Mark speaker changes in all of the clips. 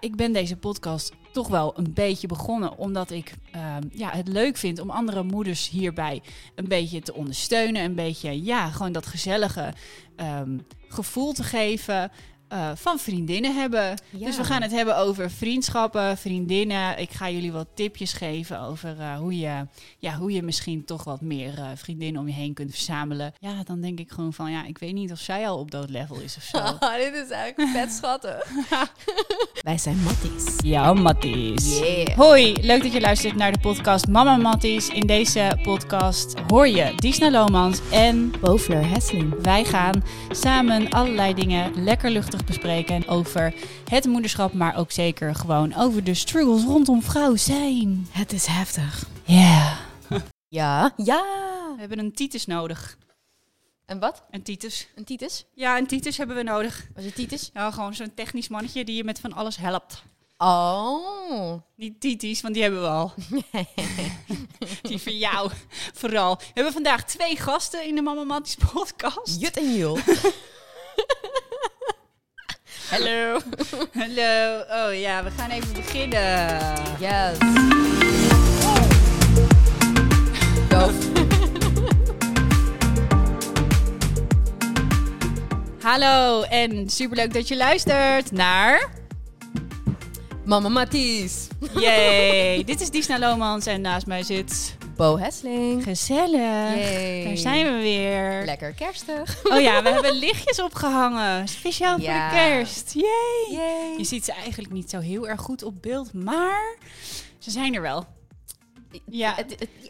Speaker 1: ik ben deze podcast toch wel een beetje begonnen. Omdat ik ehm, ja, het leuk vind om andere moeders hierbij een beetje te ondersteunen. Een beetje, ja, gewoon dat gezellige ehm, gevoel te geven. Eh, van vriendinnen hebben.
Speaker 2: Ja.
Speaker 1: Dus we gaan het hebben over vriendschappen, vriendinnen. Ik ga jullie wat tipjes geven over eh, hoe, je, ja, hoe je misschien toch wat meer eh, vriendinnen om je heen kunt verzamelen. Ja, dan denk ik gewoon van, ja, ik weet niet of zij al op dat level is of zo.
Speaker 2: dit is eigenlijk vet schattig. Wij zijn Matties.
Speaker 1: Ja, Matties.
Speaker 2: Yeah.
Speaker 1: Hoi, leuk dat je luistert naar de podcast Mama Matties. In deze podcast hoor je Disna Lomans en
Speaker 2: Bovler Hesseling.
Speaker 1: wij gaan samen allerlei dingen lekker luchtig bespreken over het moederschap, maar ook zeker gewoon over de struggles rondom vrouw zijn.
Speaker 2: Het is heftig.
Speaker 1: Ja.
Speaker 2: Ja. Ja.
Speaker 1: We hebben een titus nodig.
Speaker 2: En wat?
Speaker 1: Een titus.
Speaker 2: Een titus?
Speaker 1: Ja, een titus hebben we nodig.
Speaker 2: Was het titus?
Speaker 1: Ja, gewoon zo'n technisch mannetje die je met van alles helpt.
Speaker 2: Oh.
Speaker 1: Niet titis, want die hebben we al. die van jou vooral. We hebben vandaag twee gasten in de Mama Matties podcast.
Speaker 2: Jut en Jul.
Speaker 1: Hallo. Hallo. Oh ja, we gaan even beginnen.
Speaker 2: Yes. Go.
Speaker 1: Hallo en superleuk dat je luistert naar...
Speaker 2: Mama Matties.
Speaker 1: Yay. Dit is Disna Lomans en naast mij zit...
Speaker 2: Bo Hesseling.
Speaker 1: Gezellig.
Speaker 2: Yay.
Speaker 1: Daar zijn we weer.
Speaker 2: Lekker kerstig.
Speaker 1: Oh ja, we hebben lichtjes opgehangen. Speciaal voor de kerst. Yay.
Speaker 2: Yay.
Speaker 1: Je ziet ze eigenlijk niet zo heel erg goed op beeld, maar ze zijn er wel. Ja.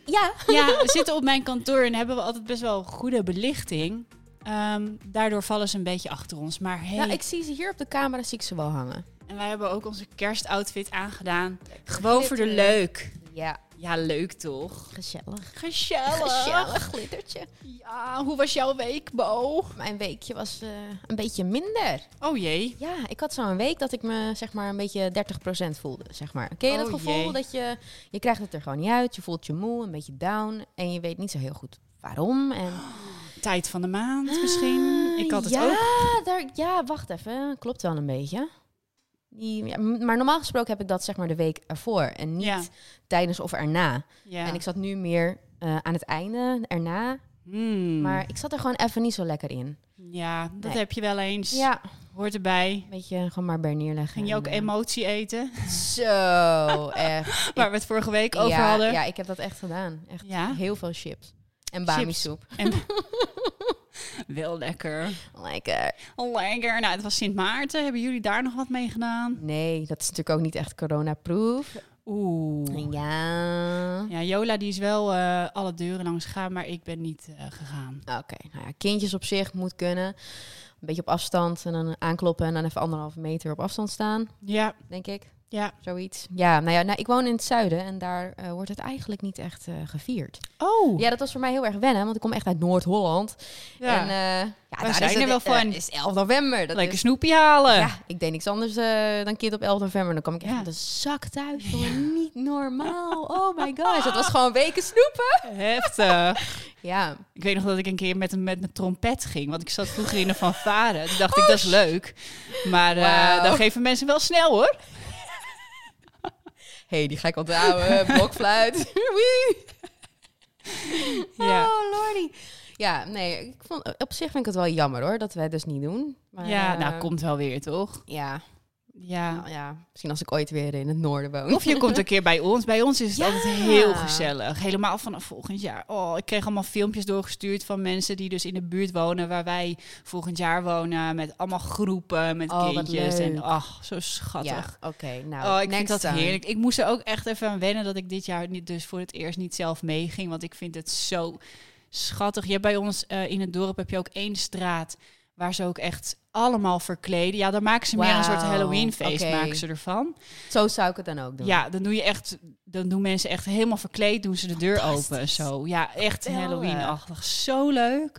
Speaker 2: Ja.
Speaker 1: Ja, we zitten op mijn kantoor en hebben we altijd best wel goede belichting. Ehm, daardoor vallen ze een beetje achter ons. Maar hey,
Speaker 2: Ja, ik zie ze hier op de camera, zie ik ze wel hangen.
Speaker 1: en wij hebben ook onze kerstoutfit aangedaan. Gewoon voor de leuk.
Speaker 2: Ja,
Speaker 1: Ja, leuk toch?
Speaker 2: gezellig.
Speaker 1: Gezellig.
Speaker 2: Gezellig glittertje.
Speaker 1: Ja, hoe was jouw week, Bo?
Speaker 2: Mijn weekje was eh, een beetje minder.
Speaker 1: Oh jee.
Speaker 2: Ja, ik had zo'n week dat ik me zeg maar een beetje 30% voelde, zeg maar. Ken je dat
Speaker 1: Oh,
Speaker 2: gevoel
Speaker 1: jee.
Speaker 2: dat je je krijgt het er gewoon niet uit, je voelt je moe, een beetje down en je weet niet zo heel goed waarom en
Speaker 1: Tijd van de maand misschien. Ik had het
Speaker 2: ja,
Speaker 1: ook.
Speaker 2: Daar, ja, wacht even, klopt wel een beetje. Die, ja, m- maar normaal gesproken heb ik dat zeg maar de week ervoor en niet
Speaker 1: Ja.
Speaker 2: tijdens of erna.
Speaker 1: Ja.
Speaker 2: En ik zat nu meer eh, aan het einde erna,
Speaker 1: Hmm.
Speaker 2: maar ik zat er gewoon even niet zo lekker in.
Speaker 1: Ja, dat
Speaker 2: Nee.
Speaker 1: heb je wel eens.
Speaker 2: Ja,
Speaker 1: Hoort erbij.
Speaker 2: beetje gewoon maar bij neerleggen.
Speaker 1: Ging je ook
Speaker 2: en, eh,
Speaker 1: emotie eten?
Speaker 2: Zo, echt.
Speaker 1: Waar we het vorige week over hadden.
Speaker 2: Ja, ik heb dat echt gedaan. Echt
Speaker 1: Ja?
Speaker 2: heel veel chips. En bami-soep.
Speaker 1: En... wel lekker.
Speaker 2: Lekker.
Speaker 1: Lekker. Nou, het was Sint Maarten. Hebben jullie daar nog wat mee gedaan?
Speaker 2: Nee, dat is natuurlijk ook niet echt corona-proof.
Speaker 1: Oeh.
Speaker 2: Ja.
Speaker 1: Ja, Jola die is wel eh, alle deuren langs gegaan, maar ik ben niet eh, gegaan.
Speaker 2: Oké, nou ja, kindjes op zich moet kunnen. Een beetje op afstand en dan aankloppen en dan even anderhalve meter op afstand staan,
Speaker 1: Ja,
Speaker 2: denk ik.
Speaker 1: Ja.
Speaker 2: Zoiets. Ja, nou ja, nou, ik woon in het zuiden en daar eh, wordt het eigenlijk niet echt eh, gevierd.
Speaker 1: Oh.
Speaker 2: Ja, dat was voor mij heel erg wennen, want ik kom echt uit Noord-Holland.
Speaker 1: Ja.
Speaker 2: En eh ja, daar
Speaker 1: zijn er
Speaker 2: het,
Speaker 1: wel van.
Speaker 2: is 11 november. Dat
Speaker 1: Lekker
Speaker 2: is,
Speaker 1: snoepje halen.
Speaker 2: ja, ik deed niks anders dan kind op 11 november. Dan kwam ik echt
Speaker 1: Ja.
Speaker 2: een zak thuis. jongen. Niet normaal. Oh my gosh, dat was gewoon weken snoepen.
Speaker 1: Heftig.
Speaker 2: Ja,
Speaker 1: Ik weet nog dat ik een keer met, een, met mijn trompet ging. Want ik zat vroeger in een fanfare. Toen dacht ik, dat is leuk. Maar
Speaker 2: Wauw.
Speaker 1: dan geven mensen wel snel hoor.
Speaker 2: Hey, die ga ik onthouden. Blokfluit. Wee.
Speaker 1: Ja.
Speaker 2: Oh, lordy. Ja, nee, ik vond, op zich vind ik het wel jammer hoor, dat wij het dus niet doen. Maar,
Speaker 1: ja,
Speaker 2: eh,
Speaker 1: nou komt wel weer toch?
Speaker 2: Ja,
Speaker 1: Ja.
Speaker 2: nou ja, misschien als ik ooit weer in het noorden woon.
Speaker 1: Of je komt een keer bij ons. Bij ons is het
Speaker 2: Ja.
Speaker 1: altijd heel gezellig. Helemaal vanaf volgend jaar. Oh, ik kreeg allemaal filmpjes doorgestuurd van mensen die dus in de buurt wonen waar wij volgend jaar wonen. Met allemaal groepen, met
Speaker 2: Oh,
Speaker 1: kindjes. En ach, zo schattig.
Speaker 2: Ja, oké. nou,
Speaker 1: Oh, ik vind dat
Speaker 2: time.
Speaker 1: heerlijk. Ik moest er ook echt even aan wennen dat ik dit jaar niet, dus voor het eerst niet zelf meeging. Want ik vind het zo schattig. Je hebt bij ons eh, in het dorp heb je ook één straat waar ze ook echt allemaal verkleden. Ja, dan maken ze meer een soort Halloween-feest maken ze ervan.
Speaker 2: Zo zou ik het dan ook doen.
Speaker 1: Ja, dan doe je echt, dan doen mensen echt helemaal verkleed, doen ze de deur open. Zo, ja, echt. Halloween-achtig. Zo leuk.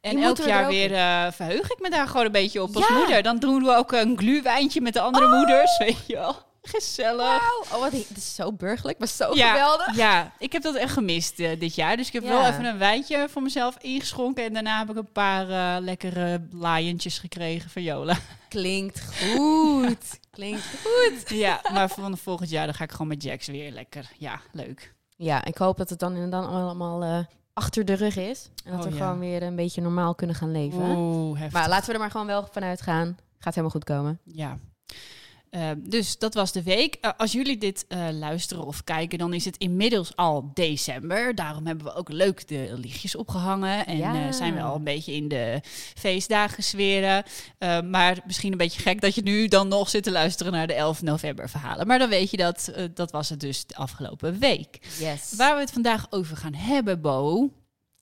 Speaker 1: En elk jaar weer eh, verheug ik me daar gewoon een beetje op als
Speaker 2: Ja.
Speaker 1: moeder. Dan doen we ook een gluwijntje met de andere
Speaker 2: Oh.
Speaker 1: moeders, weet je wel. Gezellig.
Speaker 2: Oh, wat, het is zo burgerlijk, maar zo
Speaker 1: Ja,
Speaker 2: geweldig.
Speaker 1: ja, ik heb dat echt gemist eh, dit jaar. Dus ik heb
Speaker 2: Ja.
Speaker 1: wel even een wijntje voor mezelf ingeschonken. En daarna heb ik een paar eh, lekkere laaientjes gekregen van Jola.
Speaker 2: Klinkt goed. Klinkt goed.
Speaker 1: ja, maar van volgend jaar dan ga ik gewoon met Jax weer lekker. Ja, leuk.
Speaker 2: Ja, ik hoop dat het dan en dan allemaal eh, achter de rug is. En dat
Speaker 1: Oh,
Speaker 2: we gewoon weer een beetje normaal kunnen gaan leven.
Speaker 1: Oeh, heftig.
Speaker 2: Maar laten we er maar gewoon wel vanuit gaan. Gaat helemaal goed komen.
Speaker 1: Ja. Eh, dus dat was de week. Eh, als jullie dit eh, luisteren of kijken, dan is het inmiddels al december. Daarom hebben we ook leuk de lichtjes opgehangen. En
Speaker 2: Ja.
Speaker 1: eh, zijn we al een beetje in de feestdagen sferen. Eh, maar misschien een beetje gek dat je nu dan nog zit te luisteren naar de 11 november verhalen. Maar dan weet je dat, dat was het dus de afgelopen week.
Speaker 2: Yes.
Speaker 1: Waar we het vandaag over gaan hebben, Bo.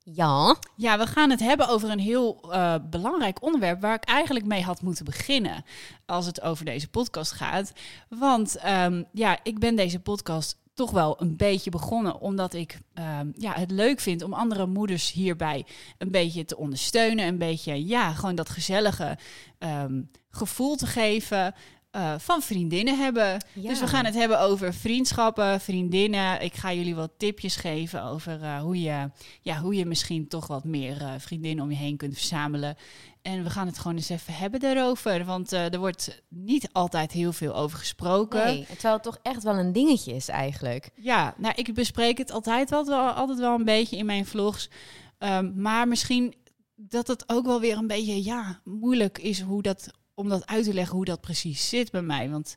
Speaker 2: Ja.
Speaker 1: Ja, we gaan het hebben over een heel eh, belangrijk onderwerp waar ik eigenlijk mee had moeten beginnen als het over deze podcast gaat. Want ehm, ja, ik ben deze podcast toch wel een beetje begonnen omdat ik ehm, ja, het leuk vind om andere moeders hierbij een beetje te ondersteunen. Een beetje, ja, gewoon dat gezellige ehm, gevoel te geven. Eh, van vriendinnen hebben.
Speaker 2: Ja.
Speaker 1: Dus we gaan het hebben over vriendschappen, vriendinnen. Ik ga jullie wat tipjes geven over eh, hoe, je, ja, hoe je misschien toch wat meer eh, vriendinnen om je heen kunt verzamelen. En we gaan het gewoon eens even hebben daarover. Want er wordt niet altijd heel veel over gesproken.
Speaker 2: Nee, terwijl het toch echt wel een dingetje is eigenlijk.
Speaker 1: Ja, nou, ik bespreek het altijd wel, wel, altijd wel een beetje in mijn vlogs. Ehm, maar misschien dat het ook wel weer een beetje ja, moeilijk is hoe dat, om dat uit te leggen hoe dat precies zit bij mij. Want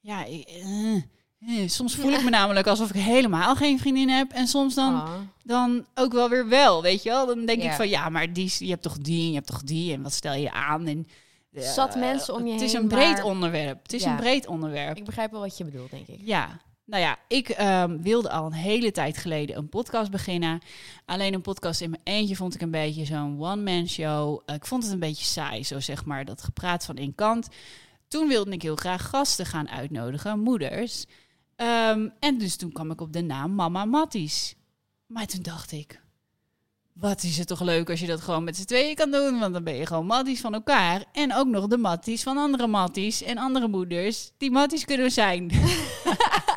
Speaker 1: ja, ik- eh, eh, soms voel ik me namelijk alsof ik helemaal geen vriendin heb. En soms dan,
Speaker 2: Ah.
Speaker 1: dan ook wel weer wel, weet je wel. Dan denk ik van ja, maar die, is- je hebt toch die en je hebt toch die. En wat stel je aan? En, eh,
Speaker 2: Zat mensen om je
Speaker 1: Het is
Speaker 2: heen,
Speaker 1: een breed
Speaker 2: maar-
Speaker 1: onderwerp. Het is
Speaker 2: Ja.
Speaker 1: een breed onderwerp.
Speaker 2: Ik begrijp wel wat je bedoelt, denk ik.
Speaker 1: Ja, nou ja, ik ehm, wilde al een hele tijd geleden een podcast beginnen. Alleen een podcast in mijn eentje vond ik een beetje zo'n one-man show. Eh, ik vond het een beetje saai, zo zeg maar, dat gepraat van één kant. Toen wilde ik heel graag gasten gaan uitnodigen, moeders. Ehm, en dus toen kwam ik op de naam Mama Matties. Maar toen dacht ik, wat is het toch leuk als je dat gewoon met z'n tweeën kan doen. Want dan ben je gewoon matties van elkaar. En ook nog de matties van andere matties en andere moeders. Die matties kunnen zijn.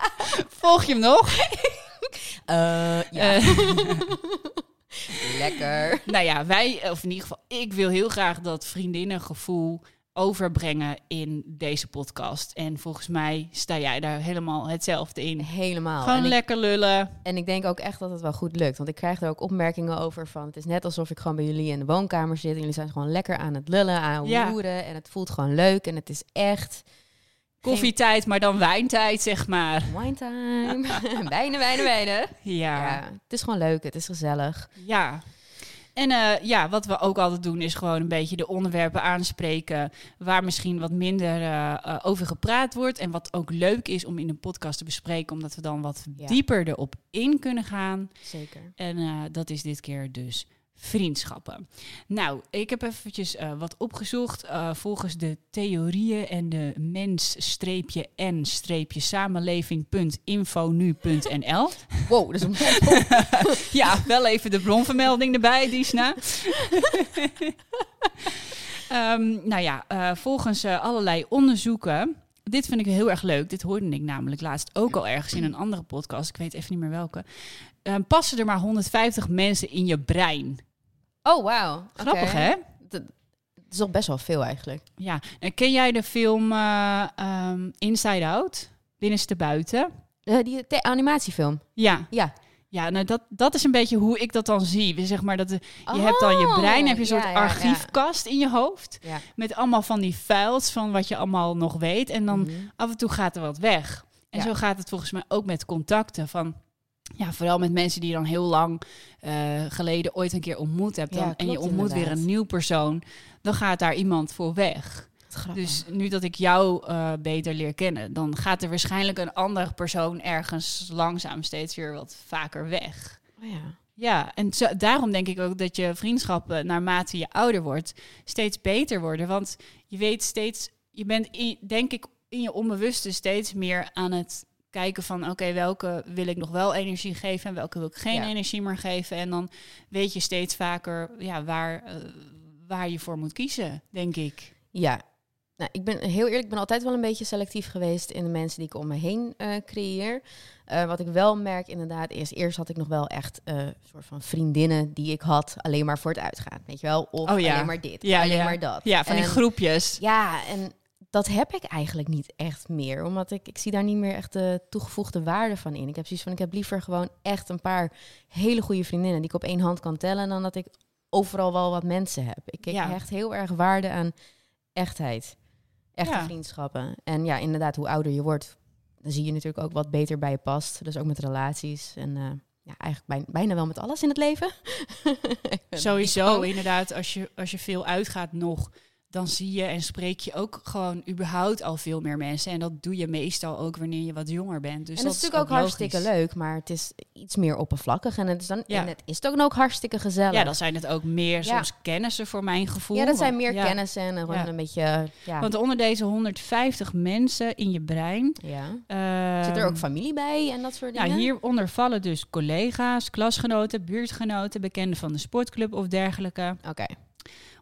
Speaker 1: Volg je hem nog?
Speaker 2: Eh, ja.
Speaker 1: Eh,
Speaker 2: Lekker.
Speaker 1: nou ja, wij, of in ieder geval, ik wil heel graag dat vriendinnengevoel overbrengen in deze podcast. En volgens mij sta jij daar helemaal hetzelfde in.
Speaker 2: Helemaal.
Speaker 1: Gewoon
Speaker 2: en, ik,
Speaker 1: lekker lullen.
Speaker 2: en ik denk ook echt dat het wel goed lukt. Want ik krijg er ook opmerkingen over van... Het is net alsof ik gewoon bij jullie in de woonkamer zit. En jullie zijn gewoon lekker aan het lullen, aan het
Speaker 1: Ja.
Speaker 2: En het voelt gewoon leuk. En het is echt...
Speaker 1: Koffietijd, maar dan wijntijd, zeg maar.
Speaker 2: Wine time. wijnen, wijnen, wijnen.
Speaker 1: Ja.
Speaker 2: Ja, het is gewoon leuk. Het is gezellig.
Speaker 1: Ja. En eh, ja, wat we ook altijd doen is gewoon een beetje de onderwerpen aanspreken waar misschien wat minder eh, eh, over gepraat wordt. En wat ook leuk is om in een podcast te bespreken, omdat we dan wat
Speaker 2: Ja.
Speaker 1: dieper erop in kunnen gaan.
Speaker 2: Zeker.
Speaker 1: En dat is dit keer dus vriendschappen. Nou, ik heb eventjes eh, wat opgezocht eh, volgens de theorieën en de mens-en-samenleving.infonu.nl.
Speaker 2: Wow, dat is een
Speaker 1: Ja, wel even de bronvermelding erbij, Disna. Ehm, nou ja, eh, volgens allerlei onderzoeken. Dit vind ik heel erg leuk. Dit hoorde ik namelijk laatst ook al ergens in een andere podcast. Ik weet even niet meer welke. Passen er maar 150 mensen in je brein.
Speaker 2: Oh, wauw.
Speaker 1: Grappig, hè?
Speaker 2: Dat is toch best wel veel eigenlijk.
Speaker 1: Ja. En ken jij de film eh, ehm, Inside Out? Binnenste buiten?
Speaker 2: Eh, die animatiefilm.
Speaker 1: Ja.
Speaker 2: Ja.
Speaker 1: Ja, nou dat, dat is een beetje hoe ik dat dan zie. Zeg maar dat de, je hebt dan je brein, heb je een soort
Speaker 2: Oh, ja, ja, ja.
Speaker 1: archiefkast in je hoofd. Met allemaal van die files van wat je allemaal nog weet. En dan
Speaker 2: Mhm.
Speaker 1: af en toe gaat er wat weg. En zo gaat het volgens mij ook met contacten. Van, ja, vooral met mensen die je dan heel lang eh, geleden ooit een keer ontmoet hebt.
Speaker 2: Ja,
Speaker 1: Dan, en je ontmoet weer een nieuw persoon. Dan gaat daar iemand voor weg. Dus nu dat ik jou eh, beter leer kennen, dan gaat er waarschijnlijk een andere persoon ergens langzaam steeds weer wat vaker weg.
Speaker 2: Oh ja.
Speaker 1: Ja, en zo- daarom denk ik ook dat je vriendschappen naarmate je ouder wordt steeds beter worden. Want je weet steeds, je bent in, denk ik in je onbewuste steeds meer aan het kijken van oké, welke wil ik nog wel energie geven en welke wil ik geen
Speaker 2: Ja.
Speaker 1: energie meer geven. En dan weet je steeds vaker ja, waar, eh, waar je voor moet kiezen, denk ik.
Speaker 2: Ja. Nou, ik ben heel eerlijk, ik ben altijd wel een beetje selectief geweest in de mensen die ik om me heen eh, creëer. Eh, wat ik wel merk inderdaad is, eerst had ik nog wel echt een soort van vriendinnen die ik had alleen maar voor het uitgaan. Weet je wel? Of
Speaker 1: Oh ja.
Speaker 2: alleen maar dit,
Speaker 1: Ja,
Speaker 2: alleen
Speaker 1: ja.
Speaker 2: maar dat.
Speaker 1: Ja, van die groepjes.
Speaker 2: Ja, en dat heb ik eigenlijk niet echt meer. Omdat ik, ik zie daar niet meer echt de toegevoegde waarde van in. Ik heb zoiets van, ik heb liever gewoon echt een paar hele goede vriendinnen... die ik op één hand kan tellen... dan dat ik overal wel wat mensen heb. Ik, ik
Speaker 1: Ja.
Speaker 2: hecht heel erg waarde aan echtheid. Echte
Speaker 1: Ja.
Speaker 2: vriendschappen. En ja, inderdaad, hoe ouder je wordt... dan zie je natuurlijk ook wat beter bij je past. Dus ook met relaties en... eh, ja, eigenlijk bijna, bijna wel met alles in het leven.
Speaker 1: Sowieso, inderdaad, als je, als je veel uitgaat nog, dan zie je en spreek je ook gewoon überhaupt al veel meer mensen. En dat doe je meestal ook wanneer je wat jonger bent. Dus
Speaker 2: en dat is natuurlijk ook, hartstikke
Speaker 1: logisch.
Speaker 2: leuk, maar het is iets meer oppervlakkig. En het is, dan,
Speaker 1: Ja.
Speaker 2: en het is ook, ook hartstikke gezellig.
Speaker 1: Ja, dan zijn het ook meer
Speaker 2: Ja.
Speaker 1: soms kennissen voor mijn gevoel.
Speaker 2: ja, dat zijn meer
Speaker 1: ja.
Speaker 2: kennissen en gewoon een beetje... Ja,
Speaker 1: Want onder deze 150 mensen in je brein...
Speaker 2: ja.
Speaker 1: eh,
Speaker 2: Zit er ook familie bij en dat soort dingen?
Speaker 1: Ja, hieronder vallen dus collega's, klasgenoten, buurtgenoten, bekenden van de sportclub of dergelijke.
Speaker 2: Oké,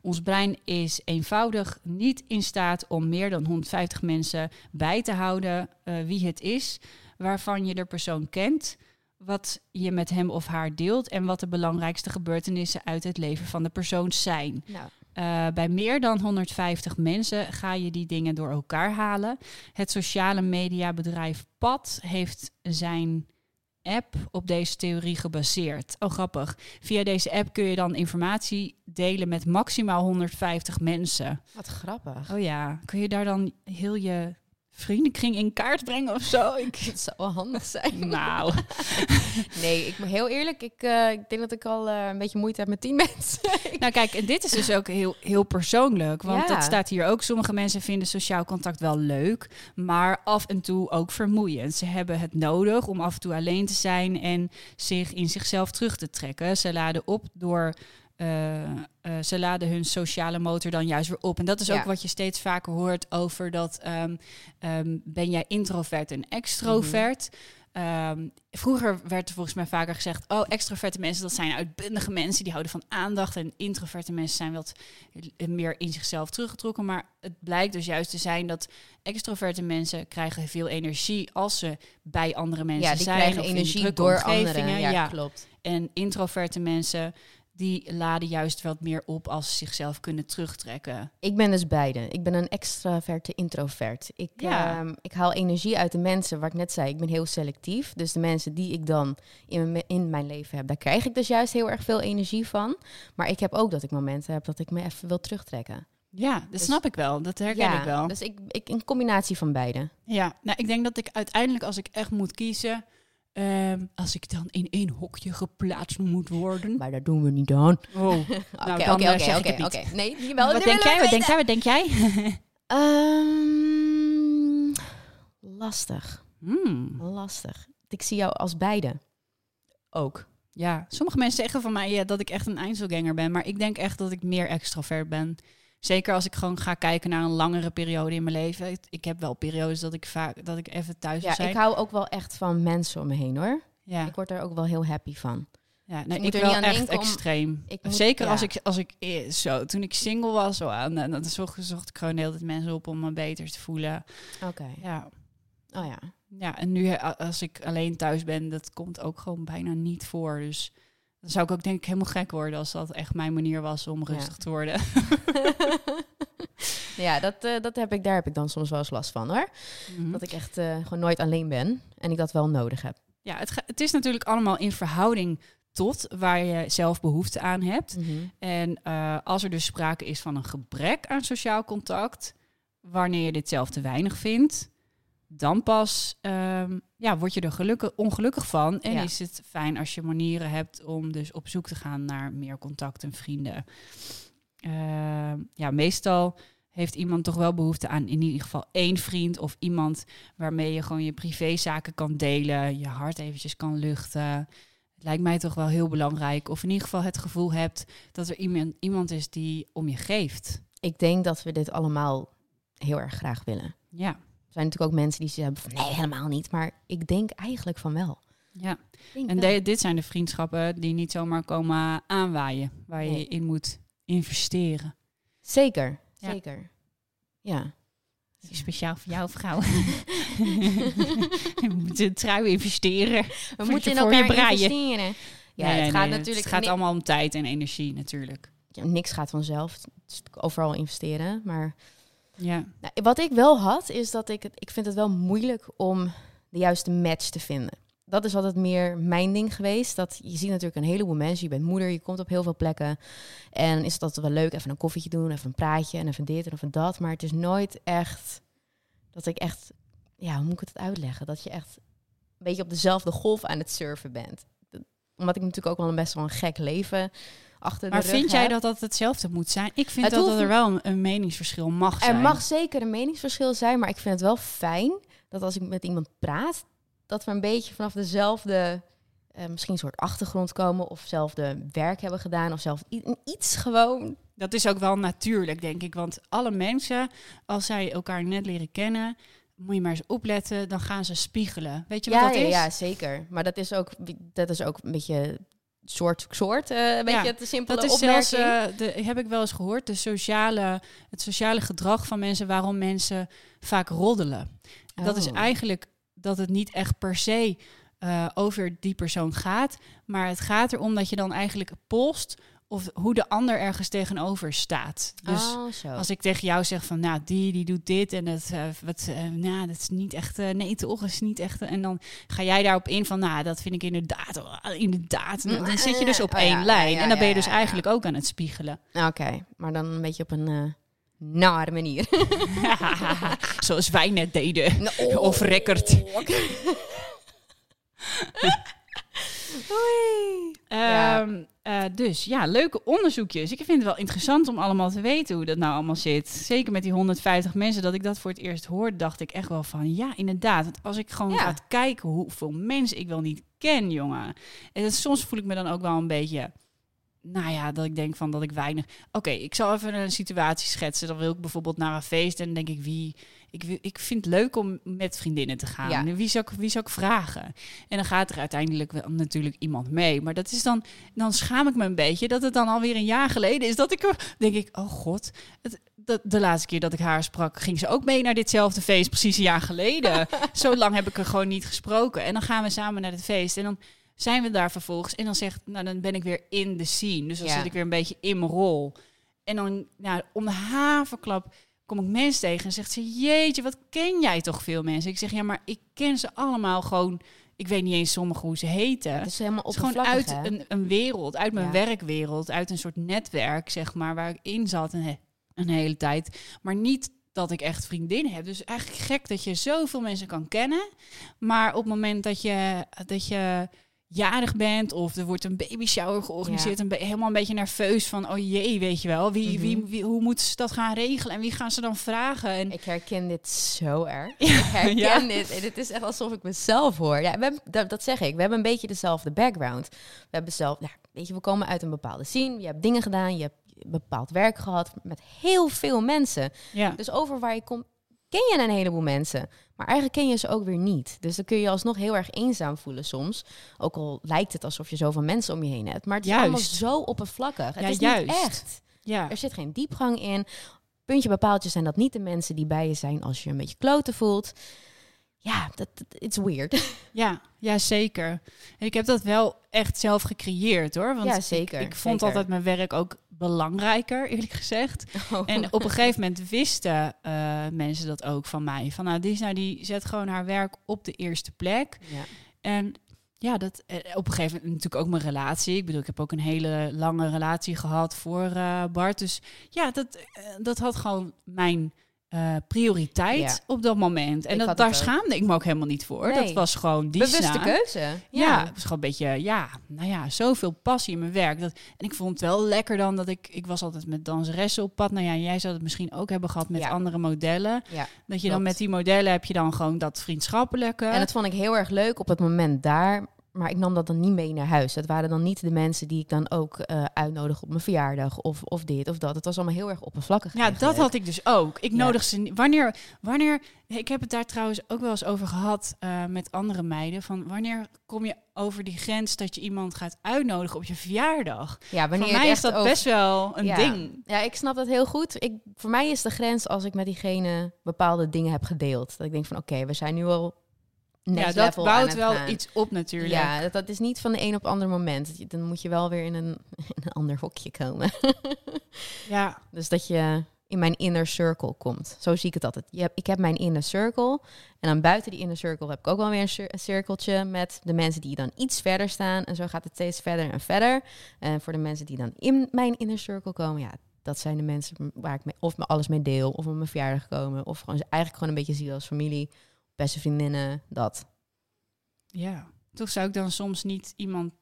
Speaker 1: Ons brein is eenvoudig niet in staat om meer dan 150 mensen bij te houden eh, wie het is, waarvan je de persoon kent, wat je met hem of haar deelt en wat de belangrijkste gebeurtenissen uit het leven van de persoon zijn.
Speaker 2: nou,
Speaker 1: Eh, bij meer dan 150 mensen ga je die dingen door elkaar halen. Het sociale mediabedrijf PAD heeft zijn app op deze theorie gebaseerd. Oh, grappig. Via deze app kun je dan informatie delen met maximaal 150 mensen.
Speaker 2: wat grappig.
Speaker 1: Oh ja, kun je daar dan heel je vriendenkring in kaart brengen of zo? Ik...
Speaker 2: Het zou wel handig zijn.
Speaker 1: Nou,
Speaker 2: Nee, ik ben heel eerlijk. Ik, eh, ik denk dat ik al eh, een beetje moeite heb met tien mensen.
Speaker 1: nou kijk, en dit is dus ook heel, heel persoonlijk. Want
Speaker 2: Ja.
Speaker 1: dat staat hier ook. Sommige mensen vinden sociaal contact wel leuk, maar af en toe ook vermoeiend. Ze hebben het nodig om af en toe alleen te zijn en zich in zichzelf terug te trekken. Ze laden op door. Eh, eh, ze laden hun sociale motor dan juist weer op. En dat is ook wat je steeds vaker hoort over dat ehm, ehm, ben jij introvert en extrovert. Ehm, vroeger werd er volgens mij vaker gezegd: Oh, extroverte mensen, dat zijn uitbundige mensen die houden van aandacht. En introverte mensen zijn wat meer in zichzelf teruggetrokken. Maar het blijkt dus juist te zijn dat extroverte mensen krijgen veel energie als ze bij andere mensen
Speaker 2: ja, die
Speaker 1: zijn.
Speaker 2: krijgen energie door
Speaker 1: omgevingen.
Speaker 2: anderen. Ja,
Speaker 1: Ja.
Speaker 2: klopt.
Speaker 1: En introverte mensen die laden juist wat meer op als ze zichzelf kunnen terugtrekken.
Speaker 2: Ik ben dus beide. Ik ben een extraverte introvert. Ik,
Speaker 1: Ja.
Speaker 2: ehm, ik haal energie uit de mensen, waar ik net zei, ik ben heel selectief. Dus de mensen die ik dan in mijn, in mijn leven heb, daar krijg ik dus juist heel erg veel energie van. Maar ik heb ook dat ik momenten heb dat ik me even wil terugtrekken.
Speaker 1: Ja, dat
Speaker 2: Dus-
Speaker 1: snap ik wel. Dat herken
Speaker 2: ja,
Speaker 1: ik wel.
Speaker 2: Dus ik, ik een combinatie van beide.
Speaker 1: Ja, nou, ik denk dat ik uiteindelijk, als ik echt moet kiezen, ehm, als ik dan in één hokje geplaatst moet worden.
Speaker 2: Maar dat doen we niet aan.
Speaker 1: Oh,
Speaker 2: Oké,
Speaker 1: dan,
Speaker 2: oké,
Speaker 1: eh,
Speaker 2: oké, oké,
Speaker 1: niet.
Speaker 2: oké. Nee, jawel,
Speaker 1: wat
Speaker 2: dit
Speaker 1: denk jij? Wat denk jij? Wat denk jij?
Speaker 2: Ehm, lastig,
Speaker 1: Hmm,
Speaker 2: lastig. Ik zie jou als beide. Ook.
Speaker 1: Ja, sommige mensen zeggen van mij ja, dat ik echt een Einzelganger ben, maar ik denk echt dat ik meer extrovert ben. Zeker als ik gewoon ga kijken naar een langere periode in mijn leven. Ik, ik heb wel periodes dat ik vaak dat ik even thuis
Speaker 2: Ja,
Speaker 1: zijn.
Speaker 2: ik hou ook wel echt van mensen om me heen hoor.
Speaker 1: ja,
Speaker 2: Ik word daar ook wel heel happy van.
Speaker 1: ja
Speaker 2: ik moet
Speaker 1: ik
Speaker 2: er
Speaker 1: wel echt
Speaker 2: om-
Speaker 1: extreem.
Speaker 2: Ik moet-
Speaker 1: Zeker
Speaker 2: ja.
Speaker 1: als ik, als ik eh, zo, toen ik single was, zo aan, en dan zocht, zocht ik gewoon hele tijd mensen op om me beter te voelen.
Speaker 2: Oké.
Speaker 1: Ja,
Speaker 2: Oh ja.
Speaker 1: ja en nu eh, als ik alleen thuis ben, dat komt ook gewoon bijna niet voor. Dus dan zou ik ook denk ik helemaal gek worden als dat echt mijn manier was om
Speaker 2: Ja.
Speaker 1: rustig te worden.
Speaker 2: ja, dat, eh, dat heb ik, daar heb ik dan soms wel eens last van hoor.
Speaker 1: Mhm.
Speaker 2: Dat ik echt eh, gewoon nooit alleen ben en ik dat wel nodig heb.
Speaker 1: Ja, het, het is natuurlijk allemaal in verhouding tot waar je zelf behoefte aan hebt. En eh, als er dus sprake is van een gebrek aan sociaal contact, wanneer je dit zelf te weinig vindt, dan pas ehm, ja, word je er gelukkig, ongelukkig van. En
Speaker 2: Ja.
Speaker 1: is het fijn als je manieren hebt om dus op zoek te gaan naar meer contact en vrienden. Ehm, ja, meestal heeft iemand toch wel behoefte aan in ieder geval één vriend of iemand waarmee je gewoon je privézaken kan delen, je hart eventjes kan luchten. Het lijkt mij toch wel heel belangrijk. Of in ieder geval het gevoel hebt dat er iemand, iemand is die om je geeft.
Speaker 2: Ik denk dat we dit allemaal heel erg graag willen.
Speaker 1: Ja,
Speaker 2: zijn natuurlijk ook mensen die zeggen van nee, helemaal niet. Maar ik denk eigenlijk van wel.
Speaker 1: ja.
Speaker 2: Denk
Speaker 1: En de- dit zijn de vriendschappen die niet zomaar komen aanwaaien, waar je in moet investeren.
Speaker 2: Zeker,
Speaker 1: Ja.
Speaker 2: zeker. Ja.
Speaker 1: Speciaal voor jou, vrouw. je moet een trui investeren.
Speaker 2: We moeten
Speaker 1: je-
Speaker 2: in elkaar investeren. Ja,
Speaker 1: Nee,
Speaker 2: het gaat
Speaker 1: nee,
Speaker 2: natuurlijk...
Speaker 1: Het gaat allemaal om tijd en energie natuurlijk.
Speaker 2: ja, niks gaat vanzelf. Het is overal investeren. Maar
Speaker 1: Ja.
Speaker 2: nou, wat ik wel had, is dat ik het... Ik vind het wel moeilijk om de juiste match te vinden. Dat is altijd meer mijn ding geweest. Dat je ziet natuurlijk een heleboel mensen. Je bent moeder, je komt op heel veel plekken. En is altijd wel leuk, even een koffietje doen, even een praatje en even dit en even dat. Maar het is nooit echt dat ik echt, ja, hoe moet ik het uitleggen? Dat je echt een beetje op dezelfde golf aan het surfen bent. Dat- Omdat ik natuurlijk ook wel een best wel een gek leven achter
Speaker 1: Maar
Speaker 2: de rug
Speaker 1: vind jij dat dat hetzelfde moet zijn? Ik vind
Speaker 2: Het
Speaker 1: dat, dat er wel een, een meningsverschil mag zijn.
Speaker 2: Er mag zeker een meningsverschil zijn, maar ik vind het wel fijn dat als ik met iemand praat, dat we een beetje vanaf dezelfde, eh, misschien een soort achtergrond komen, of zelfde werk hebben gedaan, of zelf iets gewoon.
Speaker 1: Dat is ook wel natuurlijk, denk ik. Want alle mensen, als zij elkaar net leren kennen, moet je maar eens opletten, dan gaan ze spiegelen. Weet je
Speaker 2: Ja,
Speaker 1: wat dat
Speaker 2: ja,
Speaker 1: is?
Speaker 2: ja, zeker. Maar dat is ook, dat is ook een beetje soort, soort, eh, een beetje
Speaker 1: Ja,
Speaker 2: te simpele
Speaker 1: Dat is
Speaker 2: opmerking.
Speaker 1: zelfs, eh, de, heb ik wel eens gehoord, de sociale, het sociale gedrag van mensen, waarom mensen vaak roddelen. Dat is
Speaker 2: Oh.
Speaker 1: eigenlijk dat het niet echt per se eh, over die persoon gaat, maar het gaat erom dat je dan eigenlijk polst of hoe de ander ergens tegenover staat. Dus
Speaker 2: oh,
Speaker 1: als ik tegen jou zeg van, nou, die, die doet dit en dat, eh, wat, eh, nou, dat is niet echt, eh, nee toch, is niet echt. en dan ga jij daarop in van, nou, dat vind ik inderdaad, oh, inderdaad. Dan zit je dus op
Speaker 2: Oh,
Speaker 1: één
Speaker 2: ja,
Speaker 1: lijn
Speaker 2: ja,
Speaker 1: en dan ben je dus eigenlijk ook aan het spiegelen.
Speaker 2: Oké, maar dan een beetje op een nare manier.
Speaker 1: Zoals wij net deden.
Speaker 2: Nou,
Speaker 1: Of record.
Speaker 2: Ja.
Speaker 1: Eh, dus ja, leuke onderzoekjes. Ik vind het wel interessant om allemaal te weten hoe dat nou allemaal zit. Zeker met die 150 mensen, dat ik dat voor het eerst hoorde, dacht ik echt wel van ja, inderdaad. Want als ik gewoon
Speaker 2: Ja.
Speaker 1: ga kijken hoeveel mensen ik wel niet ken, jongen. En dat, soms voel ik me dan ook wel een beetje, nou ja, dat ik denk van dat ik weinig. Oké, ik zal even een situatie schetsen. Dan wil ik bijvoorbeeld naar een feest en dan denk ik wie. Ik, ik vind het leuk om met vriendinnen te gaan.
Speaker 2: Ja.
Speaker 1: Wie, zou ik, wie zou ik vragen? En dan gaat er uiteindelijk wel natuurlijk iemand mee. Maar dat is dan, dan schaam ik me een beetje dat het dan alweer een jaar geleden is dat ik er, denk ik, oh god, het, dat, de laatste keer dat ik haar sprak, ging ze ook mee naar ditzelfde feest, precies een jaar geleden. Zo lang heb ik er gewoon niet gesproken. En dan gaan we samen naar het feest en dan zijn we daar vervolgens en dan zegt, nou dan ben ik weer in de scene. Dus dan
Speaker 2: Ja.
Speaker 1: zit ik weer een beetje in mijn rol. En dan, nou, om de haverklap kom ik mensen tegen en zegt ze, jeetje, wat ken jij toch veel mensen? Ik zeg, ja, maar ik ken ze allemaal gewoon, ik weet niet eens sommige hoe ze heten.
Speaker 2: Het is helemaal
Speaker 1: is gewoon uit
Speaker 2: hè?
Speaker 1: een, een wereld, uit mijn
Speaker 2: Ja.
Speaker 1: werkwereld, uit een soort netwerk, zeg maar, waar ik in zat een, een hele tijd. Maar niet dat ik echt vriendinnen heb. Dus eigenlijk gek dat je zoveel mensen kan kennen. Maar op het moment dat je, dat je jarig bent of er wordt een baby shower georganiseerd, en ben je helemaal een beetje nerveus van, oh jee, weet je wel, wie, wie,
Speaker 2: Mhm.
Speaker 1: wie, hoe moeten ze dat gaan regelen en wie gaan ze dan vragen? En
Speaker 2: Ik herken dit zo erg.
Speaker 1: Ja,
Speaker 2: Ik herken
Speaker 1: ja.
Speaker 2: dit. En het is echt alsof ik mezelf hoor. Ja, we hebben, dat, dat zeg ik. We hebben een beetje dezelfde background. We hebben zelf, ja, weet je, we komen uit een bepaalde scene. Je hebt dingen gedaan, je hebt bepaald werk gehad met heel veel mensen.
Speaker 1: ja,
Speaker 2: Dus over waar je komt, ken je een heleboel mensen. Maar eigenlijk ken je ze ook weer niet. Dus dan kun je je alsnog heel erg eenzaam voelen soms. Ook al lijkt het alsof je zoveel mensen om je heen hebt. Maar het is
Speaker 1: Juist.
Speaker 2: allemaal zo oppervlakkig. Het
Speaker 1: Ja,
Speaker 2: is
Speaker 1: juist.
Speaker 2: niet echt.
Speaker 1: ja.
Speaker 2: Er zit geen diepgang in. Puntje bepaaltje zijn dat niet de mensen die bij je zijn als je een beetje kloten voelt. Ja, dat it's weird.
Speaker 1: Ja, ja, zeker. En ik heb dat wel echt zelf gecreëerd hoor. Want
Speaker 2: ja, zeker.
Speaker 1: ik vond
Speaker 2: zeker.
Speaker 1: altijd mijn werk ook belangrijker, eerlijk gezegd.
Speaker 2: Oh.
Speaker 1: En op een gegeven moment wisten eh, mensen dat ook van mij. Van nou, die, is nou, die zet gewoon haar werk op de eerste plek.
Speaker 2: Ja.
Speaker 1: En ja, dat eh, op een gegeven moment natuurlijk ook mijn relatie. Ik bedoel, ik heb ook een hele lange relatie gehad voor eh, Bart. Dus ja, dat, dat had gewoon mijn eh, prioriteit
Speaker 2: Ja.
Speaker 1: op dat moment. En dat, daar
Speaker 2: ook.
Speaker 1: schaamde ik me ook helemaal niet voor. Dat was gewoon die
Speaker 2: Bewuste keuze.
Speaker 1: Ja,
Speaker 2: Ja.
Speaker 1: het was gewoon een beetje, ja, nou ja, zoveel passie in mijn werk. Dat, en ik vond het wel lekker dan dat ik, ik was altijd met danseressen op pad. Nou ja, jij zou het misschien ook hebben gehad met
Speaker 2: Ja.
Speaker 1: andere modellen.
Speaker 2: Ja,
Speaker 1: Dat je dan met die modellen heb je dan gewoon dat vriendschappelijke.
Speaker 2: En dat vond ik heel erg leuk op het moment daar. Maar ik nam dat dan niet mee naar huis. Dat waren dan niet de mensen die ik dan ook uh, uitnodig op mijn verjaardag of, of dit of dat. Het was allemaal heel erg oppervlakkig.
Speaker 1: Ja, dat had ik dus ook. Ik nodig ze niet. Wanneer, wanneer, ik heb het daar trouwens ook wel eens over gehad uh, met andere meiden. Van wanneer kom je over die grens dat je iemand gaat uitnodigen op je verjaardag?
Speaker 2: Ja, wanneer
Speaker 1: voor mij is dat best wel een
Speaker 2: ja.
Speaker 1: ding.
Speaker 2: Ja, ik snap dat heel goed. Ik, voor mij is de grens als ik met diegene bepaalde dingen heb gedeeld. Dat ik denk van oké, we zijn nu al
Speaker 1: ja, dat bouwt wel iets op natuurlijk.
Speaker 2: Ja, dat, dat is niet van de een op het andere moment. Dan moet je wel weer in een, in een ander hokje komen.
Speaker 1: ja.
Speaker 2: Dus dat je in mijn inner circle komt. Zo zie ik het altijd. Je hebt, ik heb mijn inner circle. En dan buiten die inner circle heb ik ook wel weer een, een cirkeltje met de mensen die dan iets verder staan. En zo gaat het steeds verder en verder. En voor de mensen die dan in mijn inner circle komen, ja, dat zijn de mensen waar ik mee, of me alles mee deel, of op mijn verjaardag komen, of gewoon eigenlijk gewoon een beetje zie als familie beste vriendinnen, dat.
Speaker 1: Ja, toch zou ik dan soms niet iemand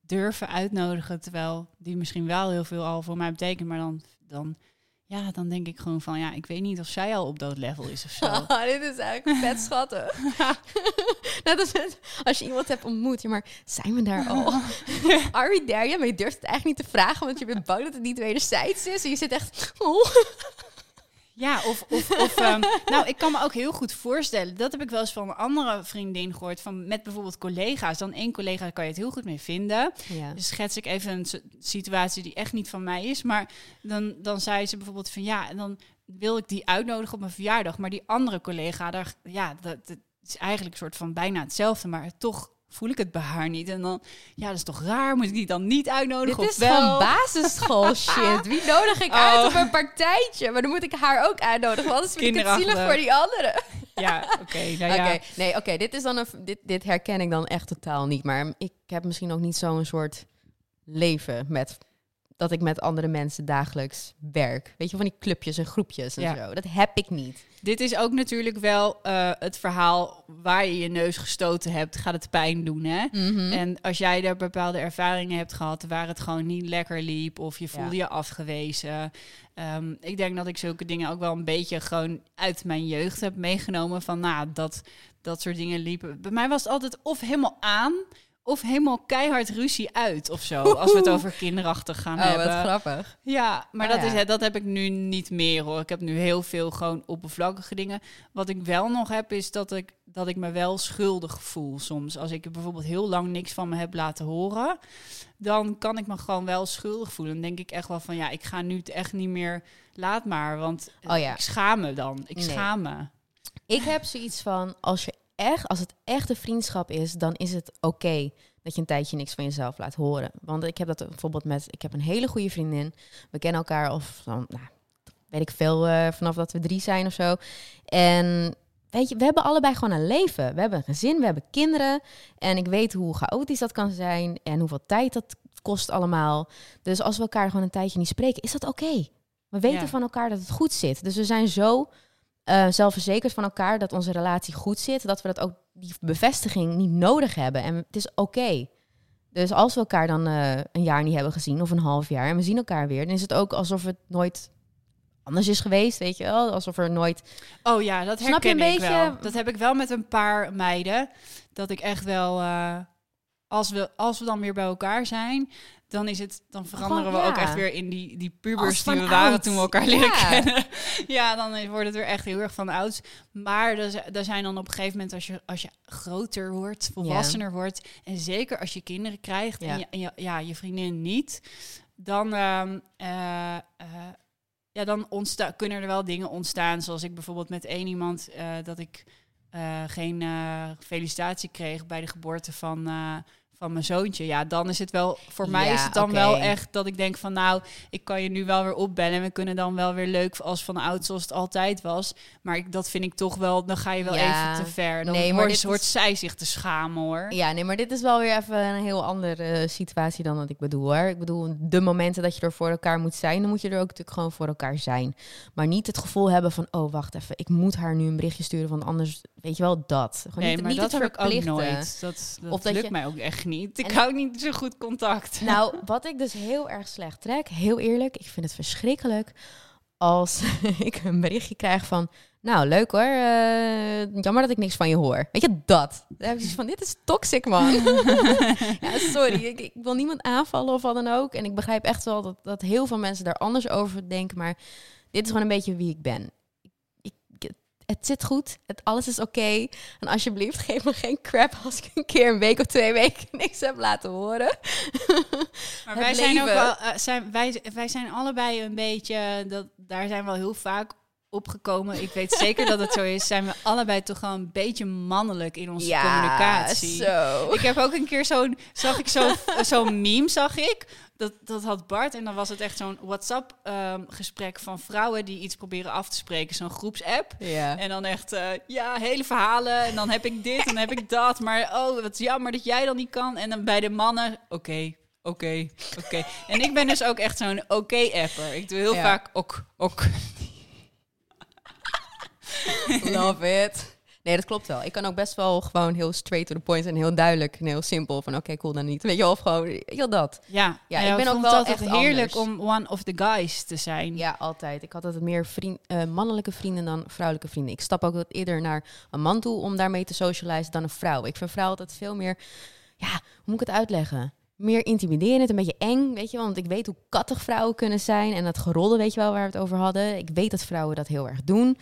Speaker 1: durven uitnodigen, terwijl die misschien wel heel veel al voor mij betekent, maar dan, dan, ja, dan denk ik gewoon van, ja, ik weet niet of zij al op dat level is of zo.
Speaker 2: Oh, dit is eigenlijk vet schattig. Net als als je iemand hebt ontmoet, ja, maar zijn we daar al? Are we there? Ja, maar je durft het eigenlijk niet te vragen, want je bent bang dat het niet wederzijds is. En je zit echt... Oh.
Speaker 1: Ja, of, of, of um, nou, ik kan me ook heel goed voorstellen. Dat heb ik wel eens van een andere vriendin gehoord. Van met bijvoorbeeld collega's. Dan één collega kan je het heel goed mee vinden.
Speaker 2: Ja.
Speaker 1: Dus schets ik even een situatie die echt niet van mij is. Maar dan, dan zei ze bijvoorbeeld van ja, en dan wil ik die uitnodigen op mijn verjaardag. Maar die andere collega, daar, ja, dat, dat is eigenlijk een soort van bijna hetzelfde. Maar toch voel ik het bij haar niet. En dan, ja, dat is toch raar? Moet ik die dan niet uitnodigen?
Speaker 2: Dit
Speaker 1: is
Speaker 2: wel? van basisschool shit. Wie nodig ik uit oh. op een partijtje? Maar dan moet ik haar ook uitnodigen, want anders vind ik het zielig voor die anderen.
Speaker 1: Ja, oké. Okay, nou ja.
Speaker 2: Nee, oké, dit is dan een, dit, dit herken ik dan echt totaal niet. Maar ik heb misschien ook niet zo'n soort leven met dat ik met andere mensen dagelijks werk. Weet je, van die clubjes en groepjes en ja. zo. Dat heb ik niet.
Speaker 1: Dit is ook natuurlijk wel uh, het verhaal waar je je neus gestoten hebt, gaat het pijn doen. Hè?
Speaker 2: Mm -hmm.
Speaker 1: En als jij daar bepaalde ervaringen hebt gehad waar het gewoon niet lekker liep of je voelde ja. je afgewezen. Um, ik denk dat ik zulke dingen ook wel een beetje gewoon uit mijn jeugd heb meegenomen. Van nou, dat, dat soort dingen liepen. Bij mij was het altijd of helemaal aan of helemaal keihard ruzie uit of zo. Als we het over kinderachtig gaan
Speaker 2: oh,
Speaker 1: hebben.
Speaker 2: wat grappig.
Speaker 1: Ja, maar
Speaker 2: Oh,
Speaker 1: dat,
Speaker 2: ja.
Speaker 1: Is, dat heb ik nu niet meer hoor. Ik heb nu heel veel gewoon oppervlakkige dingen. Wat ik wel nog heb, is dat ik, dat ik me wel schuldig voel soms. Als ik bijvoorbeeld heel lang niks van me heb laten horen, dan kan ik me gewoon wel schuldig voelen. Dan denk ik echt wel van ja, ik ga nu het echt niet meer. Laat maar, want
Speaker 2: Oh ja.
Speaker 1: ik schaam me dan. Ik
Speaker 2: Nee.
Speaker 1: schaam me.
Speaker 2: Ik heb zoiets van, als, je echt, als het echt een vriendschap is, dan is het oké dat je een tijdje niks van jezelf laat horen. Want ik heb dat bijvoorbeeld met, ik heb een hele goede vriendin. We kennen elkaar of, nou, weet ik veel, eh, vanaf dat we drie zijn of zo. En weet je, we hebben allebei gewoon een leven. We hebben een gezin, we hebben kinderen. En ik weet hoe chaotisch dat kan zijn en hoeveel tijd dat kost allemaal. Dus als we elkaar gewoon een tijdje niet spreken, is dat oké. We weten
Speaker 1: Ja.
Speaker 2: van elkaar dat het goed zit. Dus we zijn zo eh, zelfverzekerd van elkaar dat onze relatie goed zit, dat we dat ook die bevestiging niet nodig hebben. En het is oké. Dus als we elkaar dan eh, een jaar niet hebben gezien of een half jaar en we zien elkaar weer, dan is het ook alsof het nooit anders is geweest, weet je wel? Alsof er nooit.
Speaker 1: Oh ja, dat
Speaker 2: Snap je
Speaker 1: herken
Speaker 2: een
Speaker 1: ik
Speaker 2: beetje-
Speaker 1: wel. Dat heb ik wel met een paar meiden. Dat ik echt wel, eh, als, we, als we dan weer bij elkaar zijn, dan is het, dan veranderen
Speaker 2: Gewoon,
Speaker 1: we ook echt weer in die, die pubers die we waren
Speaker 2: oud.
Speaker 1: toen we elkaar leren
Speaker 2: Ja.
Speaker 1: kennen. Ja, dan wordt het weer echt heel erg van ouds. Maar er, zi- er zijn dan op een gegeven moment, als je, als je groter wordt, volwassener wordt, en zeker als je kinderen krijgt en, je, en je, ja, je vriendin niet, dan, ehm, eh, eh, ja, dan ontsta kunnen er wel dingen ontstaan. Zoals ik bijvoorbeeld met één iemand eh, dat ik geen felicitatie kreeg bij de geboorte van, van mijn zoontje. Ja, dan is het wel, voor mij
Speaker 2: Ja,
Speaker 1: is het dan wel echt dat ik denk van nou, ik kan je nu wel weer opbellen. En we kunnen dan wel weer leuk als van oud zoals het altijd was. Maar ik, dat vind ik toch wel, dan ga je wel
Speaker 2: Ja.
Speaker 1: even te ver. Dan
Speaker 2: Nee, maar
Speaker 1: hoort,
Speaker 2: dit
Speaker 1: hoort
Speaker 2: is-
Speaker 1: zij zich te schamen hoor.
Speaker 2: Ja, nee, maar dit is wel weer even een heel andere situatie dan wat ik bedoel hoor. Ik bedoel, de momenten dat je er voor elkaar moet zijn, dan moet je er ook natuurlijk gewoon voor elkaar zijn. Maar niet het gevoel hebben van, oh wacht even, ik moet haar nu een berichtje sturen, want anders, weet je wel, dat. Gewoon
Speaker 1: Nee,
Speaker 2: niet,
Speaker 1: maar
Speaker 2: niet
Speaker 1: dat heb ik ook nooit. Dat, dat,
Speaker 2: Of dat
Speaker 1: lukt
Speaker 2: je-
Speaker 1: mij ook echt niet. Ik
Speaker 2: En-
Speaker 1: hou niet zo goed contact.
Speaker 2: Nou, wat ik dus heel erg slecht trek, heel eerlijk, ik vind het verschrikkelijk als ik een berichtje krijg van, Nou, leuk hoor. Eh, jammer dat ik niks van je hoor. Weet je, dat. Dan heb ik zoiets van, dit is toxic, man. ja, sorry. Ik, ik, wil niemand aanvallen of wat dan ook. En ik begrijp echt wel dat, dat heel veel mensen daar anders over denken. Maar dit is gewoon een beetje wie ik ben. Het zit goed. Het, alles is oké. En alsjeblieft, geef me geen crap als ik een keer een week of twee weken niks heb laten horen.
Speaker 1: maar wij zijn ook wel... Uh, zijn, wij, wij zijn allebei een beetje... Dat, daar zijn we wel heel vaak opgekomen. Ik weet zeker dat het zo is. Zijn we allebei toch gewoon een beetje mannelijk in onze
Speaker 2: ja,
Speaker 1: communicatie.
Speaker 2: Zo.
Speaker 1: Ik heb ook een keer zo'n zag ik zo'n zo'n meme zag ik. Dat, dat had Bart en dan was het echt zo'n WhatsApp um, gesprek van vrouwen die iets proberen af te spreken, zo'n groepsapp.
Speaker 2: Ja.
Speaker 1: En dan echt uh, ja hele verhalen en dan heb ik dit en dan heb ik dat, maar oh wat jammer dat jij dan niet kan. En dan bij de mannen oké. Okay, Oké, okay, oké. Okay. En ik ben dus ook echt zo'n oké-apper. Ik doe heel ja. vaak ok, ok.
Speaker 2: Love it. Nee, dat klopt wel. Ik kan ook best wel gewoon heel straight to the point en heel duidelijk en heel simpel van oké, cool dan niet. Weet je wel, of gewoon heel dat.
Speaker 1: Ja,
Speaker 2: ja,
Speaker 1: ja
Speaker 2: ik ben ook
Speaker 1: wel
Speaker 2: echt
Speaker 1: heerlijk
Speaker 2: anders.
Speaker 1: om one of the guys te zijn.
Speaker 2: Ja, altijd. Ik had altijd meer vriend, uh, mannelijke vrienden dan vrouwelijke vrienden. Ik stap ook wat eerder naar een man toe om daarmee te socializen dan een vrouw. Ik vind vrouwen altijd veel meer, ja, hoe moet ik het uitleggen? meer intimiderend, een beetje eng, weet je wel. Want ik weet hoe kattig vrouwen kunnen zijn. En dat gerollen, weet je wel, waar we het over hadden. Ik weet dat vrouwen dat heel erg doen.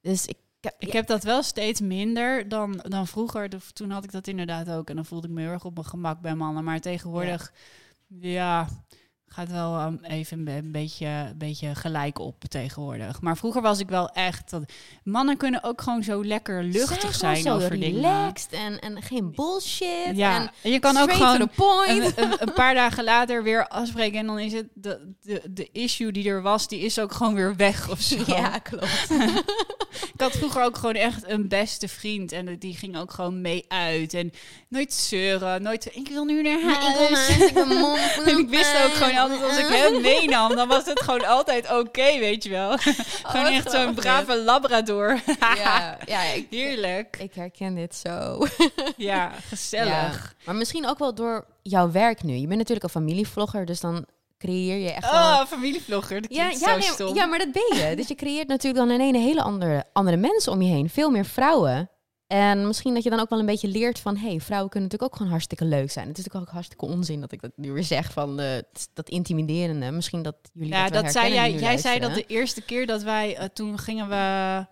Speaker 2: Dus ik...
Speaker 1: Ik heb dat wel steeds minder dan, dan vroeger. Toen had ik dat inderdaad ook. En dan voelde ik me heel erg op mijn gemak bij mannen. Maar tegenwoordig, ja, ja gaat wel um, even een beetje, een beetje gelijk op tegenwoordig. Maar vroeger was ik wel echt... Dat, mannen kunnen ook gewoon zo lekker luchtig zijn
Speaker 2: zo
Speaker 1: over
Speaker 2: relaxed dingen. En, en geen bullshit.
Speaker 1: Ja,
Speaker 2: en
Speaker 1: je kan ook gewoon
Speaker 2: point.
Speaker 1: Een, een, een, paar dagen later weer afspreken... en dan is het de, de, de issue die er was... die is ook gewoon weer weg of zo.
Speaker 2: Ja, klopt.
Speaker 1: ik had vroeger ook gewoon echt een beste vriend... en die ging ook gewoon mee uit. En nooit zeuren, nooit... ik wil nu naar huis.
Speaker 2: ik naar huis,
Speaker 1: en ik wist ook gewoon altijd als ik hem meenam, dan was het gewoon altijd oké, okay, weet je wel. gewoon
Speaker 2: Oh,
Speaker 1: echt zo'n brave labrador.
Speaker 2: ja, ja ik,
Speaker 1: heerlijk.
Speaker 2: Ik herken dit zo.
Speaker 1: ja, gezellig.
Speaker 2: Ja. Maar misschien ook wel door jouw werk nu. Je bent natuurlijk een familievlogger, dus dan creëer je echt
Speaker 1: oh,
Speaker 2: wel...
Speaker 1: familievlogger, dat
Speaker 2: ja,
Speaker 1: ja,
Speaker 2: ja,
Speaker 1: zo
Speaker 2: nee,
Speaker 1: stom.
Speaker 2: ja, maar dat ben je. dus je creëert natuurlijk dan in een hele andere, andere mensen om je heen. Veel meer vrouwen. En misschien dat je dan ook wel een beetje leert van... hey, vrouwen kunnen natuurlijk ook gewoon hartstikke leuk zijn. Het is natuurlijk ook hartstikke onzin dat ik dat nu weer zeg van uh, dat intimiderende. Misschien dat jullie
Speaker 1: ja,
Speaker 2: dat,
Speaker 1: dat zei jij.
Speaker 2: jij
Speaker 1: zei dat de eerste keer dat wij... Uh, toen gingen we...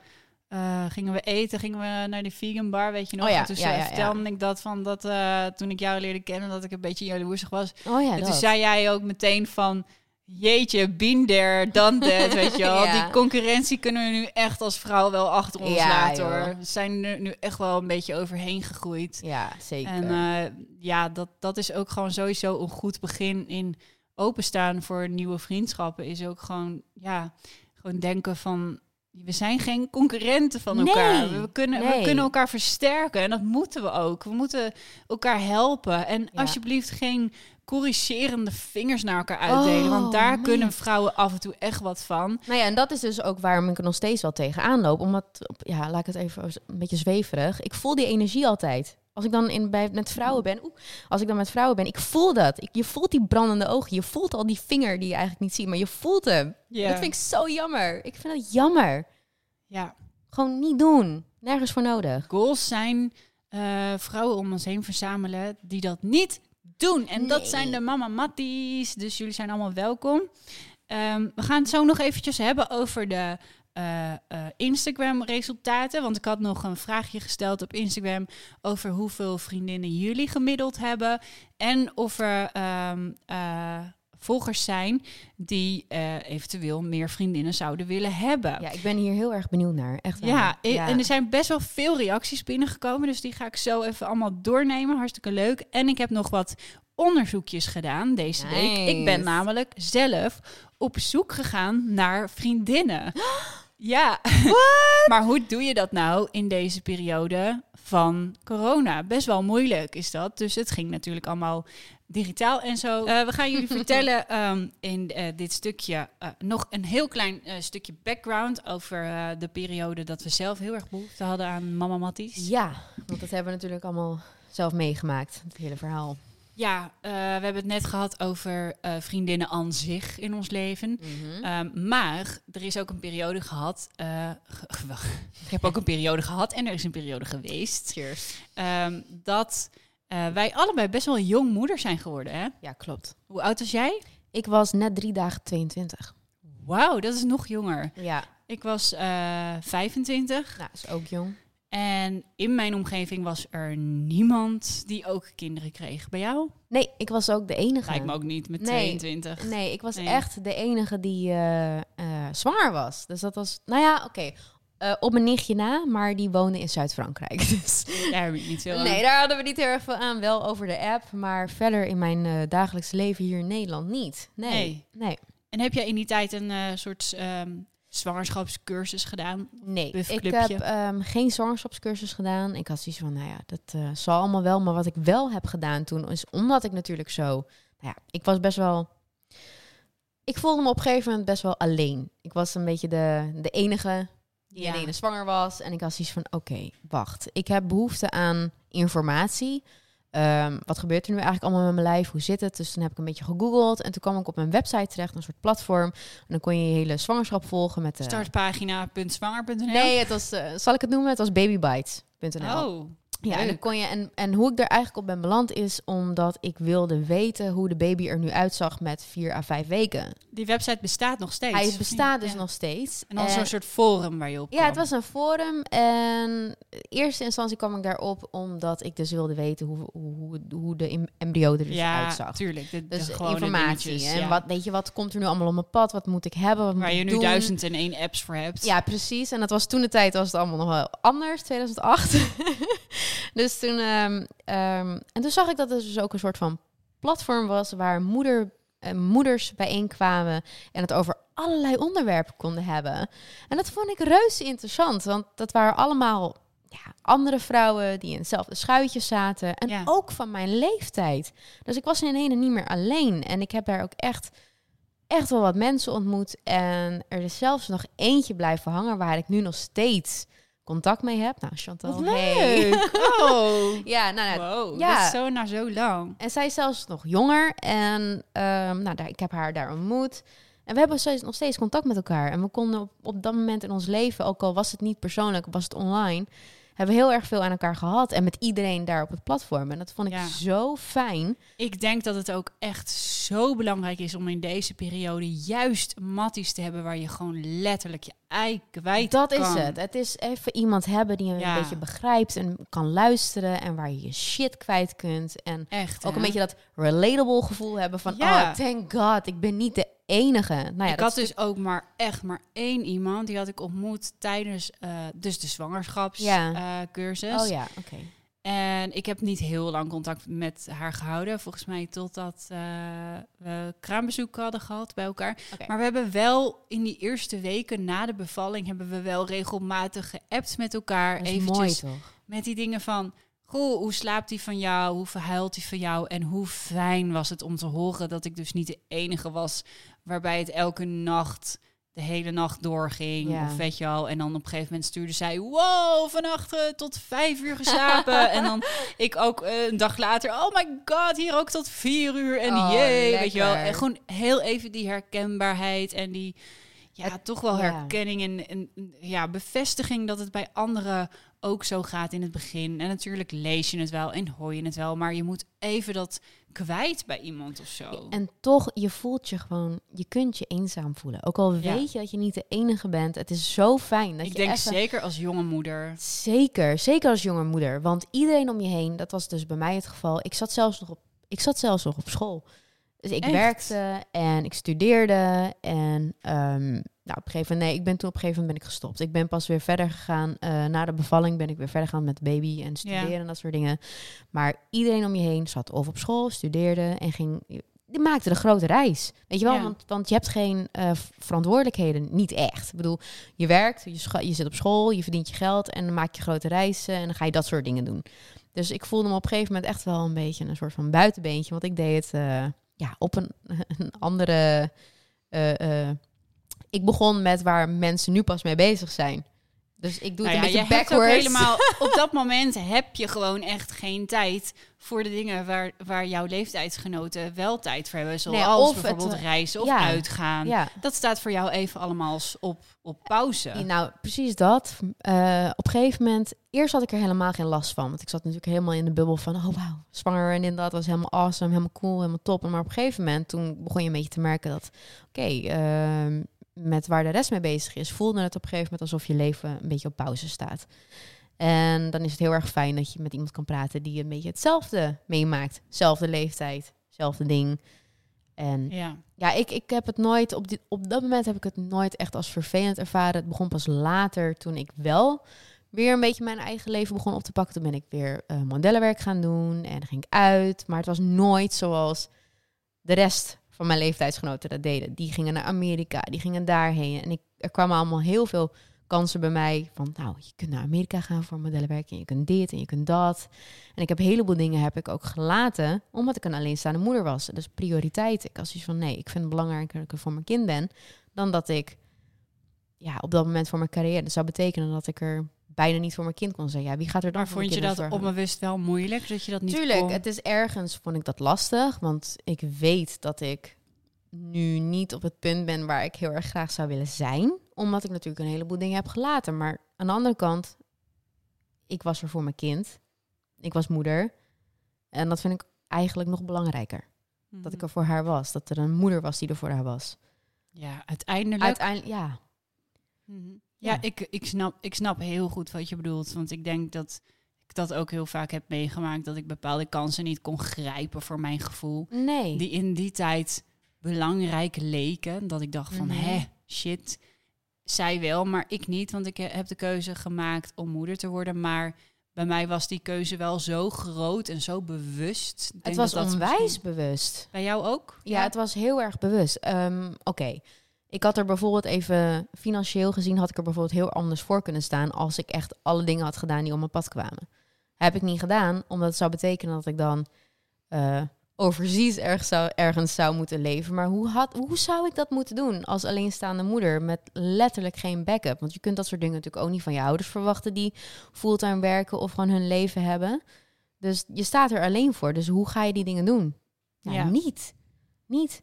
Speaker 1: Uh, gingen we eten, gingen we naar die vegan bar, weet je nog?
Speaker 2: Oh ja,
Speaker 1: en toen
Speaker 2: ja, ja,
Speaker 1: vertelde ik dat van dat uh, toen ik jou leerde kennen, dat ik een beetje jaloersig was.
Speaker 2: Oh ja,
Speaker 1: en
Speaker 2: dat.
Speaker 1: toen zei jij ook meteen van, jeetje, been there, done that, weet je wel. Die concurrentie kunnen we nu echt als vrouw wel achter ons laten hoor. We zijn er nu echt wel een beetje overheen gegroeid.
Speaker 2: Ja, zeker.
Speaker 1: En uh, ja, dat, dat is ook gewoon sowieso een goed begin in openstaan voor nieuwe vriendschappen. Is ook gewoon, ja, gewoon denken van... We zijn geen concurrenten van
Speaker 2: Nee,
Speaker 1: elkaar. We kunnen, we kunnen elkaar versterken en dat moeten we ook. We moeten elkaar helpen. En
Speaker 2: Ja.
Speaker 1: alsjeblieft geen corrigerende vingers naar elkaar uitdelen.
Speaker 2: Oh,
Speaker 1: want daar
Speaker 2: nee.
Speaker 1: kunnen vrouwen af en toe echt wat van.
Speaker 2: Nou ja, en dat is dus ook waarom ik er nog steeds wel tegenaan loop. Omdat, ja, laat ik het even een beetje zweverig. Ik voel die energie altijd. Als ik dan in, bij, met vrouwen ben, als ik dan met vrouwen ben, ik voel dat. Ik, je voelt die brandende ogen. Je voelt al die vinger die je eigenlijk niet ziet, maar je voelt hem. Dat vind ik zo jammer. Ik vind het jammer.
Speaker 1: ja.
Speaker 2: Gewoon niet doen. Nergens voor nodig.
Speaker 1: goals zijn eh, vrouwen om ons heen verzamelen die dat niet doen. En dat zijn de mama matties. Dus jullie zijn allemaal welkom. Ehm, we gaan het zo nog eventjes hebben over de eh, eh, Instagram resultaten. Want ik had nog een vraagje gesteld op Instagram over hoeveel vriendinnen jullie gemiddeld hebben. En of er ehm, eh, volgers zijn die eventueel meer vriendinnen zouden willen hebben.
Speaker 2: Ja, ik ben hier heel erg benieuwd naar. Echt waar.
Speaker 1: Ja, en er zijn best wel veel reacties binnengekomen. Dus die ga ik zo even allemaal doornemen. Hartstikke leuk. En ik heb nog wat onderzoekjes gedaan deze week. Ik ben namelijk zelf op zoek gegaan naar vriendinnen. Ja, maar hoe doe je dat nou in deze periode van corona? Best wel moeilijk is dat. Dus het ging natuurlijk allemaal digitaal en zo. Eh, we gaan jullie vertellen ehm, in eh, dit stukje eh, nog een heel klein eh, stukje background over eh, de periode dat we zelf heel erg behoefte hadden aan mama matties.
Speaker 2: Ja, want dat hebben we natuurlijk allemaal zelf meegemaakt. Het hele verhaal.
Speaker 1: Ja, eh, we hebben het net gehad over eh, vriendinnen aan zich in ons leven. Ehm, maar er is ook een periode gehad. eh, ge- wacht, ik heb ook een periode gehad en er is een periode geweest.
Speaker 2: Cheers.
Speaker 1: ehm, dat eh, wij allebei best wel jong moeder zijn geworden. Hè?
Speaker 2: Ja, klopt.
Speaker 1: Hoe oud was jij?
Speaker 2: Ik was net drie dagen 22.
Speaker 1: Wauw, dat is nog jonger.
Speaker 2: Ja,
Speaker 1: Ik was eh 25
Speaker 2: nou, is ook jong.
Speaker 1: En in mijn omgeving was er niemand die ook kinderen kreeg. Bij jou?
Speaker 2: Nee, ik was ook de enige.
Speaker 1: Lijkt me ook niet met
Speaker 2: Nee.
Speaker 1: 22.
Speaker 2: Nee, ik was
Speaker 1: Nee.
Speaker 2: echt de enige die eh, eh, zwanger was. Dus dat was, nou ja, oké. Eh, op mijn nichtje na, maar die woonde in Zuid-Frankrijk. Dus
Speaker 1: Daar heb ik niet veel aan.
Speaker 2: nee, daar hadden we niet heel erg veel aan. Wel over de app, maar verder in mijn dagelijks leven hier in Nederland niet. Nee.
Speaker 1: Nee.
Speaker 2: Nee.
Speaker 1: En heb jij in die tijd een soort ehm, zwangerschapscursus gedaan?
Speaker 2: Nee, ik heb ehm, geen zwangerschapscursus gedaan. Ik had zoiets van, nou ja, dat eh, zal allemaal wel. Maar wat ik wel heb gedaan toen, is omdat ik natuurlijk zo... Nou ja, ik was best wel... Ik voelde me op een gegeven moment best wel alleen. Ik was een beetje de, de enige die
Speaker 1: Ja.
Speaker 2: ene zwanger was. En ik had zoiets van, oké, wacht. Ik heb behoefte aan informatie. Ehm, wat gebeurt er nu eigenlijk allemaal met mijn lijf? Hoe zit het? Dus toen heb ik een beetje gegoogeld. En toen kwam ik op mijn website terecht, een soort platform. En dan kon je je hele zwangerschap volgen met de...
Speaker 1: Startpagina.zwanger.nl
Speaker 2: Nee, het was, eh, zal ik het noemen? Het was babybites.nl.
Speaker 1: Oh,
Speaker 2: ja, en dan
Speaker 1: leuk.
Speaker 2: kon je en, en hoe ik er eigenlijk op ben beland is omdat ik wilde weten hoe de baby er nu uitzag met vier à vijf weken.
Speaker 1: die website bestaat nog steeds.
Speaker 2: Hij bestaat dus
Speaker 1: Ja.
Speaker 2: nog steeds.
Speaker 1: En dan zo'n soort forum waar je op
Speaker 2: ja, het was een forum en in eerste instantie kwam ik daarop omdat ik dus wilde weten hoe, hoe, hoe, de em- embryo er dus
Speaker 1: ja,
Speaker 2: uitzag.
Speaker 1: tuurlijk. De, de
Speaker 2: Dus informatie.
Speaker 1: dingetjes,
Speaker 2: en
Speaker 1: ja.
Speaker 2: wat, weet je, wat komt er nu allemaal op mijn pad? Wat moet ik hebben? Wat
Speaker 1: Waar
Speaker 2: moet
Speaker 1: je nu
Speaker 2: doen?
Speaker 1: duizend en één apps voor hebt.
Speaker 2: Ja, precies. En dat was toen de tijd was het allemaal nog wel anders, 2008. dus toen, ehm, ehm, en toen zag ik dat er dus ook een soort van platform was waar moeder, eh, moeders bijeenkwamen en het over allerlei onderwerpen konden hebben. En dat vond ik reuze interessant, want dat waren allemaal ja, andere vrouwen die in hetzelfde schuitje zaten en
Speaker 1: Ja.
Speaker 2: ook van mijn leeftijd. Dus ik was in ene niet meer alleen en ik heb daar ook echt echt wel wat mensen ontmoet. En er is zelfs nog eentje blijven hangen waar ik nu nog steeds contact mee heb. Nou, Chantal,
Speaker 1: Wat
Speaker 2: hey.
Speaker 1: Oh.
Speaker 2: Ja, nou, nou,
Speaker 1: Wow,
Speaker 2: ja.
Speaker 1: dat is zo na zo lang.
Speaker 2: en zij is zelfs nog jonger. En ehm, nou, daar, ik heb haar daar ontmoet. En we hebben steeds, nog steeds contact met elkaar. En we konden op, op dat moment in ons leven, ook al was het niet persoonlijk, was het online, hebben we heel erg veel aan elkaar gehad. En met iedereen daar op het platform. En dat vond ik
Speaker 1: Ja.
Speaker 2: zo fijn.
Speaker 1: Ik denk dat het ook echt zo belangrijk is om in deze periode juist matties te hebben waar je gewoon letterlijk je ei kwijt
Speaker 2: Dat is het. Het is even iemand hebben die je
Speaker 1: Ja.
Speaker 2: een beetje begrijpt en kan luisteren en waar je je shit kwijt kunt. En
Speaker 1: Echt.
Speaker 2: ook
Speaker 1: hè?
Speaker 2: een beetje dat relatable gevoel hebben van,
Speaker 1: Ja.
Speaker 2: oh, thank God, ik ben niet de enige. Nou ja,
Speaker 1: ik had dus ook maar echt maar één iemand die had ik ontmoet tijdens eh, dus de
Speaker 2: Ja.
Speaker 1: zwangerschapscursus.
Speaker 2: Oh ja, oké.
Speaker 1: En ik heb niet heel lang contact met haar gehouden. Volgens mij totdat eh, we kraambezoek hadden gehad bij elkaar. Maar we hebben wel in die eerste weken na de bevalling... hebben we wel regelmatig geappt met elkaar.
Speaker 2: Dat is
Speaker 1: Eventjes
Speaker 2: mooi toch?
Speaker 1: met die dingen van... Goh, hoe slaapt hij van jou? Hoe verhuilt hij van jou? En hoe fijn was het om te horen dat ik dus niet de enige was... waarbij het elke nacht de hele nacht doorging.
Speaker 2: Ja.
Speaker 1: Of weet je al. En dan op een gegeven moment stuurde zij... Wow, vannacht tot vijf uur geslapen. en dan ik ook eh, een dag later... Oh my god, hier ook tot vier uur. En
Speaker 2: Oh,
Speaker 1: jee, weet je wel. En gewoon heel even die herkenbaarheid en die... Ja, toch wel herkenning en, en ja, bevestiging dat het bij anderen ook zo gaat in het begin. En natuurlijk lees je het wel en hoor je het wel, maar je moet even dat kwijt bij iemand of zo.
Speaker 2: En toch, je voelt je gewoon, je kunt je eenzaam voelen. Ook al
Speaker 1: Ja.
Speaker 2: weet je dat je niet de enige bent. Het is zo fijn dat
Speaker 1: ik
Speaker 2: je
Speaker 1: denk
Speaker 2: even...
Speaker 1: zeker als jonge moeder.
Speaker 2: Zeker, zeker als jonge moeder. Want iedereen om je heen, dat was dus bij mij het geval. Ik zat zelfs nog op, ik zat zelfs nog op school. Dus ik
Speaker 1: Echt?
Speaker 2: werkte en ik studeerde. En ehm, nou, op een gegeven moment, nee, ik ben toen op een gegeven moment ben ik gestopt. Ik ben pas weer verder gegaan. eh, na de bevalling ben ik weer verder gegaan met baby en studeren
Speaker 1: Ja.
Speaker 2: en dat soort dingen. Maar iedereen om je heen zat of op school, studeerde en ging. Die maakte de grote reis. Weet je wel?
Speaker 1: Ja.
Speaker 2: Want, want je hebt geen eh, verantwoordelijkheden. Niet echt. Ik bedoel, je werkt, je, je zit op school, je verdient je geld en dan maak je grote reizen en dan ga je dat soort dingen doen. Dus ik voelde me op een gegeven moment echt wel een beetje een soort van buitenbeentje, want ik deed het eh, ja, op een, een andere. eh, eh, ik begon met waar mensen nu pas mee bezig zijn. Dus ik doe
Speaker 1: Nou
Speaker 2: het
Speaker 1: ja,
Speaker 2: een
Speaker 1: je
Speaker 2: beetje
Speaker 1: hebt ook
Speaker 2: backwards.
Speaker 1: helemaal, op dat moment heb je gewoon echt geen tijd voor de dingen waar, waar jouw leeftijdsgenoten wel tijd voor hebben. Zoals
Speaker 2: Nee, of
Speaker 1: bijvoorbeeld
Speaker 2: het,
Speaker 1: reizen of
Speaker 2: ja.
Speaker 1: uitgaan.
Speaker 2: Ja,
Speaker 1: Dat staat voor jou even allemaal op, op pauze.
Speaker 2: nou precies dat. Eh, op een gegeven moment, eerst had ik er helemaal geen last van. Want ik zat natuurlijk helemaal in de bubbel van, oh wauw, zwanger en inderdaad was helemaal awesome, helemaal cool, helemaal top. Maar op een gegeven moment, toen begon je een beetje te merken dat, oké, ehm, met waar de rest mee bezig is, voelde het op een gegeven moment alsof je leven een beetje op pauze staat. En dan is het heel erg fijn dat je met iemand kan praten die een beetje hetzelfde meemaakt. Zelfde leeftijd, zelfde ding. En
Speaker 1: Ja.
Speaker 2: ja, ik, ik heb het nooit, op, dit, op dat moment heb ik het nooit echt als vervelend ervaren. Het begon pas later, toen ik wel weer een beetje mijn eigen leven begon op te pakken. Toen ben ik weer eh, modellenwerk gaan doen en ging ik uit. Maar het was nooit zoals de rest van mijn leeftijdsgenoten dat deden. Die gingen naar Amerika, die gingen daarheen. En ik, er kwamen allemaal heel veel kansen bij mij van, nou, je kunt naar Amerika gaan voor modellenwerk en je kunt dit en je kunt dat. En ik heb een heleboel dingen heb ik ook gelaten, omdat ik een alleenstaande moeder was. Dus prioriteit. Ik was zoiets van, nee, ik vind het belangrijker dat ik er voor mijn kind ben, dan dat ik ja, op dat moment voor mijn carrière. Dat zou betekenen dat ik er bijna niet voor mijn kind kon zijn. Ja, wie gaat er dan
Speaker 1: Maar
Speaker 2: voor
Speaker 1: vond je dat
Speaker 2: zorgen?
Speaker 1: onbewust wel moeilijk, dat je dat niet
Speaker 2: Tuurlijk,
Speaker 1: kon?
Speaker 2: het is ergens vond ik dat lastig, want ik weet dat ik nu niet op het punt ben waar ik heel erg graag zou willen zijn, omdat ik natuurlijk een heleboel dingen heb gelaten. Maar aan de andere kant, ik was er voor mijn kind, ik was moeder, en dat vind ik eigenlijk nog belangrijker. Dat ik er voor haar was, dat er een moeder was die er voor haar was.
Speaker 1: Ja, uiteindelijk...
Speaker 2: Uiteindelijk, ja.
Speaker 1: Mhm.
Speaker 2: Ja.
Speaker 1: Ja, ik, ik, snap, ik snap heel goed wat je bedoelt. Want ik denk dat ik dat ook heel vaak heb meegemaakt. Dat ik bepaalde kansen niet kon grijpen voor mijn gevoel.
Speaker 2: Nee.
Speaker 1: Die in die tijd belangrijk leken. Dat ik dacht van,
Speaker 2: Mhm.
Speaker 1: hè, shit. Zij wel, maar ik niet. Want ik he- heb de keuze gemaakt om moeder te worden. Maar bij mij was die keuze wel zo groot en zo bewust.
Speaker 2: Het was
Speaker 1: dat dat
Speaker 2: onwijs
Speaker 1: misschien-
Speaker 2: bewust.
Speaker 1: Bij jou ook?
Speaker 2: Ja, het was heel erg bewust. Ehm, Oké, ik had er bijvoorbeeld even financieel gezien, had ik er bijvoorbeeld heel anders voor kunnen staan als ik echt alle dingen had gedaan die op mijn pad kwamen. Heb ik niet gedaan, omdat het zou betekenen dat ik dan overzees ergens zou, ergens zou moeten leven. Maar hoe, had, hoe zou ik dat moeten doen als alleenstaande moeder met letterlijk geen backup? Want je kunt dat soort dingen natuurlijk ook niet van je ouders verwachten die fulltime werken of gewoon hun leven hebben. Dus je staat er alleen voor. Dus hoe ga je die dingen doen? Ja,
Speaker 1: Ja.
Speaker 2: niet. Niet.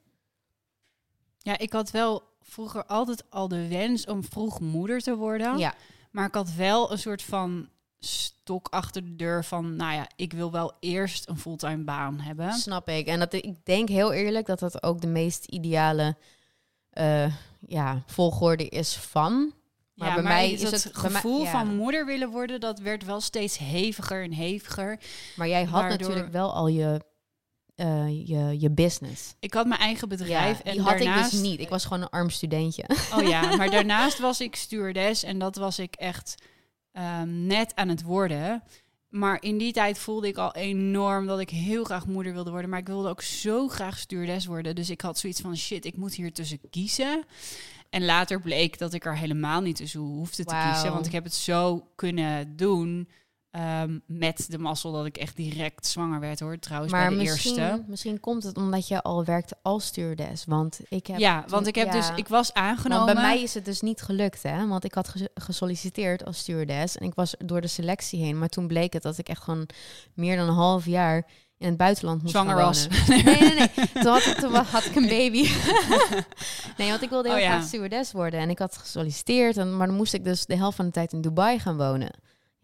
Speaker 1: Ja, ik had wel vroeger altijd al de wens om vroeg moeder te worden.
Speaker 2: Ja,
Speaker 1: Maar ik had wel een soort van stok achter de deur van, nou ja, ik wil wel eerst een fulltime baan hebben.
Speaker 2: snap ik. En dat, ik denk heel eerlijk dat dat ook de meest ideale eh, ja, volgorde is van. Maar
Speaker 1: ja,
Speaker 2: bij
Speaker 1: maar
Speaker 2: mij
Speaker 1: is het
Speaker 2: mij-
Speaker 1: gevoel
Speaker 2: ja.
Speaker 1: van moeder willen worden, dat werd wel steeds heviger en heviger.
Speaker 2: Maar jij had
Speaker 1: Waardoor-
Speaker 2: natuurlijk wel al je, eh, je, je business.
Speaker 1: Ik had mijn eigen bedrijf
Speaker 2: Ja,
Speaker 1: en
Speaker 2: die had
Speaker 1: daarnaast...
Speaker 2: ik dus niet. Ik was gewoon een arm studentje.
Speaker 1: Oh ja, maar daarnaast was ik stewardess en dat was ik echt ehm, net aan het worden. Maar in die tijd voelde ik al enorm dat ik heel graag moeder wilde worden. Maar ik wilde ook zo graag stewardess worden. Dus ik had zoiets van, shit, ik moet hier tussen kiezen. En later bleek dat ik er helemaal niet tussen hoefde te kiezen. Want ik heb het zo kunnen doen ehm, met de mazzel dat ik echt direct zwanger werd hoor. Trouwens,
Speaker 2: maar
Speaker 1: bij de
Speaker 2: misschien,
Speaker 1: eerste.
Speaker 2: misschien komt het omdat je al werkte als stewardess. Want ik heb
Speaker 1: Ja, want ik heb
Speaker 2: ja.
Speaker 1: dus, ik was aangenomen.
Speaker 2: Want bij mij is het dus niet gelukt, hè? Want ik had ge- gesolliciteerd als stewardess en ik was door de selectie heen. Maar toen bleek het dat ik echt gewoon meer dan een half jaar in het buitenland moest
Speaker 1: Zwanger was.
Speaker 2: Nee, nee, nee. Toen had ik, toen had ik een baby. nee, want ik wilde heel
Speaker 1: Oh, ja.
Speaker 2: graag stewardess worden en ik had gesolliciteerd. En, maar dan moest ik dus de helft van de tijd in Dubai gaan wonen.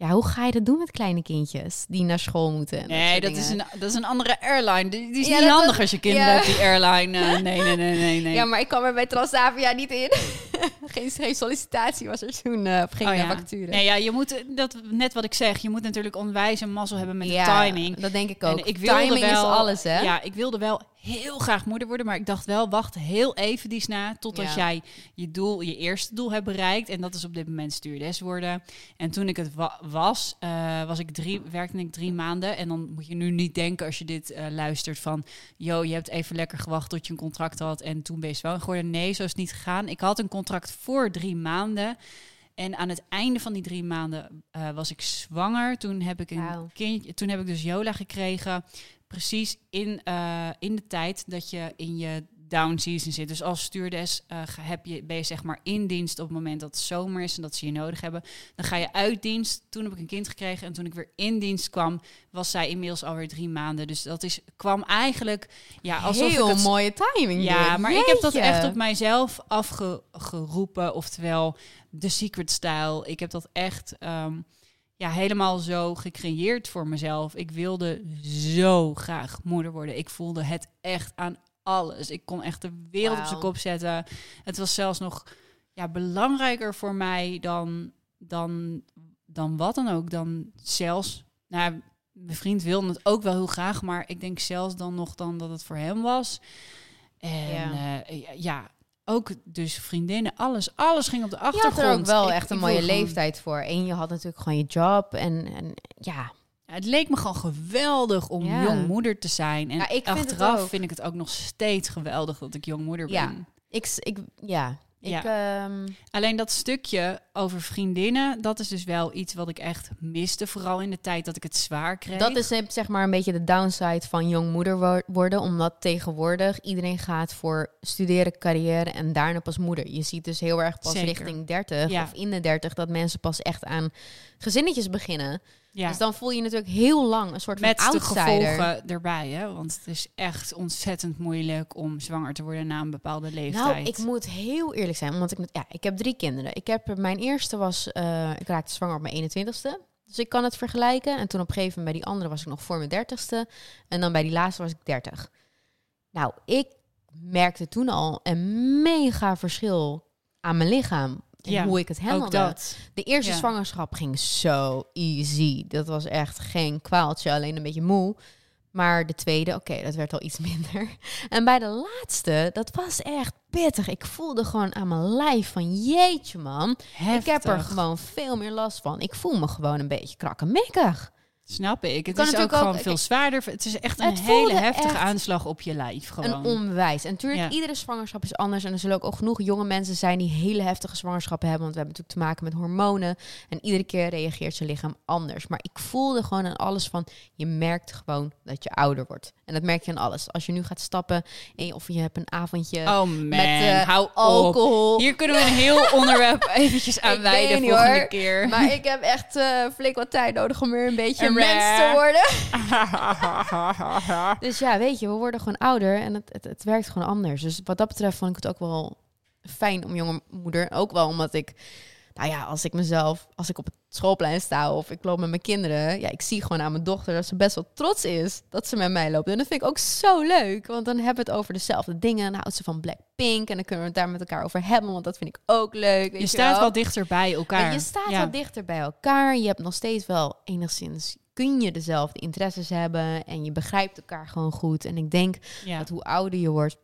Speaker 2: Ja, hoe ga je dat doen met kleine kindjes die naar school moeten? en
Speaker 1: Nee, dat is, een, dat is een andere airline. Die, die is
Speaker 2: Ja,
Speaker 1: niet handig als je kinderen
Speaker 2: ja.
Speaker 1: hebt, die airline. eh, nee, nee, nee, nee, nee.
Speaker 2: Ja, maar ik kwam er bij Transavia niet in. geen, geen sollicitatie was er toen, eh, of geen
Speaker 1: Oh, ja.
Speaker 2: vacature.
Speaker 1: Nee, ja, je moet, dat, net wat ik zeg, je moet natuurlijk onwijs een mazzel hebben met de timing.
Speaker 2: Dat denk ik ook.
Speaker 1: En ik wilde
Speaker 2: timing
Speaker 1: wel,
Speaker 2: is alles, hè?
Speaker 1: Ja, ik wilde wel heel graag moeder worden, maar ik dacht wel, wacht heel even die na, totdat
Speaker 2: Ja.
Speaker 1: jij je doel, je eerste doel hebt bereikt. En dat is op dit moment stewardess worden. En toen ik het wa- was, eh, was ik drie, werkte ik drie maanden. En dan moet je nu niet denken als je dit eh, luistert van, yo, je hebt even lekker gewacht tot je een contract had en toen ben je zwanger geworden. Nee, zo is het niet gegaan. Ik had een contract voor drie maanden. En aan het einde van die drie maanden eh, was ik zwanger. Toen heb ik een kindje. Toen heb ik dus Jola gekregen. Precies in, eh, in de tijd dat je in je down season zit. Dus als stewardess eh, heb je, ben je zeg maar in dienst op het moment dat het zomer is en dat ze je nodig hebben. Dan ga je uit dienst. Toen heb ik een kind gekregen en toen ik weer in dienst kwam, was zij inmiddels alweer drie maanden. Dus dat is, kwam eigenlijk ja, alsof
Speaker 2: Heel
Speaker 1: ik het
Speaker 2: mooie timing.
Speaker 1: ja,
Speaker 2: dit.
Speaker 1: maar ik heb dat echt op mijzelf afgeroepen. Oftewel, de secret style. Ik heb dat echt ehm, ja, helemaal zo gecreëerd voor mezelf. Ik wilde zo graag moeder worden. Ik voelde het echt aan alles. Ik kon echt de wereld op zijn kop zetten. Het was zelfs nog ja, belangrijker voor mij dan, dan, dan wat dan ook. Dan zelfs, nou, mijn vriend wilde het ook wel heel graag, maar ik denk zelfs dan nog dan dat het voor hem was. En
Speaker 2: Ja.
Speaker 1: ja ook dus vriendinnen, alles, alles ging op de
Speaker 2: Je had
Speaker 1: achtergrond.
Speaker 2: er ook wel
Speaker 1: Ik-
Speaker 2: echt een mooie
Speaker 1: gewoon-
Speaker 2: leeftijd voor. En je had natuurlijk gewoon je job. En, en ja,
Speaker 1: Ja, het leek me gewoon geweldig om
Speaker 2: Ja.
Speaker 1: jongmoeder te zijn. En
Speaker 2: Ja, ik vind
Speaker 1: achteraf
Speaker 2: ook.
Speaker 1: vind ik het ook nog steeds geweldig dat ik jongmoeder ben.
Speaker 2: Ja. ik, ik, ja. Ik, ehm,
Speaker 1: Alleen dat stukje over vriendinnen, dat is dus wel iets wat ik echt miste. Vooral in de tijd dat ik het zwaar kreeg.
Speaker 2: dat is eh, zeg maar een beetje de downside van jong moeder wo- worden. Omdat tegenwoordig iedereen gaat voor studeren, carrière en daarna pas moeder. Je ziet dus heel erg pas
Speaker 1: Zeker.
Speaker 2: richting 30
Speaker 1: Ja.
Speaker 2: of in de 30 dat mensen pas echt aan gezinnetjes beginnen.
Speaker 1: Ja.
Speaker 2: Dus dan voel je je natuurlijk heel lang een soort van
Speaker 1: Met de
Speaker 2: outsider.
Speaker 1: gevolgen erbij, hè? Want het is echt ontzettend moeilijk om zwanger te worden na een bepaalde leeftijd.
Speaker 2: Nou, ik moet heel eerlijk zijn, omdat ik ja, ik heb drie kinderen. Ik heb mijn eerste was, eh, ik raakte zwanger op mijn 21ste. Dus ik kan het vergelijken. En toen op een gegeven moment bij die andere was ik nog voor mijn dertigste. En dan bij die laatste was ik 30. Nou, ik merkte toen al een mega verschil aan mijn lichaam. En
Speaker 1: Ja,
Speaker 2: hoe ik het handelde. De eerste
Speaker 1: Ja.
Speaker 2: zwangerschap ging zo easy. Dat was echt geen kwaaltje, alleen een beetje moe. Maar de tweede, oké, dat werd al iets minder. En bij de laatste, dat was echt pittig. Ik voelde gewoon aan mijn lijf van jeetje man. Ik heb er gewoon veel meer last van. Ik voel me gewoon een beetje krakkemikkig.
Speaker 1: Snap ik. Het is ook gewoon veel zwaarder. Het is echt een hele heftige aanslag op je lijf. Gewoon.
Speaker 2: Een onwijs. En natuurlijk,
Speaker 1: Ja.
Speaker 2: iedere zwangerschap is anders. En er zullen ook, ook genoeg jonge mensen zijn die hele heftige zwangerschappen hebben. Want we hebben natuurlijk te maken met hormonen. En iedere keer reageert je lichaam anders. Maar ik voelde gewoon aan alles van... Je merkt gewoon dat je ouder wordt. En dat merk je aan alles. Als je nu gaat stappen en of je hebt een avondje
Speaker 1: oh man,
Speaker 2: met eh,
Speaker 1: hou op.
Speaker 2: alcohol.
Speaker 1: Hier kunnen we een heel onderwerp eventjes aan wijden volgende
Speaker 2: hoor.
Speaker 1: keer.
Speaker 2: Maar ik heb echt eh, flink wat tijd nodig om weer een beetje
Speaker 1: Een
Speaker 2: mens te worden. Dus ja, weet je, we worden gewoon ouder en het, het, het werkt gewoon anders. Dus wat dat betreft vond ik het ook wel fijn om jonge moeder. Ook wel omdat ik, nou ja, als ik mezelf, als ik op het schoolplein sta of ik loop met mijn kinderen, ja, ik zie gewoon aan mijn dochter dat ze best wel trots is dat ze met mij loopt. En dat vind ik ook zo leuk, want dan hebben we het over dezelfde dingen. En dan houdt ze van Blackpink en dan kunnen we het daar met elkaar over hebben, want dat vind ik ook leuk. Weet
Speaker 1: je staat
Speaker 2: wel
Speaker 1: wel dichter bij elkaar.
Speaker 2: maar je staat
Speaker 1: Ja.
Speaker 2: wel dichter bij elkaar. Je hebt nog steeds wel enigszins kun je dezelfde interesses hebben en je begrijpt elkaar gewoon goed. En ik denk
Speaker 1: Ja.
Speaker 2: dat hoe ouder je wordt,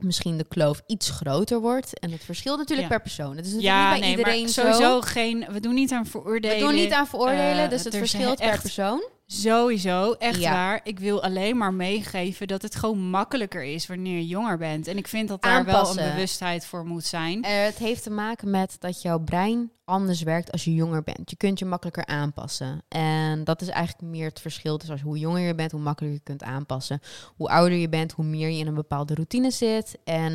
Speaker 2: misschien de kloof iets groter wordt. En het verschilt natuurlijk
Speaker 1: Ja.
Speaker 2: per persoon. Het is natuurlijk
Speaker 1: Ja,
Speaker 2: niet bij
Speaker 1: nee,
Speaker 2: iedereen
Speaker 1: maar
Speaker 2: zo.
Speaker 1: sowieso geen. We doen niet aan veroordelen.
Speaker 2: We doen niet aan veroordelen,
Speaker 1: Eh,
Speaker 2: dus het
Speaker 1: er
Speaker 2: verschilt per persoon.
Speaker 1: Sowieso, echt
Speaker 2: Ja.
Speaker 1: waar. Ik wil alleen maar meegeven dat het gewoon makkelijker is wanneer je jonger bent. En ik vind dat daar wel een bewustheid voor moet zijn.
Speaker 2: Eh, het heeft te maken met dat jouw brein anders werkt als je jonger bent. Je kunt je makkelijker aanpassen. En dat is eigenlijk meer het verschil. Dus als hoe jonger je bent, hoe makkelijker je kunt aanpassen. Hoe ouder je bent, hoe meer je in een bepaalde routine zit. En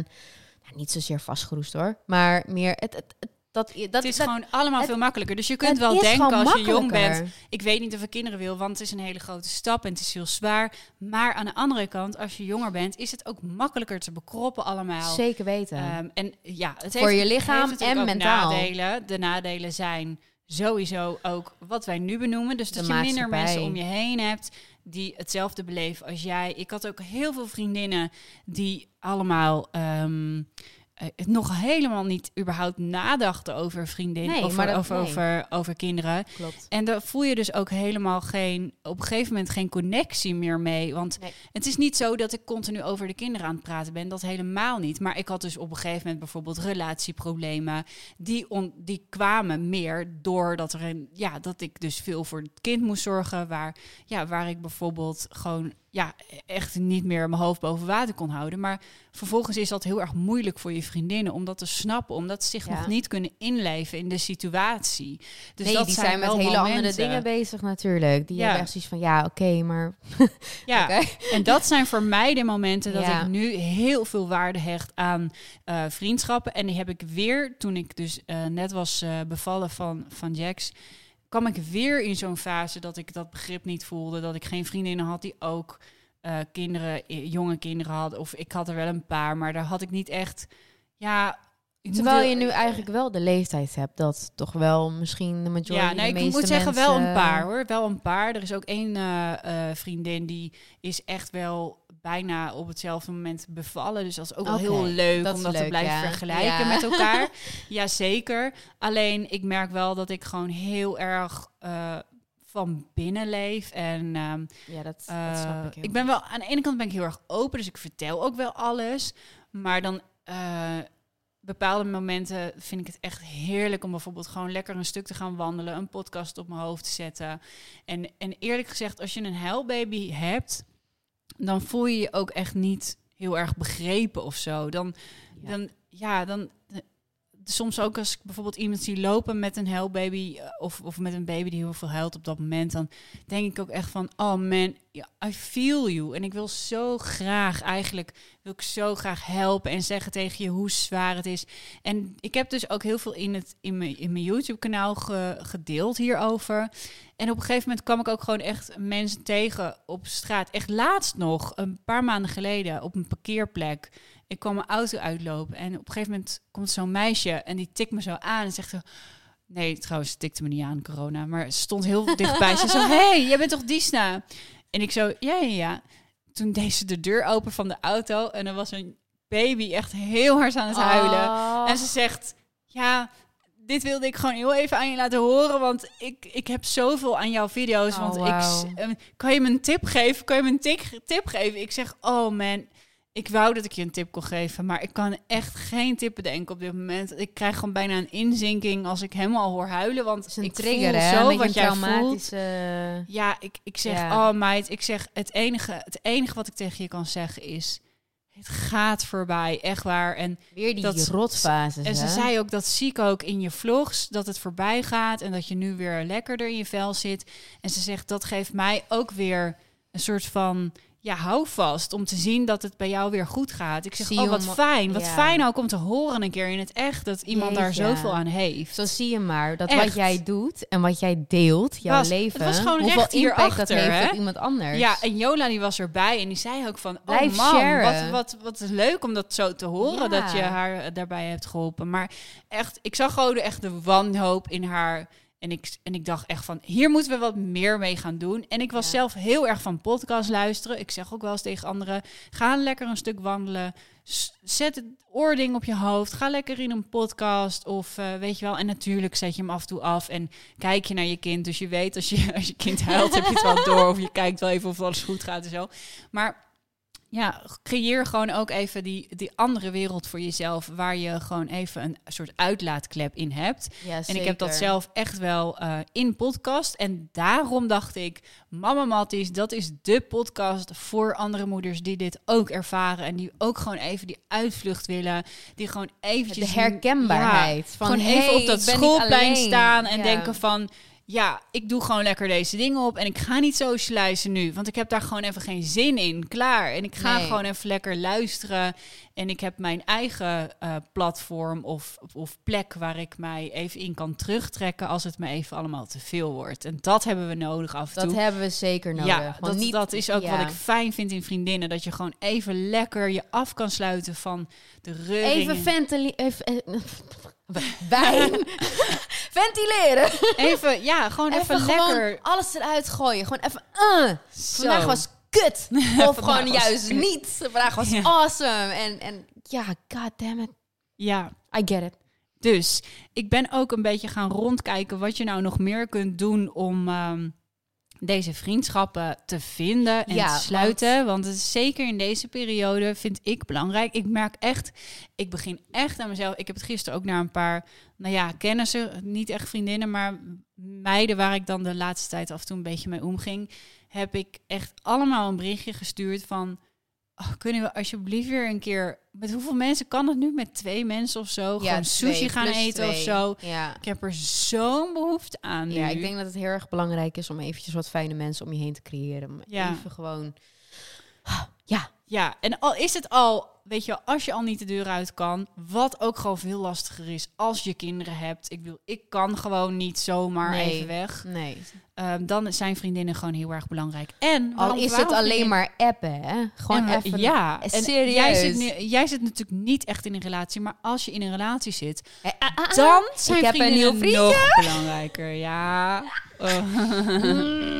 Speaker 2: nou, niet zozeer vastgeroest hoor. Maar meer het, het, het- dat, dat,
Speaker 1: het is
Speaker 2: dat-
Speaker 1: gewoon allemaal
Speaker 2: het-
Speaker 1: veel makkelijker. Dus je kunt wel denken als je jong bent. Ik weet niet of ik kinderen wil, want het is een hele grote stap en het is heel zwaar. Maar aan de andere kant, als je jonger bent, is het ook makkelijker te bekroppen allemaal.
Speaker 2: Zeker weten.
Speaker 1: Ehm, en ja, het
Speaker 2: Voor
Speaker 1: heeft,
Speaker 2: je lichaam
Speaker 1: heeft
Speaker 2: en mentaal.
Speaker 1: Nadelen. De nadelen zijn sowieso ook wat wij nu benoemen. Dus
Speaker 2: De
Speaker 1: dat je minder mensen om je heen hebt die hetzelfde beleven als jij. Ik had ook heel veel vriendinnen die allemaal ehm, eh, nog helemaal niet überhaupt nadachten over vriendinnen,
Speaker 2: Nee,
Speaker 1: over,
Speaker 2: dat-
Speaker 1: over,
Speaker 2: nee.
Speaker 1: over, over kinderen.
Speaker 2: Klopt.
Speaker 1: En daar voel je dus ook helemaal geen, op een gegeven moment geen connectie meer mee. Want
Speaker 2: Nee.
Speaker 1: het is niet zo dat ik continu over de kinderen aan het praten ben. Dat helemaal niet. Maar ik had dus op een gegeven moment bijvoorbeeld relatieproblemen. Die, on, die kwamen meer doordat er een, ja, dat ik dus veel voor het kind moest zorgen. Waar, ja, waar ik bijvoorbeeld gewoon ja, echt niet meer mijn hoofd boven water kon houden. Maar vervolgens is dat heel erg moeilijk voor je vriendinnen om dat te snappen, omdat ze zich
Speaker 2: Ja.
Speaker 1: nog niet kunnen inleven in de situatie. Dus
Speaker 2: nee,
Speaker 1: dat
Speaker 2: die zijn met hele andere dingen bezig natuurlijk. Die
Speaker 1: Ja.
Speaker 2: hebben echt zoiets van, ja, oké, maar...
Speaker 1: Ja, en dat zijn voor mij de momenten dat
Speaker 2: Ja.
Speaker 1: ik nu heel veel waarde hecht aan eh, vriendschappen. En die heb ik weer, toen ik dus eh, net was eh, bevallen van, van Jax, kwam ik weer in zo'n fase dat ik dat begrip niet voelde. Dat ik geen vriendinnen had die ook eh, kinderen, jonge kinderen hadden. Of ik had er wel een paar, maar daar had ik niet echt... Ja, ik
Speaker 2: Terwijl je nu eigenlijk wel de leeftijd hebt dat toch wel misschien de majority
Speaker 1: Ja, nee, ik moet zeggen wel een paar hoor. Wel een paar. Er is ook één eh, eh, vriendin die is echt wel bijna op hetzelfde moment bevallen. Dus dat is ook wel heel leuk
Speaker 2: dat
Speaker 1: om dat te blijven
Speaker 2: ja.
Speaker 1: vergelijken
Speaker 2: Ja.
Speaker 1: met elkaar. Jazeker. Alleen ik merk wel dat ik gewoon heel erg eh, van binnen leef. En ehm,
Speaker 2: Ja, dat, dat
Speaker 1: eh,
Speaker 2: snap ik heel
Speaker 1: ik ben wel aan de ene kant ben ik heel erg open, dus ik vertel ook wel alles. Maar dan eh, bepaalde momenten vind ik het echt heerlijk om bijvoorbeeld gewoon lekker een stuk te gaan wandelen, een podcast op mijn hoofd te zetten. En, en eerlijk gezegd, als je een huilbaby hebt, dan voel je je ook echt niet heel erg begrepen of zo. Dan,
Speaker 2: Ja.
Speaker 1: dan ja, dan soms ook als ik bijvoorbeeld iemand zie lopen met een huilbaby eh, of, of met een baby die heel veel huilt op dat moment, dan denk ik ook echt van, oh man, I feel you. En ik wil zo graag, eigenlijk wil ik zo graag helpen en zeggen tegen je hoe zwaar het is. En ik heb dus ook heel veel in, het, in mijn, in mijn YouTube-kanaal ge- gedeeld hierover. En op een gegeven moment kwam ik ook gewoon echt mensen tegen op straat. Echt laatst nog, een paar maanden geleden, op een parkeerplek. Ik kwam mijn auto uitlopen en op een gegeven moment komt zo'n meisje en die tikt me zo aan en zegt zo... Nee, trouwens, ze tikte me niet aan, corona. Maar ze stond heel dichtbij. Ze zo, hey, jij bent toch Disna? En ik zo, ja, ja, ja. Toen deed ze de deur open van de auto en er was een baby echt heel hard aan het huilen.
Speaker 2: Oh.
Speaker 1: En ze zegt, ja, dit wilde ik gewoon heel even aan je laten horen, want ik, ik heb zoveel aan jouw video's.
Speaker 2: Oh,
Speaker 1: want ik, eh, kan je me een tip geven? Kan je me een tip geven? Ik zeg, oh man, ik wou dat ik je een tip kon geven, maar ik kan echt geen tip bedenken op dit moment. Ik krijg gewoon bijna een inzinking als ik hem al hoor huilen, want
Speaker 2: Het is een
Speaker 1: ik
Speaker 2: trigger,
Speaker 1: voel
Speaker 2: hè?
Speaker 1: zo
Speaker 2: Een
Speaker 1: wat jij voelt. Ja, ik, ik zeg,
Speaker 2: Ja.
Speaker 1: oh meid, ik zeg, het enige, het enige wat ik tegen je kan zeggen is, het gaat voorbij, echt waar. En
Speaker 2: Weer die
Speaker 1: Dat-
Speaker 2: rotfases,
Speaker 1: en ze
Speaker 2: hè?
Speaker 1: zei ook dat zie ik ook in je vlogs, dat het voorbij gaat en dat je nu weer lekkerder in je vel zit. En ze zegt dat geeft mij ook weer een soort van ja, hou vast om te zien dat het bij jou weer goed gaat. Ik zeg,
Speaker 2: Zie
Speaker 1: oh wat fijn, wat
Speaker 2: ja.
Speaker 1: fijn ook om te horen een keer in het echt dat iemand daar zoveel aan heeft.
Speaker 2: Zo zie je maar, dat
Speaker 1: Echt.
Speaker 2: wat jij doet en wat jij deelt, jouw
Speaker 1: Was- het
Speaker 2: leven,
Speaker 1: was gewoon
Speaker 2: hoeveel
Speaker 1: recht
Speaker 2: impact dat heeft
Speaker 1: hè?
Speaker 2: op iemand anders.
Speaker 1: Ja, en Jola die was erbij en die zei ook van,
Speaker 2: Blijf
Speaker 1: oh man,
Speaker 2: sharen.
Speaker 1: wat, wat, wat leuk om dat zo te horen,
Speaker 2: Ja.
Speaker 1: dat je haar daarbij hebt geholpen. Maar echt, ik zag gewoon echt de wanhoop in haar. En ik, en ik dacht echt van, hier moeten we wat meer mee gaan doen. En ik was
Speaker 2: Ja.
Speaker 1: zelf heel erg van podcast luisteren. Ik zeg ook wel eens tegen anderen, ga lekker een stuk wandelen. Zet het oording op je hoofd. Ga lekker in een podcast of eh, weet je wel. En natuurlijk zet je hem af en toe af en kijk je naar je kind. Dus je weet als je, als je kind huilt, heb je het wel door. Of je kijkt wel even of alles goed gaat en zo. Maar ja, creëer gewoon ook even die, die andere wereld voor jezelf. Waar je gewoon even een soort uitlaatklep in hebt.
Speaker 2: Ja,
Speaker 1: En ik heb dat zelf echt wel eh, in podcast. En daarom dacht ik, Mama Matties, dat is de podcast voor andere moeders die dit ook ervaren. En die ook gewoon even die uitvlucht willen. Die gewoon eventjes...
Speaker 2: De herkenbaarheid.
Speaker 1: Ja,
Speaker 2: van,
Speaker 1: gewoon
Speaker 2: hey,
Speaker 1: even op dat schoolplein staan en
Speaker 2: Ja.
Speaker 1: denken van... Ja, ik doe gewoon lekker deze dingen op en ik ga niet socializen nu, want ik heb daar gewoon even geen zin in. Klaar. En ik ga
Speaker 2: Nee.
Speaker 1: gewoon even lekker luisteren. En ik heb mijn eigen eh, platform of, of plek waar ik mij even in kan terugtrekken als het me even allemaal te veel wordt. En dat hebben we nodig af en
Speaker 2: Dat
Speaker 1: toe.
Speaker 2: hebben we zeker nodig.
Speaker 1: Ja,
Speaker 2: Want
Speaker 1: dat,
Speaker 2: niet,
Speaker 1: dat is ook
Speaker 2: ja.
Speaker 1: wat ik fijn vind in vriendinnen. Dat je gewoon even lekker je af kan sluiten van de reuring.
Speaker 2: Even ventileren. Even, eh, wijn. Ventileren.
Speaker 1: Even, ja, gewoon even,
Speaker 2: Even gewoon
Speaker 1: lekker.
Speaker 2: alles eruit gooien. Gewoon even, uh,
Speaker 1: Zo.
Speaker 2: vandaag was kut. Of gewoon juist
Speaker 1: kut.
Speaker 2: niet. Vandaag was
Speaker 1: Ja.
Speaker 2: awesome. En, en ja, god damn it.
Speaker 1: Ja,
Speaker 2: I get it.
Speaker 1: Dus ik ben ook een beetje gaan rondkijken wat je nou nog meer kunt doen om ehm, deze vriendschappen te vinden en
Speaker 2: Ja,
Speaker 1: te sluiten. Want... het is zeker in deze periode vind ik belangrijk. Ik merk echt, ik begin echt aan mezelf. Ik heb het gisteren ook naar een paar, nou ja, kennissen, niet echt vriendinnen, maar meiden waar ik dan de laatste tijd af en toe een beetje mee omging. heb ik echt allemaal een berichtje gestuurd van... Oh, kunnen we alsjeblieft weer een keer... Met hoeveel mensen kan het nu? Met twee mensen of zo? Gewoon sushi
Speaker 2: twee,
Speaker 1: gaan eten of zo.
Speaker 2: Ja.
Speaker 1: Ik heb er zo'n behoefte aan nu.
Speaker 2: ja, ik denk dat het heel erg belangrijk is om eventjes wat fijne mensen om je heen te creëren. Om
Speaker 1: Ja.
Speaker 2: Even gewoon... Ja,
Speaker 1: Ja, en al is het al, weet je, als je al niet de deur uit kan, wat ook gewoon veel lastiger is als je kinderen hebt. Ik bedoel, ik kan gewoon niet zomaar
Speaker 2: Nee.
Speaker 1: even weg.
Speaker 2: nee.
Speaker 1: Ehm, dan zijn vriendinnen gewoon heel erg belangrijk. En
Speaker 2: Al is het alleen
Speaker 1: vriendin-
Speaker 2: maar appen, hè? Gewoon
Speaker 1: En
Speaker 2: even...
Speaker 1: Ja, en
Speaker 2: serieus.
Speaker 1: Jij zit, nu, jij zit natuurlijk niet echt in een relatie, maar als je in een relatie zit,
Speaker 2: Eh, ah, ah, ah.
Speaker 1: dan zijn
Speaker 2: ik heb een
Speaker 1: vriendinnen
Speaker 2: nieuw vriendje.
Speaker 1: nog belangrijker. Ja. Oh.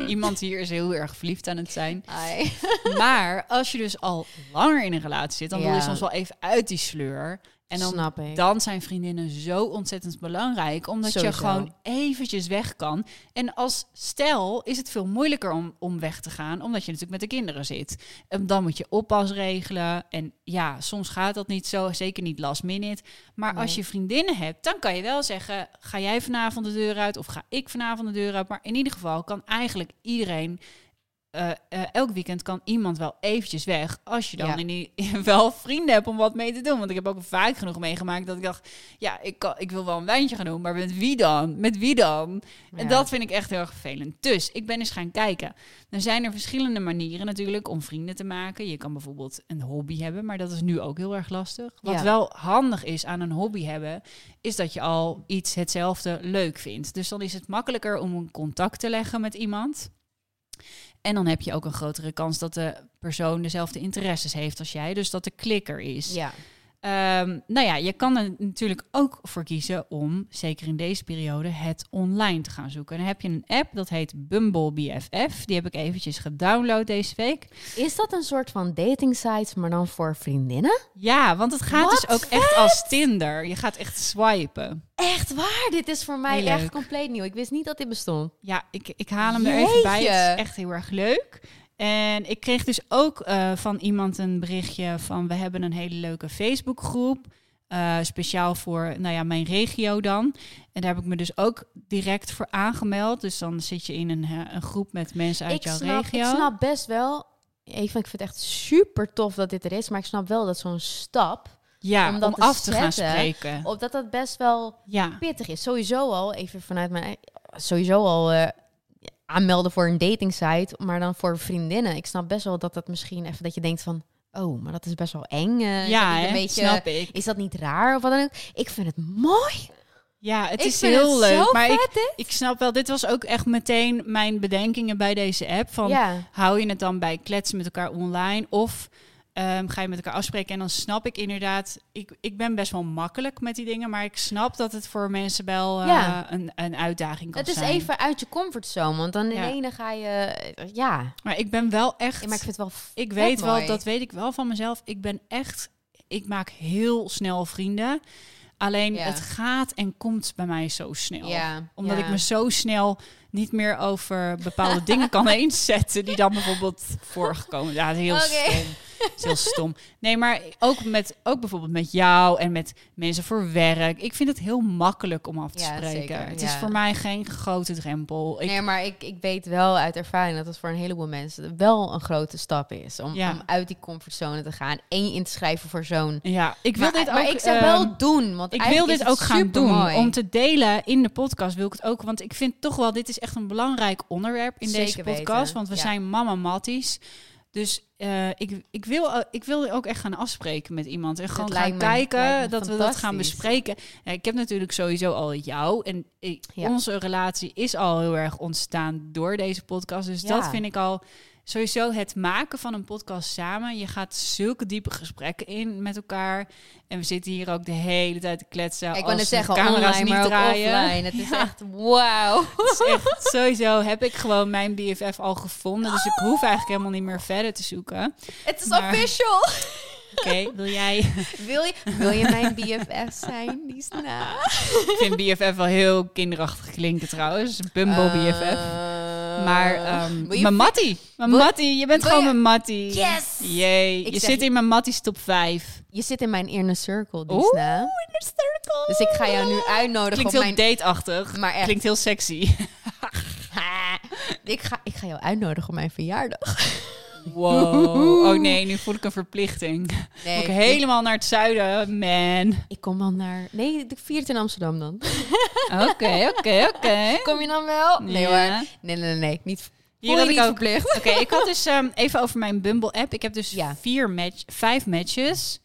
Speaker 1: Iemand hier is heel erg verliefd aan het zijn.
Speaker 2: Ai.
Speaker 1: Maar als je dus al langer in een relatie zit, dan wil je soms wel even uit die sleur. En dan,
Speaker 2: Snap ik.
Speaker 1: dan zijn vriendinnen zo ontzettend belangrijk, omdat je gewoon eventjes weg kan. En als stel is het veel moeilijker om, om weg te gaan, omdat je natuurlijk met de kinderen zit. En dan moet je oppas regelen. En ja, soms gaat dat niet zo, zeker niet last minute. Maar als je vriendinnen hebt, dan kan je wel zeggen: ga jij vanavond de deur uit of ga ik vanavond de deur uit? Maar in ieder geval kan eigenlijk iedereen eh, eh, elk weekend kan iemand wel eventjes weg. Als je dan
Speaker 2: Ja.
Speaker 1: in die, wel vrienden hebt om wat mee te doen. Want ik heb ook vaak genoeg meegemaakt dat ik dacht... ja, ik, kan, ik wil wel een wijntje gaan doen, maar met wie dan? Met wie dan? En dat vind ik echt heel erg vervelend. Dus ik ben eens gaan kijken. Er zijn er verschillende manieren natuurlijk om vrienden te maken. Je kan bijvoorbeeld een hobby hebben, maar dat is nu ook heel erg lastig. Wat
Speaker 2: Ja.
Speaker 1: wel handig is aan een hobby hebben, is dat je al iets hetzelfde leuk vindt. Dus dan is het makkelijker om een contact te leggen met iemand. En dan heb je ook een grotere kans dat de persoon dezelfde interesses heeft als jij. Dus dat de klikker is.
Speaker 2: Ja.
Speaker 1: Ehm, nou ja, je kan er natuurlijk ook voor kiezen om, zeker in deze periode, het online te gaan zoeken. Dan heb je een app, dat heet Bumble BFF. Die heb ik eventjes gedownload deze week.
Speaker 2: Is dat een soort van dating site, maar dan voor vriendinnen?
Speaker 1: Ja, want het gaat dus ook echt als Tinder. Je gaat echt swipen.
Speaker 2: Echt waar? Dit is voor mij
Speaker 1: Heel
Speaker 2: echt
Speaker 1: leuk.
Speaker 2: compleet nieuw. Ik wist niet dat dit bestond.
Speaker 1: Ja, ik, ik haal hem er even bij. Het is echt heel erg leuk. En ik kreeg dus ook eh, van iemand een berichtje van... we hebben een hele leuke Facebookgroep. eh, speciaal voor nou ja, mijn regio dan. En daar heb ik me dus ook direct voor aangemeld. Dus dan zit je in een, eh, een groep met mensen uit
Speaker 2: ik,
Speaker 1: jouw
Speaker 2: snap,
Speaker 1: regio.
Speaker 2: ik snap best wel... Even, ik vind het echt super tof dat dit er is. Maar ik snap wel dat zo'n stap...
Speaker 1: ja,
Speaker 2: om
Speaker 1: om,
Speaker 2: dat te
Speaker 1: af te gaan spreken.
Speaker 2: Op dat dat best wel
Speaker 1: Ja,
Speaker 2: pittig is. Sowieso al, even vanuit mijn... Sowieso al aanmelden voor een dating site. Maar dan voor vriendinnen. Ik snap best wel dat dat misschien even... Dat je denkt van... Oh, maar dat is best wel eng. eh,
Speaker 1: ja hè?
Speaker 2: een beetje,
Speaker 1: snap ik.
Speaker 2: Is dat niet raar of wat dan ook? Ik vind het mooi.
Speaker 1: Ja, het
Speaker 2: ik
Speaker 1: is heel
Speaker 2: het
Speaker 1: leuk. Maar ik,
Speaker 2: vet, dit.
Speaker 1: ik snap wel, dit was ook echt meteen mijn bedenkingen bij deze app. Van,
Speaker 2: ja.
Speaker 1: hou je het dan bij kletsen met elkaar online of ehm, ga je met elkaar afspreken? En dan snap ik inderdaad, ik, ik ben best wel makkelijk met die dingen, maar ik snap dat het voor mensen wel eh,
Speaker 2: Ja.
Speaker 1: een, een uitdaging kan
Speaker 2: Het is
Speaker 1: zijn.
Speaker 2: even uit je comfortzone, want dan in ene ga je... eh, Ja.
Speaker 1: Maar ik ben wel echt,
Speaker 2: Ja, maar ik vind het wel
Speaker 1: ik weet wel, dat weet ik wel van mezelf. Ik ben echt, ik maak heel snel vrienden. Alleen het gaat en komt bij mij zo snel.
Speaker 2: Ja,
Speaker 1: Omdat ik me zo snel niet meer over bepaalde dingen kan inzetten die dan bijvoorbeeld voorgekomen. Ja, heel stom. Is heel stom. Nee, maar ook, met, ook bijvoorbeeld met jou en met mensen voor werk. Ik vind het heel makkelijk om af te
Speaker 2: Ja,
Speaker 1: spreken.
Speaker 2: zeker,
Speaker 1: het is voor mij geen grote drempel. Ik,
Speaker 2: Nee, maar ik, ik weet wel uit ervaring dat het voor een heleboel mensen wel een grote stap is. Om,
Speaker 1: Ja.
Speaker 2: om uit die comfortzone te gaan en je in te schrijven voor zo'n...
Speaker 1: ja, ik wil
Speaker 2: maar,
Speaker 1: dit ook...
Speaker 2: maar ik zou
Speaker 1: ehm,
Speaker 2: wel doen, want
Speaker 1: Ik wil dit ook gaan doen. Om te delen in de podcast wil ik het ook. Want ik vind toch wel, dit is echt een belangrijk onderwerp in deze podcast.
Speaker 2: weten,
Speaker 1: Want we
Speaker 2: ja.
Speaker 1: zijn mama matties. Dus eh, ik, ik, wil, eh, ik wil ook echt gaan afspreken met iemand. En gewoon gaan
Speaker 2: me-
Speaker 1: kijken dat we dat gaan bespreken. Ja, ik heb natuurlijk sowieso al jou. En ik-
Speaker 2: Ja.
Speaker 1: onze relatie is al heel erg ontstaan door deze podcast. Dus dat vind ik al sowieso het maken van een podcast samen. Je gaat zulke diepe gesprekken in met elkaar. En we zitten hier ook de hele tijd te kletsen.
Speaker 2: ik wou net
Speaker 1: de
Speaker 2: zeggen,
Speaker 1: camera's
Speaker 2: online,
Speaker 1: niet draaien.
Speaker 2: offline. Het is
Speaker 1: Ja.
Speaker 2: echt wauw.
Speaker 1: Sowieso heb ik gewoon mijn BFF al gevonden. Dus ik hoef eigenlijk helemaal niet meer verder te zoeken.
Speaker 2: Het is
Speaker 1: Maar-
Speaker 2: official.
Speaker 1: Oké, wil jij...
Speaker 2: Wil je, wil je mijn BFF zijn, Liesna?
Speaker 1: Ik vind BFF wel heel kinderachtig klinken trouwens. Bumble BFF. Maar
Speaker 2: je
Speaker 1: mijn Mattie. Mijn Mattie. Je bent gewoon
Speaker 2: je-
Speaker 1: mijn Mattie.
Speaker 2: Yes!
Speaker 1: Jee.
Speaker 2: Ik
Speaker 1: Je zit in mijn Mattie's top 5.
Speaker 2: Je zit in mijn inner circle,
Speaker 1: Oeh,
Speaker 2: Liesna.
Speaker 1: in de circle.
Speaker 2: Dus ik ga jou nu uitnotdigen
Speaker 1: Klinkt
Speaker 2: op
Speaker 1: heel
Speaker 2: mijn...
Speaker 1: dateachtig.
Speaker 2: Maar echt.
Speaker 1: Klinkt heel sexy.
Speaker 2: ik, ga, ik ga jou uitnodigen op mijn verjaardag.
Speaker 1: Wow. Oh nee, nu voel ik een verplichting.
Speaker 2: Nee,
Speaker 1: ik helemaal naar het zuiden, man.
Speaker 2: ik kom dan naar... Nee, ik vier het in Amsterdam dan.
Speaker 1: Oké, oké, oké.
Speaker 2: Kom je dan wel? Nee
Speaker 1: Ja.
Speaker 2: hoor. Nee, nee, nee. Niet,
Speaker 1: Hier had ik ook.
Speaker 2: verplicht.
Speaker 1: Oké, ik had dus ehm, even over mijn Bumble-app. Ik heb dus
Speaker 2: Ja.
Speaker 1: vier match, vijf matches.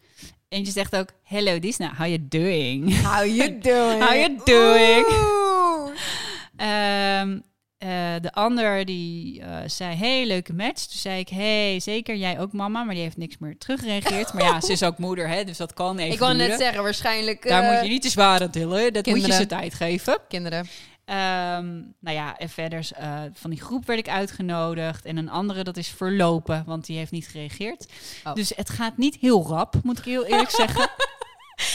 Speaker 1: Eentje zegt ook, hello Disna, how you doing?
Speaker 2: How you doing?
Speaker 1: How you doing? Eh, de ander die eh, zei, hey, leuke match. Toen zei ik, hey, zeker, jij ook mama. Maar die heeft niks meer teruggereageerd. Maar ja, ze is ook moeder, hè, dus dat kan even
Speaker 2: Ik wou net zeggen, waarschijnlijk...
Speaker 1: Daar
Speaker 2: eh,
Speaker 1: moet je niet te zwaar aan tillen. Dat moet je ze tijd geven.
Speaker 2: Kinderen.
Speaker 1: Ehm, nou ja, en verder eh, van die groep werd ik uitgenodigd. En een andere, dat is verlopen, want die heeft niet gereageerd.
Speaker 2: Oh.
Speaker 1: Dus het gaat niet heel rap, moet ik heel eerlijk zeggen.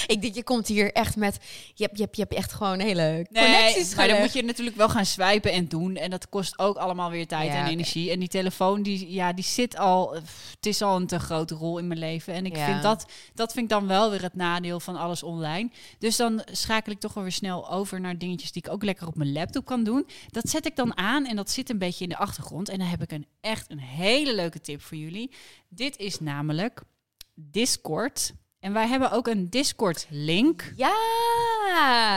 Speaker 2: Ik denk, je komt hier echt met... Je hebt, je hebt, je hebt echt gewoon hele
Speaker 1: Nee,
Speaker 2: connecties
Speaker 1: maar dan moet je natuurlijk wel gaan swipen en doen. En dat kost ook allemaal weer tijd
Speaker 2: Ja,
Speaker 1: en energie. En die telefoon, die, ja, die zit al... Het is al een te grote rol in mijn leven. En ik
Speaker 2: Ja.
Speaker 1: vind dat, dat vind ik dan wel weer het nadeel van alles online. Dus dan schakel ik toch wel weer snel over naar dingetjes die ik ook lekker op mijn laptop kan doen. Dat zet ik dan aan en dat zit een beetje in de achtergrond. En dan heb ik een echt een hele leuke tip voor jullie. Dit is namelijk Discord. En wij hebben ook een Discord-link.
Speaker 2: Ja!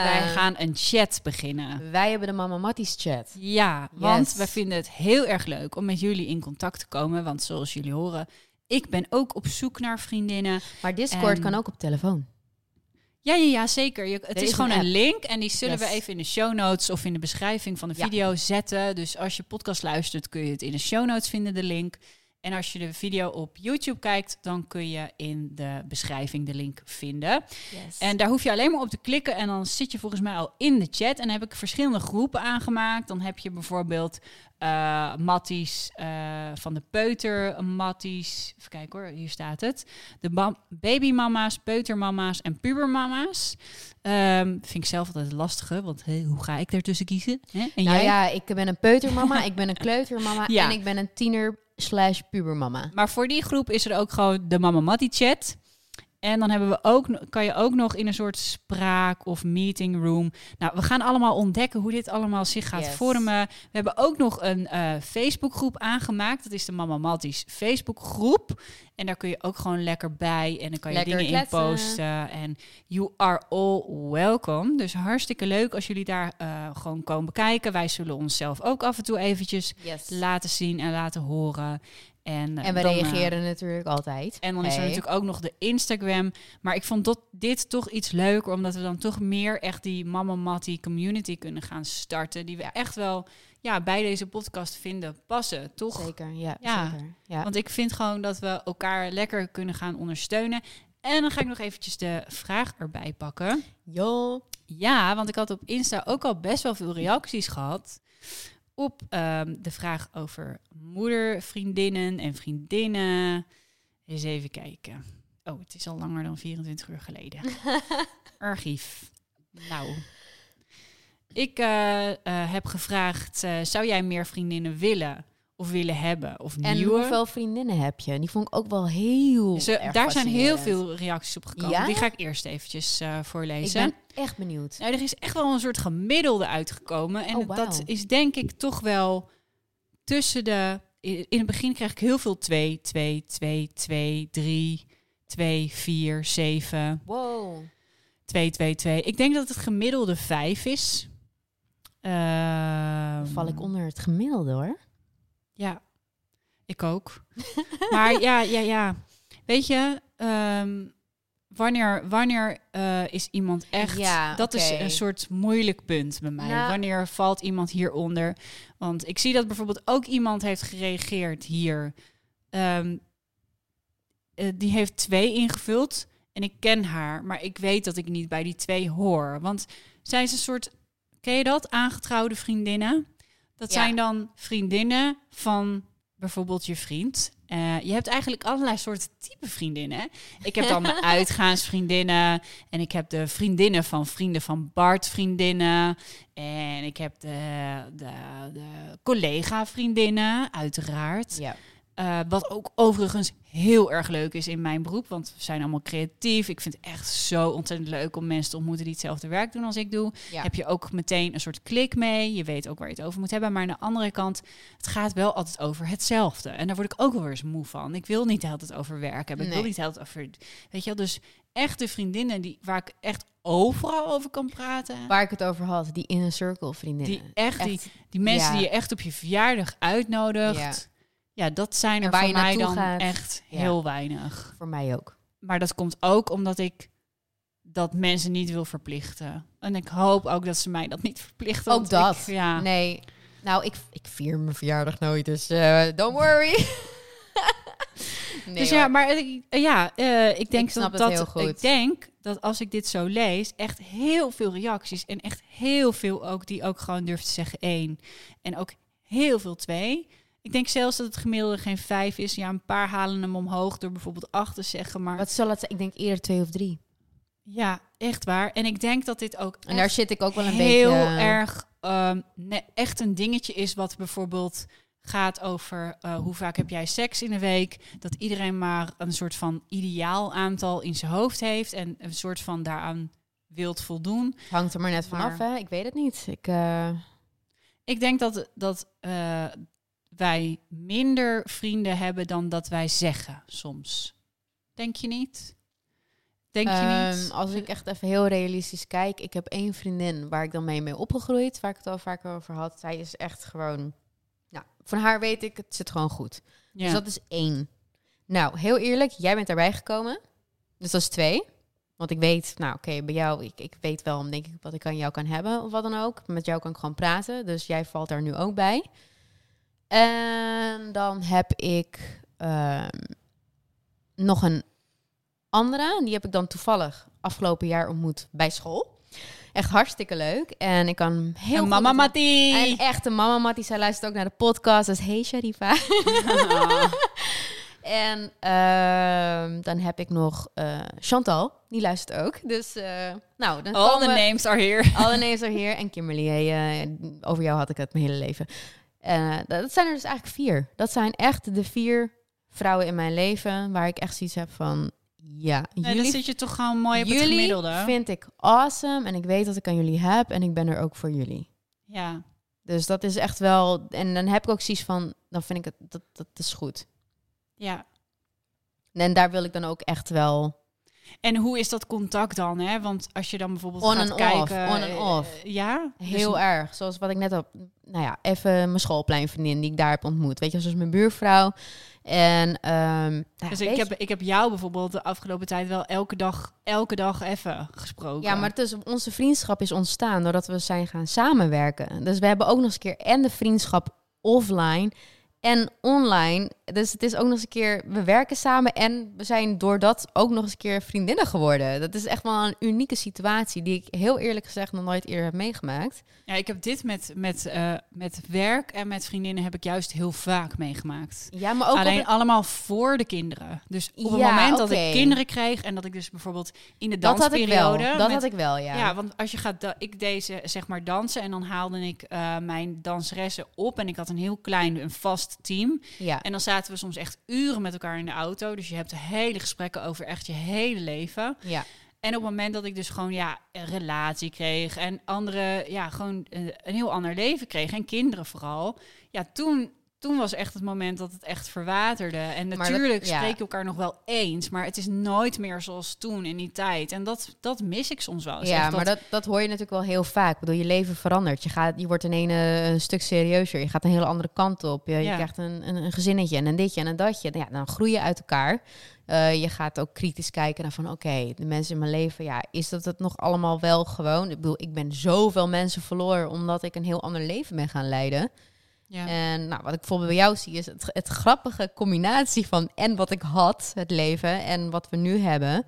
Speaker 1: Wij gaan een chat beginnen.
Speaker 2: Wij hebben de Mama Matties chat.
Speaker 1: Ja, want
Speaker 2: Yes.
Speaker 1: we vinden het heel erg leuk om met jullie in contact te komen. Want zoals jullie horen, ik ben ook op zoek naar vriendinnen.
Speaker 2: Maar Discord
Speaker 1: En-
Speaker 2: kan ook op telefoon.
Speaker 1: Ja, ja, ja zeker. Je, het is,
Speaker 2: is
Speaker 1: gewoon
Speaker 2: een
Speaker 1: link en die zullen we even in de show notes of in de beschrijving van de
Speaker 2: Ja.
Speaker 1: video zetten. Dus als je podcast luistert, kun je het in de show notes vinden, de link. En als je de video op YouTube kijkt, dan kun je in de beschrijving de link vinden.
Speaker 2: Yes.
Speaker 1: En daar hoef je alleen maar op te klikken en dan zit je volgens mij al in de chat. En dan heb ik verschillende groepen aangemaakt. Dan heb je bijvoorbeeld eh Matties eh, van de peuter, Matties, even kijken hoor, hier staat het. De babymama's, peutermama's en pubermama's. Ehm, vind ik zelf altijd lastige, want hoe ga ik ertussen kiezen? Hè? En
Speaker 2: nou
Speaker 1: jij?
Speaker 2: ja, ik ben een peutermama, ik ben een kleutermama
Speaker 1: Ja.
Speaker 2: en ik ben een tiener slash pubermama.
Speaker 1: Maar voor die groep is er ook gewoon de Mama Mattie chat. En dan hebben we ook, kan je ook nog in een soort spraak of meeting room. Nou, we gaan allemaal ontdekken hoe dit allemaal zich gaat
Speaker 2: Yes.
Speaker 1: vormen. We hebben ook nog een eh Facebookgroep aangemaakt. Dat is de Mama Matties Facebookgroep. En daar kun je ook gewoon lekker bij. En dan kan je
Speaker 2: Lekker
Speaker 1: dingen
Speaker 2: kletsen.
Speaker 1: in posten. En you are all welcome. Dus hartstikke leuk als jullie daar eh, gewoon komen bekijken. Wij zullen onszelf ook af en toe eventjes
Speaker 2: Yes.
Speaker 1: laten zien en laten horen. En, eh,
Speaker 2: En we
Speaker 1: dan, eh,
Speaker 2: reageren natuurlijk altijd.
Speaker 1: en dan is er natuurlijk ook nog de Instagram. Maar ik vond dat, dit toch iets leuker, omdat we dan toch meer echt die Mama Mattie community kunnen gaan starten. Die we echt wel ja, bij deze podcast vinden passen, toch?
Speaker 2: Zeker, ja.
Speaker 1: Ja.
Speaker 2: Zeker, ja.
Speaker 1: Want ik vind gewoon dat we elkaar lekker kunnen gaan ondersteunen. En dan ga ik nog eventjes de vraag erbij pakken.
Speaker 2: Yo.
Speaker 1: Ja, want ik had op Insta ook al best wel veel reacties gehad op ehm, de vraag over moedervriendinnen en vriendinnen. Eens even kijken. Oh, het is al langer dan 24 uur geleden. Archief. Nou. Ik eh, eh, heb gevraagd, eh, zou jij meer vriendinnen willen of willen hebben? Of
Speaker 2: En
Speaker 1: nieuwe?
Speaker 2: hoeveel vriendinnen heb je? Die vond ik ook wel heel
Speaker 1: Ze-
Speaker 2: erg
Speaker 1: daar zijn heel veel reacties op gekomen.
Speaker 2: Ja?
Speaker 1: Die ga ik eerst eventjes
Speaker 2: Ik
Speaker 1: voorlezen.
Speaker 2: ben echt benieuwd.
Speaker 1: Nou, er is echt wel een soort gemiddelde uitgekomen. En
Speaker 2: Oh,
Speaker 1: dat is denk ik toch wel tussen de... In het begin krijg ik heel veel 2, 2, 2, 2, 3, 2, 4, 7,
Speaker 2: Wow.
Speaker 1: 2, 2, 2. Ik denk dat het gemiddelde 5 is. Ehm,
Speaker 2: Dan val ik onder het gemiddelde hoor.
Speaker 1: Ja, ik ook. maar ja, ja, ja. Weet je, ehm, wanneer, wanneer eh, is iemand echt...
Speaker 2: Ja,
Speaker 1: dat is een soort moeilijk punt bij mij.
Speaker 2: Nou-
Speaker 1: wanneer valt iemand hieronder? Want ik zie dat bijvoorbeeld ook iemand heeft gereageerd hier. Ehm, eh, die heeft twee ingevuld en ik ken haar, maar ik weet dat ik niet bij die twee hoor. Want zij is een soort, ken je dat? Aangetrouwde vriendinnen. Dat
Speaker 2: Ja.
Speaker 1: zijn dan vriendinnen van bijvoorbeeld je vriend. Eh, je hebt eigenlijk allerlei soorten type vriendinnen. Ik heb dan mijn uitgaansvriendinnen. En ik heb de vriendinnen van vrienden van Bart vriendinnen. En ik heb de, de, de collega vriendinnen, uiteraard.
Speaker 2: Ja.
Speaker 1: Eh, wat ook overigens heel erg leuk is in mijn beroep, want we zijn allemaal creatief. Ik vind het echt zo ontzettend leuk om mensen te ontmoeten die hetzelfde werk doen als ik doe.
Speaker 2: Ja.
Speaker 1: Heb je ook meteen een soort klik mee. Je weet ook waar je het over moet hebben. Maar aan de andere kant, het gaat wel altijd over hetzelfde. En daar word ik ook wel eens moe van. Ik wil niet de hele tijd over werk hebben. Ik wil niet de hele tijd over... Weet je wel, dus echte vriendinnen die, waar ik echt overal over kan praten.
Speaker 2: Waar ik het over had, die inner circle vriendinnen.
Speaker 1: Die echt, die, die mensen
Speaker 2: ja.
Speaker 1: die je echt op je verjaardag uitnodigt. Ja, dat zijn er voor
Speaker 2: je
Speaker 1: mij dan
Speaker 2: gaat.
Speaker 1: echt
Speaker 2: Ja.
Speaker 1: heel weinig.
Speaker 2: voor mij ook.
Speaker 1: Maar dat komt ook omdat ik dat mensen niet wil verplichten. En ik hoop ook dat ze mij dat niet verplichten.
Speaker 2: Ook dat.
Speaker 1: ik- ja.
Speaker 2: Nee, nou, ik, ik vier mijn verjaardag nooit, dus eh, don't worry. nee,
Speaker 1: dus ja, maar ik- ja, eh, ik denk
Speaker 2: Ik snap
Speaker 1: dat, dat
Speaker 2: heel goed.
Speaker 1: ik denk dat als ik dit zo lees, echt heel veel reacties en echt heel veel ook die ook gewoon durft te zeggen één en ook heel veel twee. Ik denk zelfs dat het gemiddelde geen vijf is. Ja, een paar halen hem omhoog door bijvoorbeeld acht te zeggen, maar
Speaker 2: Wat zal het zijn? Ik denk eerder twee of drie.
Speaker 1: ja, echt waar. En ik denk dat dit ook
Speaker 2: En daar zit ik ook wel een
Speaker 1: heel
Speaker 2: beetje...
Speaker 1: erg ehm, ne- echt een dingetje is wat bijvoorbeeld gaat over eh, hoe vaak heb jij seks in de week. Dat iedereen maar een soort van ideaal aantal in zijn hoofd heeft en een soort van daaraan wilt voldoen.
Speaker 2: Hangt er maar net vanaf, hè? Ik weet het niet. Ik, eh,
Speaker 1: Ik denk dat, dat eh, wij minder vrienden hebben dan dat wij zeggen soms. Denk je niet? Denk je
Speaker 2: ehm,
Speaker 1: niet?
Speaker 2: als ik echt even heel realistisch kijk, ik heb één vriendin waar ik dan mee mee opgegroeid, waar ik het al vaker over had. Zij is echt gewoon, nou, van haar weet ik, het zit gewoon goed.
Speaker 1: ja.
Speaker 2: Dus dat is één. Nou, heel eerlijk, jij bent daarbij gekomen. Dus dat is twee. Want ik weet, nou oké, bij jou, ik, ik weet wel, denk ik, wat ik aan jou kan hebben of wat dan ook. Met jou kan ik gewoon praten, dus jij valt daar nu ook bij. En dan heb ik ehm, nog een andere, die heb ik dan toevallig afgelopen jaar ontmoet bij school. Echt hartstikke leuk. En ik kan heel
Speaker 1: En mama
Speaker 2: met haar-
Speaker 1: Mattie!
Speaker 2: Een echte mama Mattie, zij luistert ook naar de podcast. Dus hey Sharifa.
Speaker 1: Ah.
Speaker 2: En ehm, dan heb ik nog eh, Chantal, die luistert ook. Dus eh, nou, dan
Speaker 1: All the names are here.
Speaker 2: alle names are hier. En Kimberly, hey, eh, over jou had ik het mijn hele leven. Eh, dat zijn er dus eigenlijk vier. Dat zijn echt de vier vrouwen in mijn leven waar ik echt zoiets heb van... Ja,
Speaker 1: Nee, dan
Speaker 2: jullie,
Speaker 1: zit je toch gewoon mooi op het
Speaker 2: jullie
Speaker 1: gemiddelde.
Speaker 2: vind ik awesome. En ik weet dat ik aan jullie heb. En ik ben er ook voor jullie.
Speaker 1: Ja.
Speaker 2: Dus dat is echt wel... En dan heb ik ook zoiets van... Dan vind ik het... Dat, dat is goed.
Speaker 1: ja.
Speaker 2: En daar wil ik dan ook echt wel...
Speaker 1: En hoe is dat contact dan? Hè? Want als je dan bijvoorbeeld
Speaker 2: On
Speaker 1: gaat kijken...
Speaker 2: off, on and
Speaker 1: eh,
Speaker 2: off.
Speaker 1: ja?
Speaker 2: Heel
Speaker 1: Dus-
Speaker 2: erg. Zoals wat ik net op... Nou ja, even mijn schoolpleinvriendin die ik daar heb ontmoet. Weet je, zoals mijn buurvrouw. En... ehm ja,
Speaker 1: Dus ik heb, ik heb jou bijvoorbeeld de afgelopen tijd wel elke dag, elke dag even gesproken.
Speaker 2: Ja, maar is, onze vriendschap is ontstaan doordat we zijn gaan samenwerken. Dus we hebben ook nog eens een keer en de vriendschap offline en online. Dus het is ook nog eens een keer, we werken samen en we zijn door dat ook nog eens een keer vriendinnen geworden. Dat is echt wel een unieke situatie die ik heel eerlijk gezegd nog nooit eerder heb meegemaakt.
Speaker 1: Ja, ik heb dit met, met, eh, met werk en met vriendinnen heb ik juist heel vaak meegemaakt.
Speaker 2: Ja, maar ook
Speaker 1: Alleen
Speaker 2: een-
Speaker 1: allemaal voor de kinderen. Dus op het
Speaker 2: Ja,
Speaker 1: moment dat ik kinderen kreeg en dat ik dus bijvoorbeeld in de
Speaker 2: dat had ik wel.
Speaker 1: dansperiode...
Speaker 2: Dat
Speaker 1: met-
Speaker 2: had ik wel, ja.
Speaker 1: Ja. want als je gaat, ik deze zeg maar dansen en dan haalde ik eh, mijn danseressen op en ik had een heel klein, een vast team.
Speaker 2: ja.
Speaker 1: En dan zaten we soms echt uren met elkaar in de auto. Dus je hebt hele gesprekken over echt je hele leven.
Speaker 2: ja.
Speaker 1: En op het moment dat ik dus gewoon ja, een relatie kreeg en andere, ja, gewoon eh, een heel ander leven kreeg en kinderen vooral. Ja, toen, toen was echt het moment dat het echt verwaterde. En
Speaker 2: dat-
Speaker 1: natuurlijk
Speaker 2: ja.
Speaker 1: spreek je elkaar nog wel eens, maar het is nooit meer zoals toen in die tijd. En dat, dat mis ik soms wel.
Speaker 2: Ja, maar dat, dat hoor je natuurlijk wel heel vaak. Ik bedoel, je leven verandert. Je, gaat, je wordt in een, eh, een stuk serieuzer. Je gaat een hele andere kant op. Je, je
Speaker 1: Ja.
Speaker 2: krijgt een, een, een gezinnetje en een ditje en een datje. Ja, dan groei je uit elkaar. Eh, je gaat ook kritisch kijken naar van... oké, de mensen in mijn leven, ja, is dat het nog allemaal wel gewoon? Ik bedoel, ik ben zoveel mensen verloren... omdat ik een heel ander leven ben gaan leiden.
Speaker 1: Ja.
Speaker 2: En nou, wat ik bijvoorbeeld bij jou zie... is het, het grappige combinatie van... en wat ik had, het leven, en wat we nu hebben...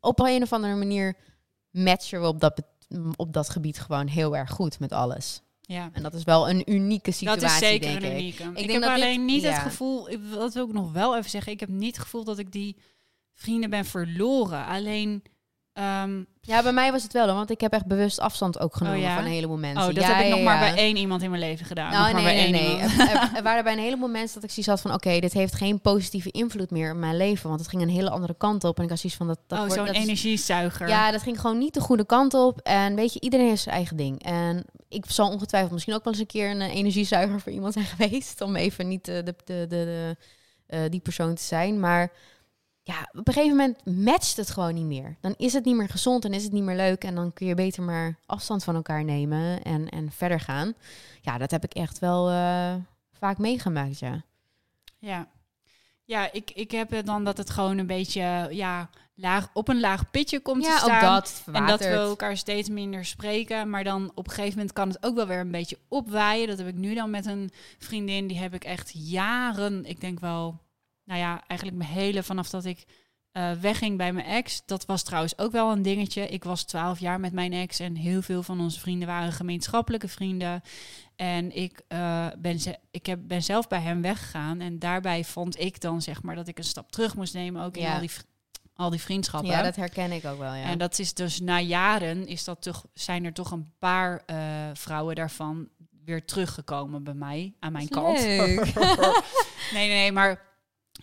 Speaker 2: op een of andere manier matchen we op dat, op dat gebied gewoon heel erg goed met alles.
Speaker 1: ja.
Speaker 2: En dat is wel een unieke situatie,
Speaker 1: Dat is zeker
Speaker 2: denk
Speaker 1: een
Speaker 2: ik.
Speaker 1: unieke. Ik,
Speaker 2: denk
Speaker 1: heb
Speaker 2: dat dit-
Speaker 1: alleen niet
Speaker 2: ja.
Speaker 1: het gevoel, ik- dat wil ik nog wel even zeggen, ik heb niet het gevoel dat ik die vrienden ben verloren. Alleen Ehm,
Speaker 2: Ja, bij mij was het wel, want ik heb echt bewust afstand ook genomen
Speaker 1: Oh ja?
Speaker 2: van een heleboel mensen.
Speaker 1: oh, dat
Speaker 2: Ja,
Speaker 1: heb ik
Speaker 2: ja,
Speaker 1: nog maar bij één iemand in mijn leven gedaan.
Speaker 2: Nou, nee, nee, nee. Er, waren bij een heleboel mensen dat ik zoiets had van... oké, dit heeft geen positieve invloed meer op mijn leven. Want het ging een hele andere kant op. En ik had zoiets van... dat, dat
Speaker 1: oh, zo'n
Speaker 2: is-
Speaker 1: energiezuiger.
Speaker 2: Ja, dat ging gewoon niet de goede kant op. En weet je, iedereen heeft zijn eigen ding. En ik zal ongetwijfeld misschien ook wel eens een keer een eh, energiezuiger voor iemand zijn geweest. Om even niet eh, de, de, de, de, eh, die persoon te zijn. Maar ja, op een gegeven moment matcht het gewoon niet meer. Dan is het niet meer gezond, dan is het niet meer leuk. En dan kun je beter maar afstand van elkaar nemen en, en verder gaan. Ja, dat heb ik echt wel eh, vaak meegemaakt, ja.
Speaker 1: Ja, ja ik, ik heb het dan dat het gewoon een beetje ja, laag, op een laag pitje komt te
Speaker 2: Ja,
Speaker 1: staan.
Speaker 2: ook dat.
Speaker 1: En dat we elkaar steeds minder spreken. Maar dan op een gegeven moment kan het ook wel weer een beetje opwaaien. Dat heb ik nu dan met een vriendin. Die heb ik echt jaren, ik denk wel, nou ja, eigenlijk mijn hele vanaf dat ik eh, wegging bij mijn ex. Dat was trouwens ook wel een dingetje. Ik was twaalf jaar met mijn ex en heel veel van onze vrienden waren gemeenschappelijke vrienden. En ik, eh, ben, ze, ik heb, ben zelf bij hem weggegaan. En daarbij vond ik dan zeg maar dat ik een stap terug moest nemen. Ook in al, die, al die vriendschappen.
Speaker 2: Ja, dat herken ik ook wel, ja.
Speaker 1: En dat is dus na jaren is dat toch, zijn er toch een paar eh, vrouwen daarvan weer teruggekomen bij mij, aan mijn kant. Nee, nee, nee, maar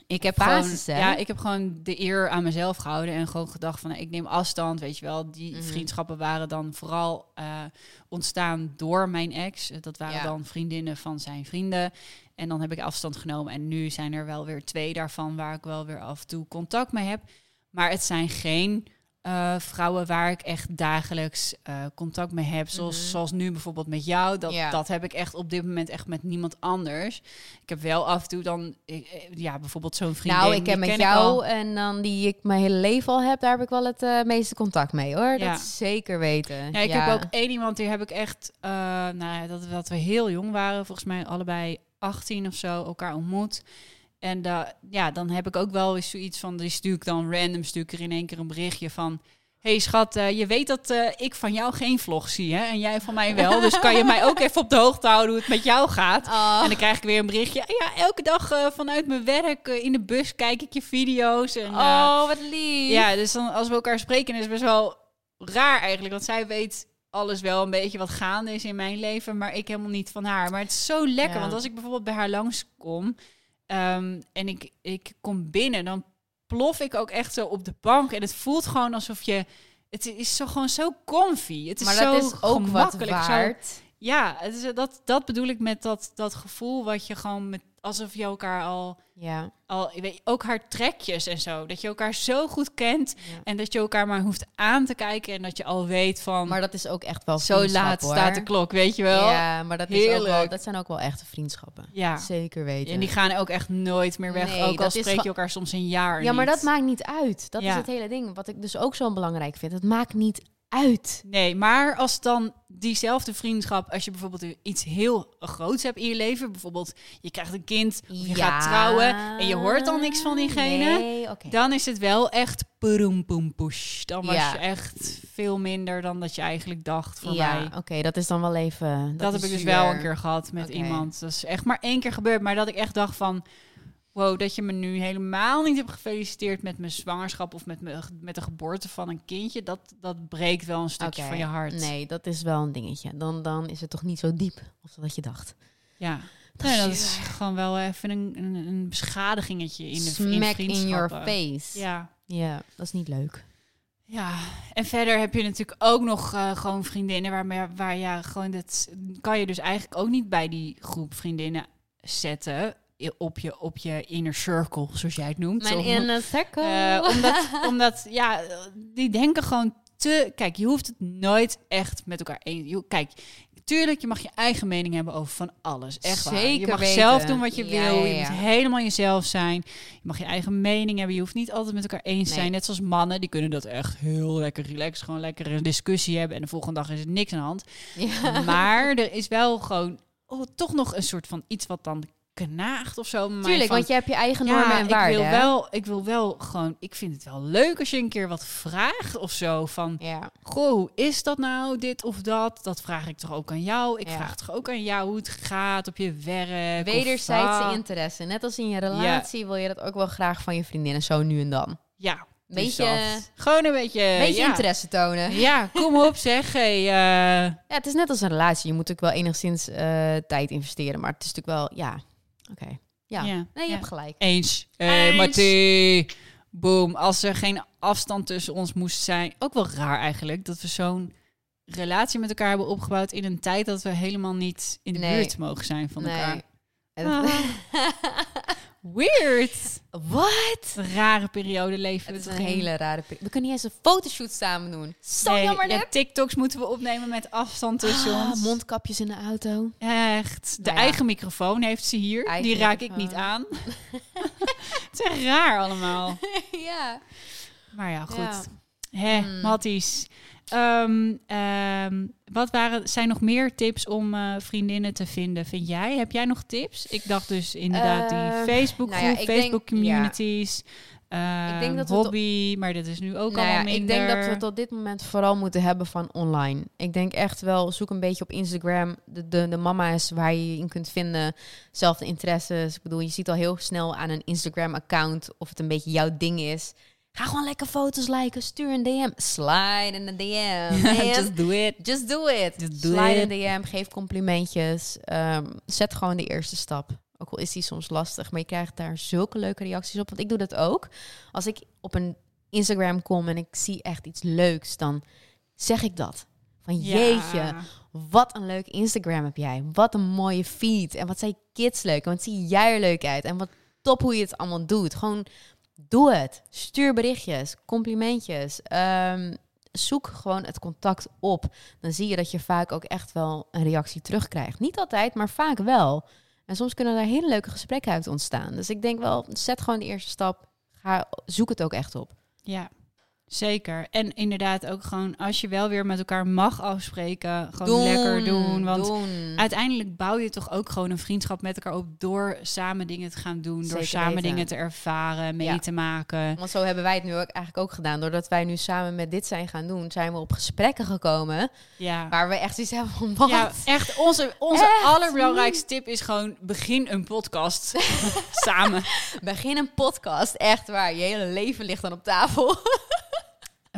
Speaker 1: ik heb
Speaker 2: Basis,
Speaker 1: gewoon,
Speaker 2: hè?
Speaker 1: ja, ik heb gewoon de eer aan mezelf gehouden en gewoon gedacht van, nou, ik neem afstand, weet je wel. Die
Speaker 2: Mhm.
Speaker 1: vriendschappen waren dan vooral eh, ontstaan door mijn ex. Dat waren
Speaker 2: Ja.
Speaker 1: dan vriendinnen van zijn vrienden. En dan heb ik afstand genomen. En nu zijn er wel weer twee daarvan waar ik wel weer af en toe contact mee heb. Maar het zijn geen eh, vrouwen waar ik echt dagelijks eh, contact mee heb. Zoals,
Speaker 2: Mhm.
Speaker 1: zoals nu bijvoorbeeld met jou. Dat,
Speaker 2: Ja.
Speaker 1: dat heb ik echt op dit moment echt met niemand anders. Ik heb wel af en toe dan, eh, eh, ja, bijvoorbeeld zo'n vriendin.
Speaker 2: Nou, ik heb met
Speaker 1: ik
Speaker 2: jou en dan die ik mijn hele leven al heb, daar heb ik wel het meeste contact mee hoor.
Speaker 1: Ja.
Speaker 2: Dat zeker weten.
Speaker 1: Ja, ik heb ook één iemand, die heb ik echt, nou dat, dat we heel jong waren, volgens mij allebei 18 of zo, elkaar ontmoet. En ja, dan heb ik ook wel eens zoiets van, die stuur ik dan random, stuur ik er in één keer een berichtje van... hey schat, eh, je weet dat eh, ik van jou geen vlog zie, hè? En jij van mij wel. Dus kan je mij ook even op de hoogte houden hoe het met jou gaat?
Speaker 2: Oh.
Speaker 1: En dan krijg ik weer een berichtje. Ja, elke dag eh, vanuit mijn werk in de bus kijk ik je video's. En,
Speaker 2: oh, wat lief.
Speaker 1: ja, dus dan als we elkaar spreken is het best wel raar eigenlijk. Want zij weet alles wel een beetje wat gaande is in mijn leven, maar ik helemaal niet van haar. Maar het is zo lekker,
Speaker 2: Ja.
Speaker 1: want als ik bijvoorbeeld bij haar langskom ehm, en ik, ik kom binnen, dan plof ik ook echt zo op de bank. En het voelt gewoon alsof je... Het is zo gewoon zo comfy. Het is
Speaker 2: maar
Speaker 1: zo
Speaker 2: is ook wat
Speaker 1: gemakkelijk. zo-
Speaker 2: waard.
Speaker 1: ja, het is, dat, dat bedoel ik met dat, dat gevoel wat je gewoon met... Alsof je elkaar al...
Speaker 2: Ja.
Speaker 1: al ik weet, ook haar trekjes en zo. Dat je elkaar zo goed kent.
Speaker 2: ja.
Speaker 1: En dat je elkaar maar hoeft aan te kijken. En dat je al weet van...
Speaker 2: Maar dat is ook echt wel
Speaker 1: zo laat
Speaker 2: hoor.
Speaker 1: staat de klok, weet je wel?
Speaker 2: Ja, maar dat, is ook wel, dat zijn ook wel echte vriendschappen.
Speaker 1: Ja.
Speaker 2: Zeker weten.
Speaker 1: En die gaan ook echt nooit meer weg.
Speaker 2: Nee,
Speaker 1: ook al spreek je elkaar soms een jaar
Speaker 2: ja, maar dat maakt niet uit. Dat
Speaker 1: Ja.
Speaker 2: is het hele ding. Wat ik dus ook zo belangrijk vind. Het maakt niet uit.
Speaker 1: Nee, maar als dan diezelfde vriendschap... Als je bijvoorbeeld iets heel groots hebt in je leven... Bijvoorbeeld je krijgt een kind of je gaat trouwen... en je hoort dan niks van diegene...
Speaker 2: Nee.
Speaker 1: Dan is het wel echt poeroem poem push. Dan was
Speaker 2: Ja.
Speaker 1: je echt veel minder dan dat je eigenlijk dacht voor
Speaker 2: ja,
Speaker 1: mij.
Speaker 2: oké, dat is dan wel even. Dat,
Speaker 1: heb ik dus
Speaker 2: zuur.
Speaker 1: wel een keer gehad met iemand. Dat is echt maar één keer gebeurd. Maar dat ik echt dacht van... Wow, dat je me nu helemaal niet hebt gefeliciteerd met mijn zwangerschap... of met, met de geboorte van een kindje. Dat, dat breekt wel een stukje van je hart.
Speaker 2: Nee, dat is wel een dingetje. Dan, dan is het toch niet zo diep als dat je dacht.
Speaker 1: Ja.
Speaker 2: Dat
Speaker 1: nee,
Speaker 2: is
Speaker 1: dat is gewoon wel even een, een, een beschadigingetje in de in
Speaker 2: Smack in your
Speaker 1: vriendschappen.
Speaker 2: face. Ja.
Speaker 1: Ja.
Speaker 2: dat is niet leuk.
Speaker 1: Ja, en verder heb je natuurlijk ook nog eh, gewoon vriendinnen waarmee waar ja, gewoon dat kan je dus eigenlijk ook niet bij die groep vriendinnen zetten op je op je inner circle, zoals jij het noemt.
Speaker 2: Mijn inner circle.
Speaker 1: eh, omdat, omdat ja, die denken gewoon te. Kijk, je hoeft het nooit echt met elkaar eens. Kijk, tuurlijk, je mag je eigen mening hebben over van alles. Echt waar. Je
Speaker 2: Zeker
Speaker 1: mag
Speaker 2: weten.
Speaker 1: zelf doen wat je
Speaker 2: Ja,
Speaker 1: wil. Je
Speaker 2: ja.
Speaker 1: moet helemaal jezelf zijn. Je mag je eigen mening hebben. Je hoeft niet altijd met elkaar eens te
Speaker 2: Nee.
Speaker 1: zijn. Net zoals mannen, die kunnen dat echt heel lekker relaxed. Gewoon lekker een discussie hebben. En de volgende dag is er niks aan de hand. Maar er is wel gewoon oh, toch nog een soort van iets wat dan knaagt of zo. Maar
Speaker 2: Tuurlijk,
Speaker 1: van,
Speaker 2: want je hebt je eigen normen en waarden.
Speaker 1: ik wil wel, ik wil wel gewoon, ik vind het wel leuk als je een keer wat vraagt of zo. Van,
Speaker 2: Ja.
Speaker 1: goh, hoe is dat nou, dit of dat? Dat vraag ik toch ook aan jou? Ik
Speaker 2: Ja.
Speaker 1: vraag toch ook aan jou hoe het gaat op je werk?
Speaker 2: Wederzijdse interesse. Net als in je relatie wil je dat ook wel graag van je vriendinnen, zo nu en dan.
Speaker 1: Ja,
Speaker 2: Beetje,
Speaker 1: zat. Gewoon een beetje...
Speaker 2: beetje
Speaker 1: ja.
Speaker 2: interesse tonen.
Speaker 1: Ja, kom op zeg. Hey, eh,
Speaker 2: Ja, het is net als een relatie. Je moet natuurlijk wel enigszins eh, tijd investeren. Maar het is natuurlijk wel, ja, oké. Ja.
Speaker 1: Ja,
Speaker 2: nee, je
Speaker 1: ja.
Speaker 2: hebt gelijk.
Speaker 1: Eens. Hey. Boom. Als er geen afstand tussen ons moest zijn. Ook wel raar eigenlijk. Dat we zo'n relatie met elkaar hebben opgebouwd in een tijd dat we helemaal niet in de
Speaker 2: Nee.
Speaker 1: buurt mogen zijn van elkaar.
Speaker 2: En-
Speaker 1: Ah. Weird.
Speaker 2: Wat?
Speaker 1: Rare periode leven
Speaker 2: Het is een hele rare periode. We kunnen niet eens een fotoshoot samen doen. Zo
Speaker 1: Nee,
Speaker 2: jammer
Speaker 1: ja. TikToks moeten we opnemen met afstand tussen
Speaker 2: Ah,
Speaker 1: ons.
Speaker 2: mondkapjes in de auto.
Speaker 1: Echt. De
Speaker 2: Nou ja.
Speaker 1: eigen microfoon heeft ze hier.
Speaker 2: Eigen
Speaker 1: Die raak ik niet aan. het is echt raar allemaal.
Speaker 2: ja.
Speaker 1: Maar ja, goed.
Speaker 2: Ja.
Speaker 1: Hè,
Speaker 2: Hmm.
Speaker 1: Matties. Ehm, ehm, wat waren, zijn nog meer tips om eh, vriendinnen te vinden, vind jij? Heb jij nog tips? Ik dacht dus inderdaad die
Speaker 2: Eh,
Speaker 1: Facebook
Speaker 2: nou ja,
Speaker 1: Facebook communities,
Speaker 2: Ik denk
Speaker 1: hobby, maar dat is nu ook
Speaker 2: Nou ja,
Speaker 1: allemaal minder.
Speaker 2: ik denk dat we het op dit moment vooral moeten hebben van online. Ik denk echt wel, zoek een beetje op Instagram de, de, de mama's waar je je in kunt vinden. Zelfde interesses. Ik bedoel, je ziet al heel snel aan een Instagram-account of het een beetje jouw ding is. Ga gewoon lekker foto's liken, stuur een DM. Slide in de DM.
Speaker 1: Just do it.
Speaker 2: Just do it.
Speaker 1: Just do
Speaker 2: Slide
Speaker 1: it.
Speaker 2: in DM, geef complimentjes. Ehm, zet gewoon de eerste stap. Ook al is die soms lastig, maar je krijgt daar zulke leuke reacties op. Want ik doe dat ook. Als ik op een Instagram kom en ik zie echt iets leuks, dan zeg ik dat. Van
Speaker 1: Ja.
Speaker 2: jeetje, wat een leuk Instagram heb jij. Wat een mooie feed. En wat zijn kids leuk. En wat zie jij er leuk uit. En wat top hoe je het allemaal doet. Gewoon doe het. Stuur berichtjes, complimentjes. Ehm, zoek gewoon het contact op. Dan zie je dat je vaak ook echt wel een reactie terugkrijgt. Niet altijd, maar vaak wel. En soms kunnen daar hele leuke gesprekken uit ontstaan. Dus ik denk wel, zet gewoon de eerste stap. Ga, zoek het ook echt op.
Speaker 1: Ja, zeker. En inderdaad ook gewoon, als je wel weer met elkaar mag afspreken, gewoon lekker doen. Want
Speaker 2: doen.
Speaker 1: uiteindelijk bouw je toch ook gewoon een vriendschap met elkaar op door samen dingen te gaan doen, door samen
Speaker 2: weten.
Speaker 1: dingen te ervaren, mee
Speaker 2: Ja.
Speaker 1: te maken.
Speaker 2: Want zo hebben wij het nu ook eigenlijk ook gedaan. Doordat wij nu samen met dit zijn gaan doen, zijn we op gesprekken gekomen.
Speaker 1: Ja.
Speaker 2: Waar we echt zoiets hebben van, wat?
Speaker 1: Ja, echt. Onze, onze
Speaker 2: Echt?
Speaker 1: allerbelangrijkste tip is gewoon begin een podcast samen.
Speaker 2: Begin een podcast, echt waar. Je hele leven ligt dan op tafel.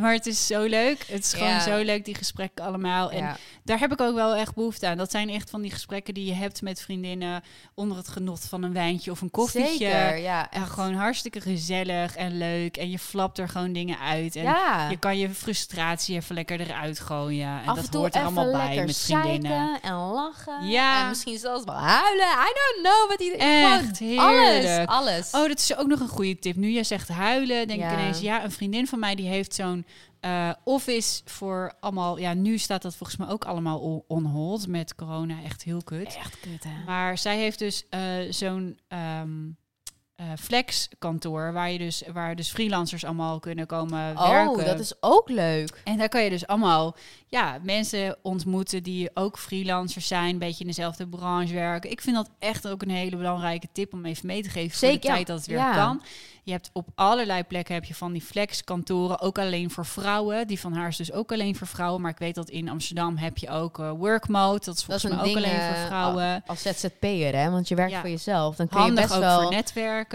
Speaker 1: Maar het is zo leuk. Het is gewoon
Speaker 2: Ja.
Speaker 1: zo leuk, die gesprekken allemaal. En
Speaker 2: Ja.
Speaker 1: Daar heb ik ook wel echt behoefte aan. Dat zijn echt van die gesprekken die je hebt met vriendinnen onder het genot van een wijntje of een koffietje.
Speaker 2: Zeker, ja.
Speaker 1: En gewoon hartstikke gezellig en leuk. En je flapt er gewoon dingen uit. En
Speaker 2: ja.
Speaker 1: je kan je frustratie even lekker eruit gooien. En
Speaker 2: Af
Speaker 1: dat
Speaker 2: en toe
Speaker 1: hoort er allemaal bij met vriendinnen.
Speaker 2: en lachen.
Speaker 1: Ja.
Speaker 2: En misschien zelfs wel huilen. I don't know wat hij...
Speaker 1: Echt
Speaker 2: Gewoon alles,
Speaker 1: heerlijk.
Speaker 2: alles.
Speaker 1: Oh, dat is ook nog een goede tip. Nu jij zegt huilen, denk
Speaker 2: Ja.
Speaker 1: ik ineens... Ja, een vriendin van mij die heeft zo'n eh, office voor allemaal... Ja, nu staat dat volgens mij ook allemaal on- hold met corona. Echt heel kut.
Speaker 2: Echt kut, hè?
Speaker 1: Maar zij heeft dus eh, zo'n ehm eh, flexkantoor... Waar, je dus, waar dus freelancers allemaal kunnen komen werken.
Speaker 2: Oh, dat is ook leuk.
Speaker 1: En daar kan je dus allemaal ja, mensen ontmoeten die ook freelancers zijn, een beetje in dezelfde branche werken. Ik vind dat echt ook een hele belangrijke tip om even mee te geven voor
Speaker 2: Zeker,
Speaker 1: de
Speaker 2: ja.
Speaker 1: tijd dat het weer
Speaker 2: Ja.
Speaker 1: kan. Je hebt op allerlei plekken heb je van die flexkantoren, ook alleen voor vrouwen. Die van haar is dus ook alleen voor vrouwen. Maar ik weet dat in Amsterdam heb je ook eh, workmode. Dat is
Speaker 2: Dat is
Speaker 1: volgens mij
Speaker 2: een
Speaker 1: ook
Speaker 2: ding
Speaker 1: alleen voor
Speaker 2: eh,
Speaker 1: vrouwen.
Speaker 2: als ZZP'er, hè? Want je werkt
Speaker 1: Ja.
Speaker 2: voor jezelf. Dan kun je
Speaker 1: Handig
Speaker 2: best
Speaker 1: ook
Speaker 2: wel...
Speaker 1: voor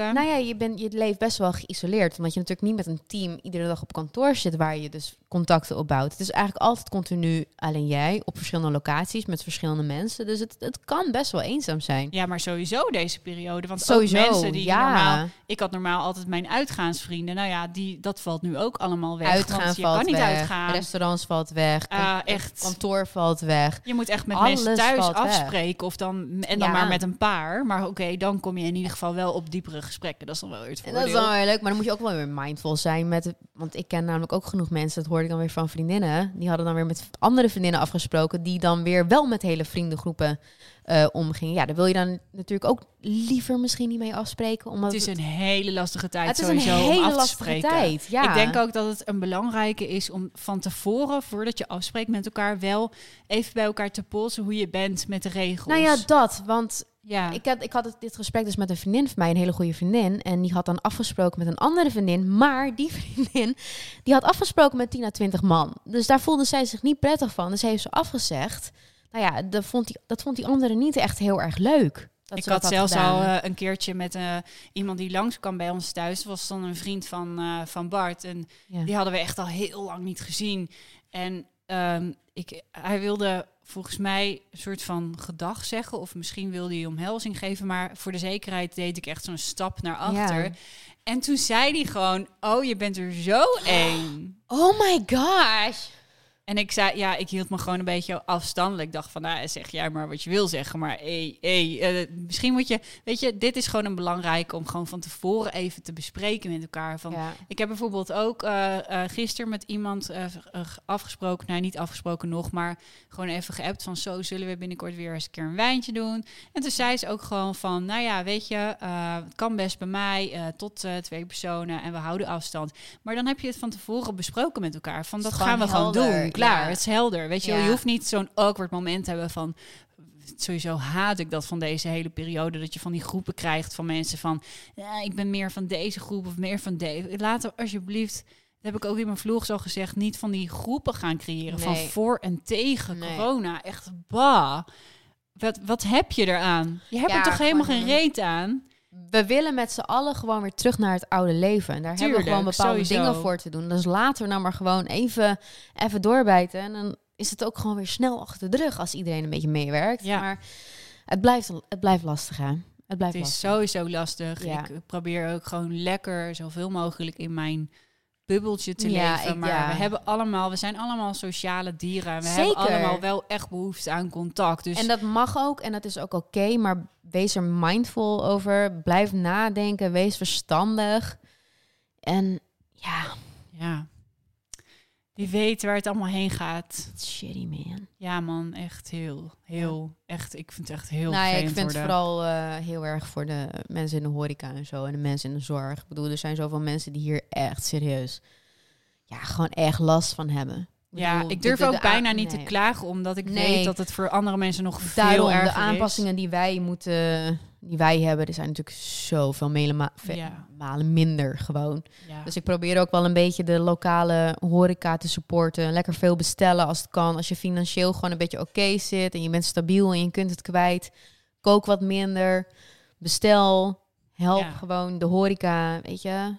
Speaker 2: Nou ja, je, bent, je leeft best wel geïsoleerd. Omdat je natuurlijk niet met een team iedere dag op kantoor zit waar je dus contacten opbouwt. Het is eigenlijk altijd continu alleen jij op verschillende locaties met verschillende mensen. Dus het, het kan best wel eenzaam zijn.
Speaker 1: ja, maar sowieso deze periode. Want
Speaker 2: Sowieso,
Speaker 1: ook mensen die
Speaker 2: ja.
Speaker 1: normaal Ik had normaal altijd mijn uitgaansvrienden. Nou ja, die, dat valt nu ook allemaal weg.
Speaker 2: Uitgaan
Speaker 1: want je
Speaker 2: valt
Speaker 1: kan niet
Speaker 2: weg,
Speaker 1: uitgaan.
Speaker 2: restaurants valt weg,
Speaker 1: Ah, echt.
Speaker 2: kantoor valt weg.
Speaker 1: Je moet echt met
Speaker 2: Alles
Speaker 1: mensen thuis
Speaker 2: weg.
Speaker 1: afspreken. Of dan, en dan
Speaker 2: Ja.
Speaker 1: maar met een paar. Maar oké, dan kom je in ieder geval wel op diepere gesprekken. Dat is dan wel weer het voordeel.
Speaker 2: dat is dan weer leuk, maar dan moet je ook wel weer mindful zijn met... Want ik ken namelijk ook genoeg mensen, dat hoorde ik dan weer van vriendinnen. Die hadden dan weer met andere vriendinnen afgesproken... die dan weer wel met hele vriendengroepen eh, omgingen. Ja, daar wil je dan natuurlijk ook liever misschien niet mee afspreken. Omdat
Speaker 1: het is een hele lastige tijd
Speaker 2: het is een
Speaker 1: sowieso
Speaker 2: hele
Speaker 1: om af te
Speaker 2: lastige
Speaker 1: spreken.
Speaker 2: tijd. Ja.
Speaker 1: Ik denk ook dat het een belangrijke is om van tevoren, voordat je afspreekt met elkaar, wel even bij elkaar te polsen hoe je bent met de regels.
Speaker 2: Nou ja, dat. Want
Speaker 1: ja.
Speaker 2: ik had, ik had het- dit gesprek dus met een vriendin van mij, een hele goede vriendin. En die had dan afgesproken met een andere vriendin. Maar die vriendin, die had afgesproken met 10 à 20 man. Dus daar voelde zij zich niet prettig van. Dus heeft ze afgezegd. Nou ja, dat vond die, dat vond die andere niet echt heel erg leuk. dat
Speaker 1: ik had zelfs
Speaker 2: gedaan.
Speaker 1: al eh, een keertje met eh, iemand die langskwam bij ons thuis. Dat was dan een vriend van, eh, van Bart. En
Speaker 2: Ja.
Speaker 1: die hadden we echt al heel lang niet gezien. En ehm, ik, hij wilde volgens mij een soort van gedag zeggen. Of misschien wilde hij omhelzing geven. Maar voor de zekerheid deed ik echt zo'n stap naar achter.
Speaker 2: Ja.
Speaker 1: En toen zei hij gewoon, oh, je bent er zo eng.
Speaker 2: Oh my gosh.
Speaker 1: En ik zei, ja, ik hield me gewoon een beetje afstandelijk. Ik dacht van, nou, zeg jij maar wat je wil zeggen. Maar hey, hey, eh, misschien moet je, weet je, dit is gewoon een belangrijke om gewoon van tevoren even te bespreken met elkaar. Van,
Speaker 2: Ja.
Speaker 1: Ik heb bijvoorbeeld ook eh gisteren met iemand afgesproken, nou niet afgesproken nog, maar gewoon even geappt van zo zullen we binnenkort weer eens een keer een wijntje doen. En toen zei ze ook gewoon van, nou ja, weet je, het kan best bij mij tot twee personen en we houden afstand. Maar dan heb je het van tevoren besproken met elkaar. Van dat gaan we
Speaker 2: gewoon
Speaker 1: doen. Klaar,
Speaker 2: ja.
Speaker 1: het is helder. Weet je,
Speaker 2: Ja.
Speaker 1: je hoeft niet zo'n awkward moment te hebben van sowieso haat ik dat van deze hele periode. Dat je van die groepen krijgt van mensen van... Ja, ik ben meer van deze groep of meer van deze. Laten alsjeblieft... Dat heb ik ook in mijn vlogs al gezegd. Niet van die groepen gaan creëren. Van voor en tegen
Speaker 2: Nee.
Speaker 1: corona. Echt bah. Wat, wat heb je eraan? Je hebt
Speaker 2: Ja,
Speaker 1: er toch helemaal geen reet aan?
Speaker 2: We willen met z'n allen gewoon weer terug naar het oude leven. En daar hebben we gewoon bepaalde
Speaker 1: sowieso.
Speaker 2: dingen voor te doen. Dus laten we nou maar gewoon even, even doorbijten. En dan is het ook gewoon weer snel achter de rug als iedereen een beetje meewerkt.
Speaker 1: Ja.
Speaker 2: Maar het blijft, het blijft lastig, hè? Het blijft
Speaker 1: Het is
Speaker 2: lastig.
Speaker 1: sowieso lastig.
Speaker 2: Ja.
Speaker 1: Ik probeer ook gewoon lekker zoveel mogelijk in mijn bubbeltje te
Speaker 2: Ja,
Speaker 1: leven.
Speaker 2: ik-
Speaker 1: maar
Speaker 2: ja.
Speaker 1: we hebben allemaal, we zijn allemaal sociale dieren. We
Speaker 2: Zeker.
Speaker 1: hebben allemaal wel echt behoefte aan contact. Dus
Speaker 2: En dat mag ook en dat is ook oké, maar wees er mindful over. Blijf nadenken, wees verstandig. En ja,
Speaker 1: ja, wie weet waar het allemaal heen gaat.
Speaker 2: shitty man.
Speaker 1: Ja man, echt heel, heel, echt. Ik vind het echt heel
Speaker 2: nou ja, ik vind het vooral eh, heel erg voor de mensen in de horeca en zo en de mensen in de zorg. Ik bedoel, er zijn zoveel mensen die hier echt serieus, ja, gewoon echt last van hebben.
Speaker 1: Ja,
Speaker 2: bedoel,
Speaker 1: ik
Speaker 2: de-
Speaker 1: durf
Speaker 2: de-
Speaker 1: ook
Speaker 2: de
Speaker 1: bijna niet te klagen, omdat ik
Speaker 2: Nee.
Speaker 1: weet dat het voor andere mensen nog veel
Speaker 2: de
Speaker 1: erger
Speaker 2: aanpassingen die wij moeten, die wij hebben, er zijn natuurlijk zoveel mele ma- ve-
Speaker 1: Ja.
Speaker 2: malen minder gewoon.
Speaker 1: is. Ja.
Speaker 2: Dus ik probeer ook wel een beetje de lokale horeca te supporten. Lekker veel bestellen als het kan. Als je financieel gewoon een beetje oké zit en je bent stabiel en je kunt het kwijt. Kook wat minder. Bestel. Help
Speaker 1: Ja.
Speaker 2: gewoon de horeca, weet je.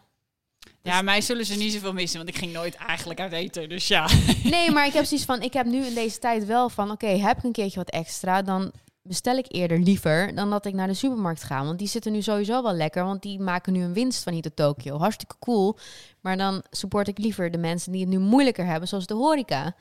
Speaker 1: Ja, mij zullen ze niet zoveel missen, want ik ging nooit eigenlijk uit eten. Dus ja.
Speaker 2: Nee, maar ik heb zoiets van, ik heb nu in deze tijd wel van, oké, heb ik een keertje wat extra, dan bestel ik eerder liever dan dat ik naar de supermarkt ga. Want die zitten nu sowieso wel lekker, want die maken nu een winst van hier tot Tokio. Hartstikke cool. Maar dan support ik liever de mensen die het nu moeilijker hebben, zoals de horeca.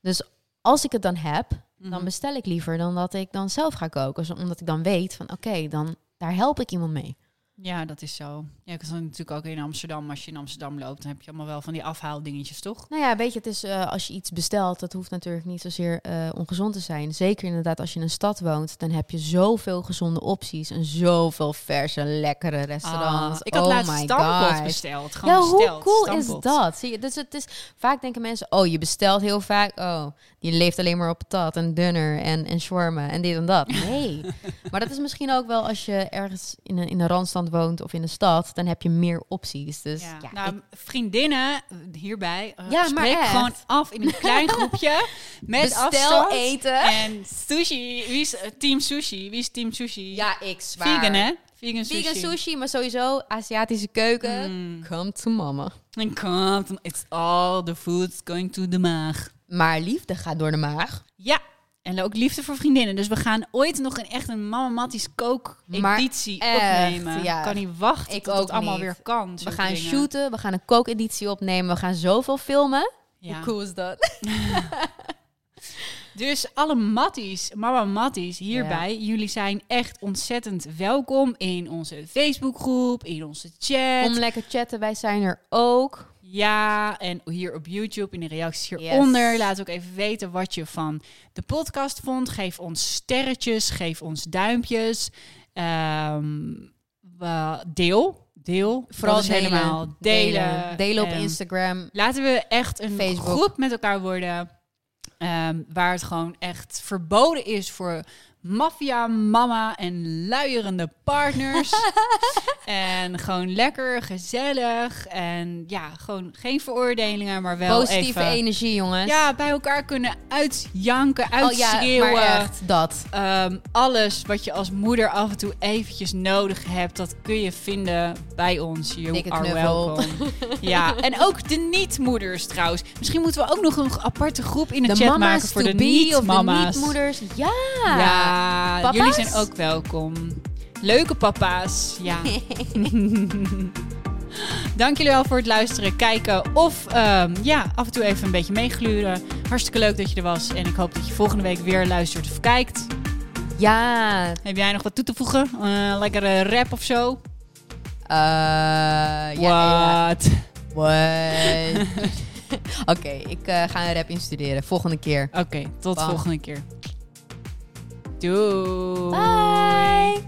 Speaker 2: Dus als ik het dan heb, dan
Speaker 1: Mhm.
Speaker 2: bestel ik liever dan dat ik dan zelf ga koken. Omdat ik dan weet van, oké, dan daar help ik iemand mee.
Speaker 1: Ja, dat is zo. Ja, ik was natuurlijk ook in Amsterdam. Als je in Amsterdam loopt, dan heb je allemaal wel van die afhaaldingetjes, toch?
Speaker 2: Nou ja, weet je, het is eh, als je iets bestelt, dat hoeft natuurlijk niet zozeer eh, ongezond te zijn. Zeker inderdaad als je in een stad woont, dan heb je zoveel gezonde opties en zoveel verse, lekkere restaurants.
Speaker 1: Ah, ik had
Speaker 2: oh
Speaker 1: laatst stampot
Speaker 2: gosh.
Speaker 1: besteld. Gewoon
Speaker 2: Ja, hoe cool
Speaker 1: stampot.
Speaker 2: is dat? Zie je, dus het is vaak denken mensen, oh, je bestelt heel vaak, oh, die leeft alleen maar op patat en dunner en en shawarma en dit en dat. Nee, maar dat is misschien ook wel als je ergens in een in een randstand woont of in een stad, dan heb je meer opties. Dus
Speaker 1: Ja.
Speaker 2: ja,
Speaker 1: nou,
Speaker 2: ik-
Speaker 1: vriendinnen eh, hierbij, eh,
Speaker 2: Ja, maar echt.
Speaker 1: gewoon af in een klein groepje met
Speaker 2: bestel
Speaker 1: afstand.
Speaker 2: eten.
Speaker 1: En sushi, wie is eh, team sushi? Wie is team sushi?
Speaker 2: Ja, ik zwaar.
Speaker 1: vegan hè? Vegan sushi.
Speaker 2: Vegan sushi, maar sowieso Aziatische keuken.
Speaker 1: Mm.
Speaker 2: Come to mama.
Speaker 1: En komt, it's all the food's going to the maag.
Speaker 2: Maar liefde gaat door de maag.
Speaker 1: Ja, en ook liefde voor vriendinnen. Dus we gaan ooit nog een echt een Mama Matties kook-editie opnemen.
Speaker 2: ja.
Speaker 1: Kan niet wachten
Speaker 2: Ik
Speaker 1: tot
Speaker 2: ook
Speaker 1: het allemaal
Speaker 2: niet.
Speaker 1: weer kan.
Speaker 2: We gaan
Speaker 1: dingen.
Speaker 2: shooten, we gaan een kookeditie opnemen, we gaan zoveel filmen.
Speaker 1: Ja.
Speaker 2: Hoe cool is dat?
Speaker 1: Dus alle matties, mama matties hierbij, jullie zijn echt ontzettend welkom in onze Facebookgroep, in onze chat.
Speaker 2: Om lekker chatten, wij zijn er ook.
Speaker 1: Ja, en hier op YouTube in de reacties hieronder. Laat ook even weten wat je van de podcast vond. Geef ons sterretjes, geef ons duimpjes. Ehm, deel, deel.
Speaker 2: Vooral delen.
Speaker 1: helemaal delen.
Speaker 2: Delen, Delen op Instagram.
Speaker 1: Laten we echt een
Speaker 2: Facebook.
Speaker 1: groep met elkaar worden. ehm, waar het gewoon echt verboden is voor maffia, mama en luierende partners. en gewoon lekker, gezellig. En ja, gewoon geen veroordelingen, maar wel
Speaker 2: Positieve
Speaker 1: even...
Speaker 2: energie, jongens.
Speaker 1: Ja, bij elkaar kunnen uitjanken,
Speaker 2: oh, ja,
Speaker 1: uitschreeuwen.
Speaker 2: maar echt, dat.
Speaker 1: Ehm, alles wat je als moeder af en toe eventjes nodig hebt, dat kun je vinden bij ons. You
Speaker 2: Dikke
Speaker 1: are welcome. ja, en ook de niet-moeders trouwens. Misschien moeten we ook nog een aparte groep in de,
Speaker 2: De
Speaker 1: chat maken voor de
Speaker 2: be of de
Speaker 1: niet-mama's.
Speaker 2: niet-moeders. Ja.
Speaker 1: Ja,
Speaker 2: Papa's?
Speaker 1: jullie zijn ook welkom. Leuke papa's, ja. Dank jullie wel voor het luisteren, kijken of ehm, ja, af en toe even een beetje meegluren. Hartstikke leuk dat je er was en ik hoop dat je volgende week weer luistert of kijkt.
Speaker 2: Ja.
Speaker 1: Heb jij nog wat toe te voegen? Eh lekkere rap of zo?
Speaker 2: Eh, ja? What? Oké, ik eh, ga een rap instuderen. Volgende keer.
Speaker 1: Oké, tot volgende keer. Dude.
Speaker 2: Bye.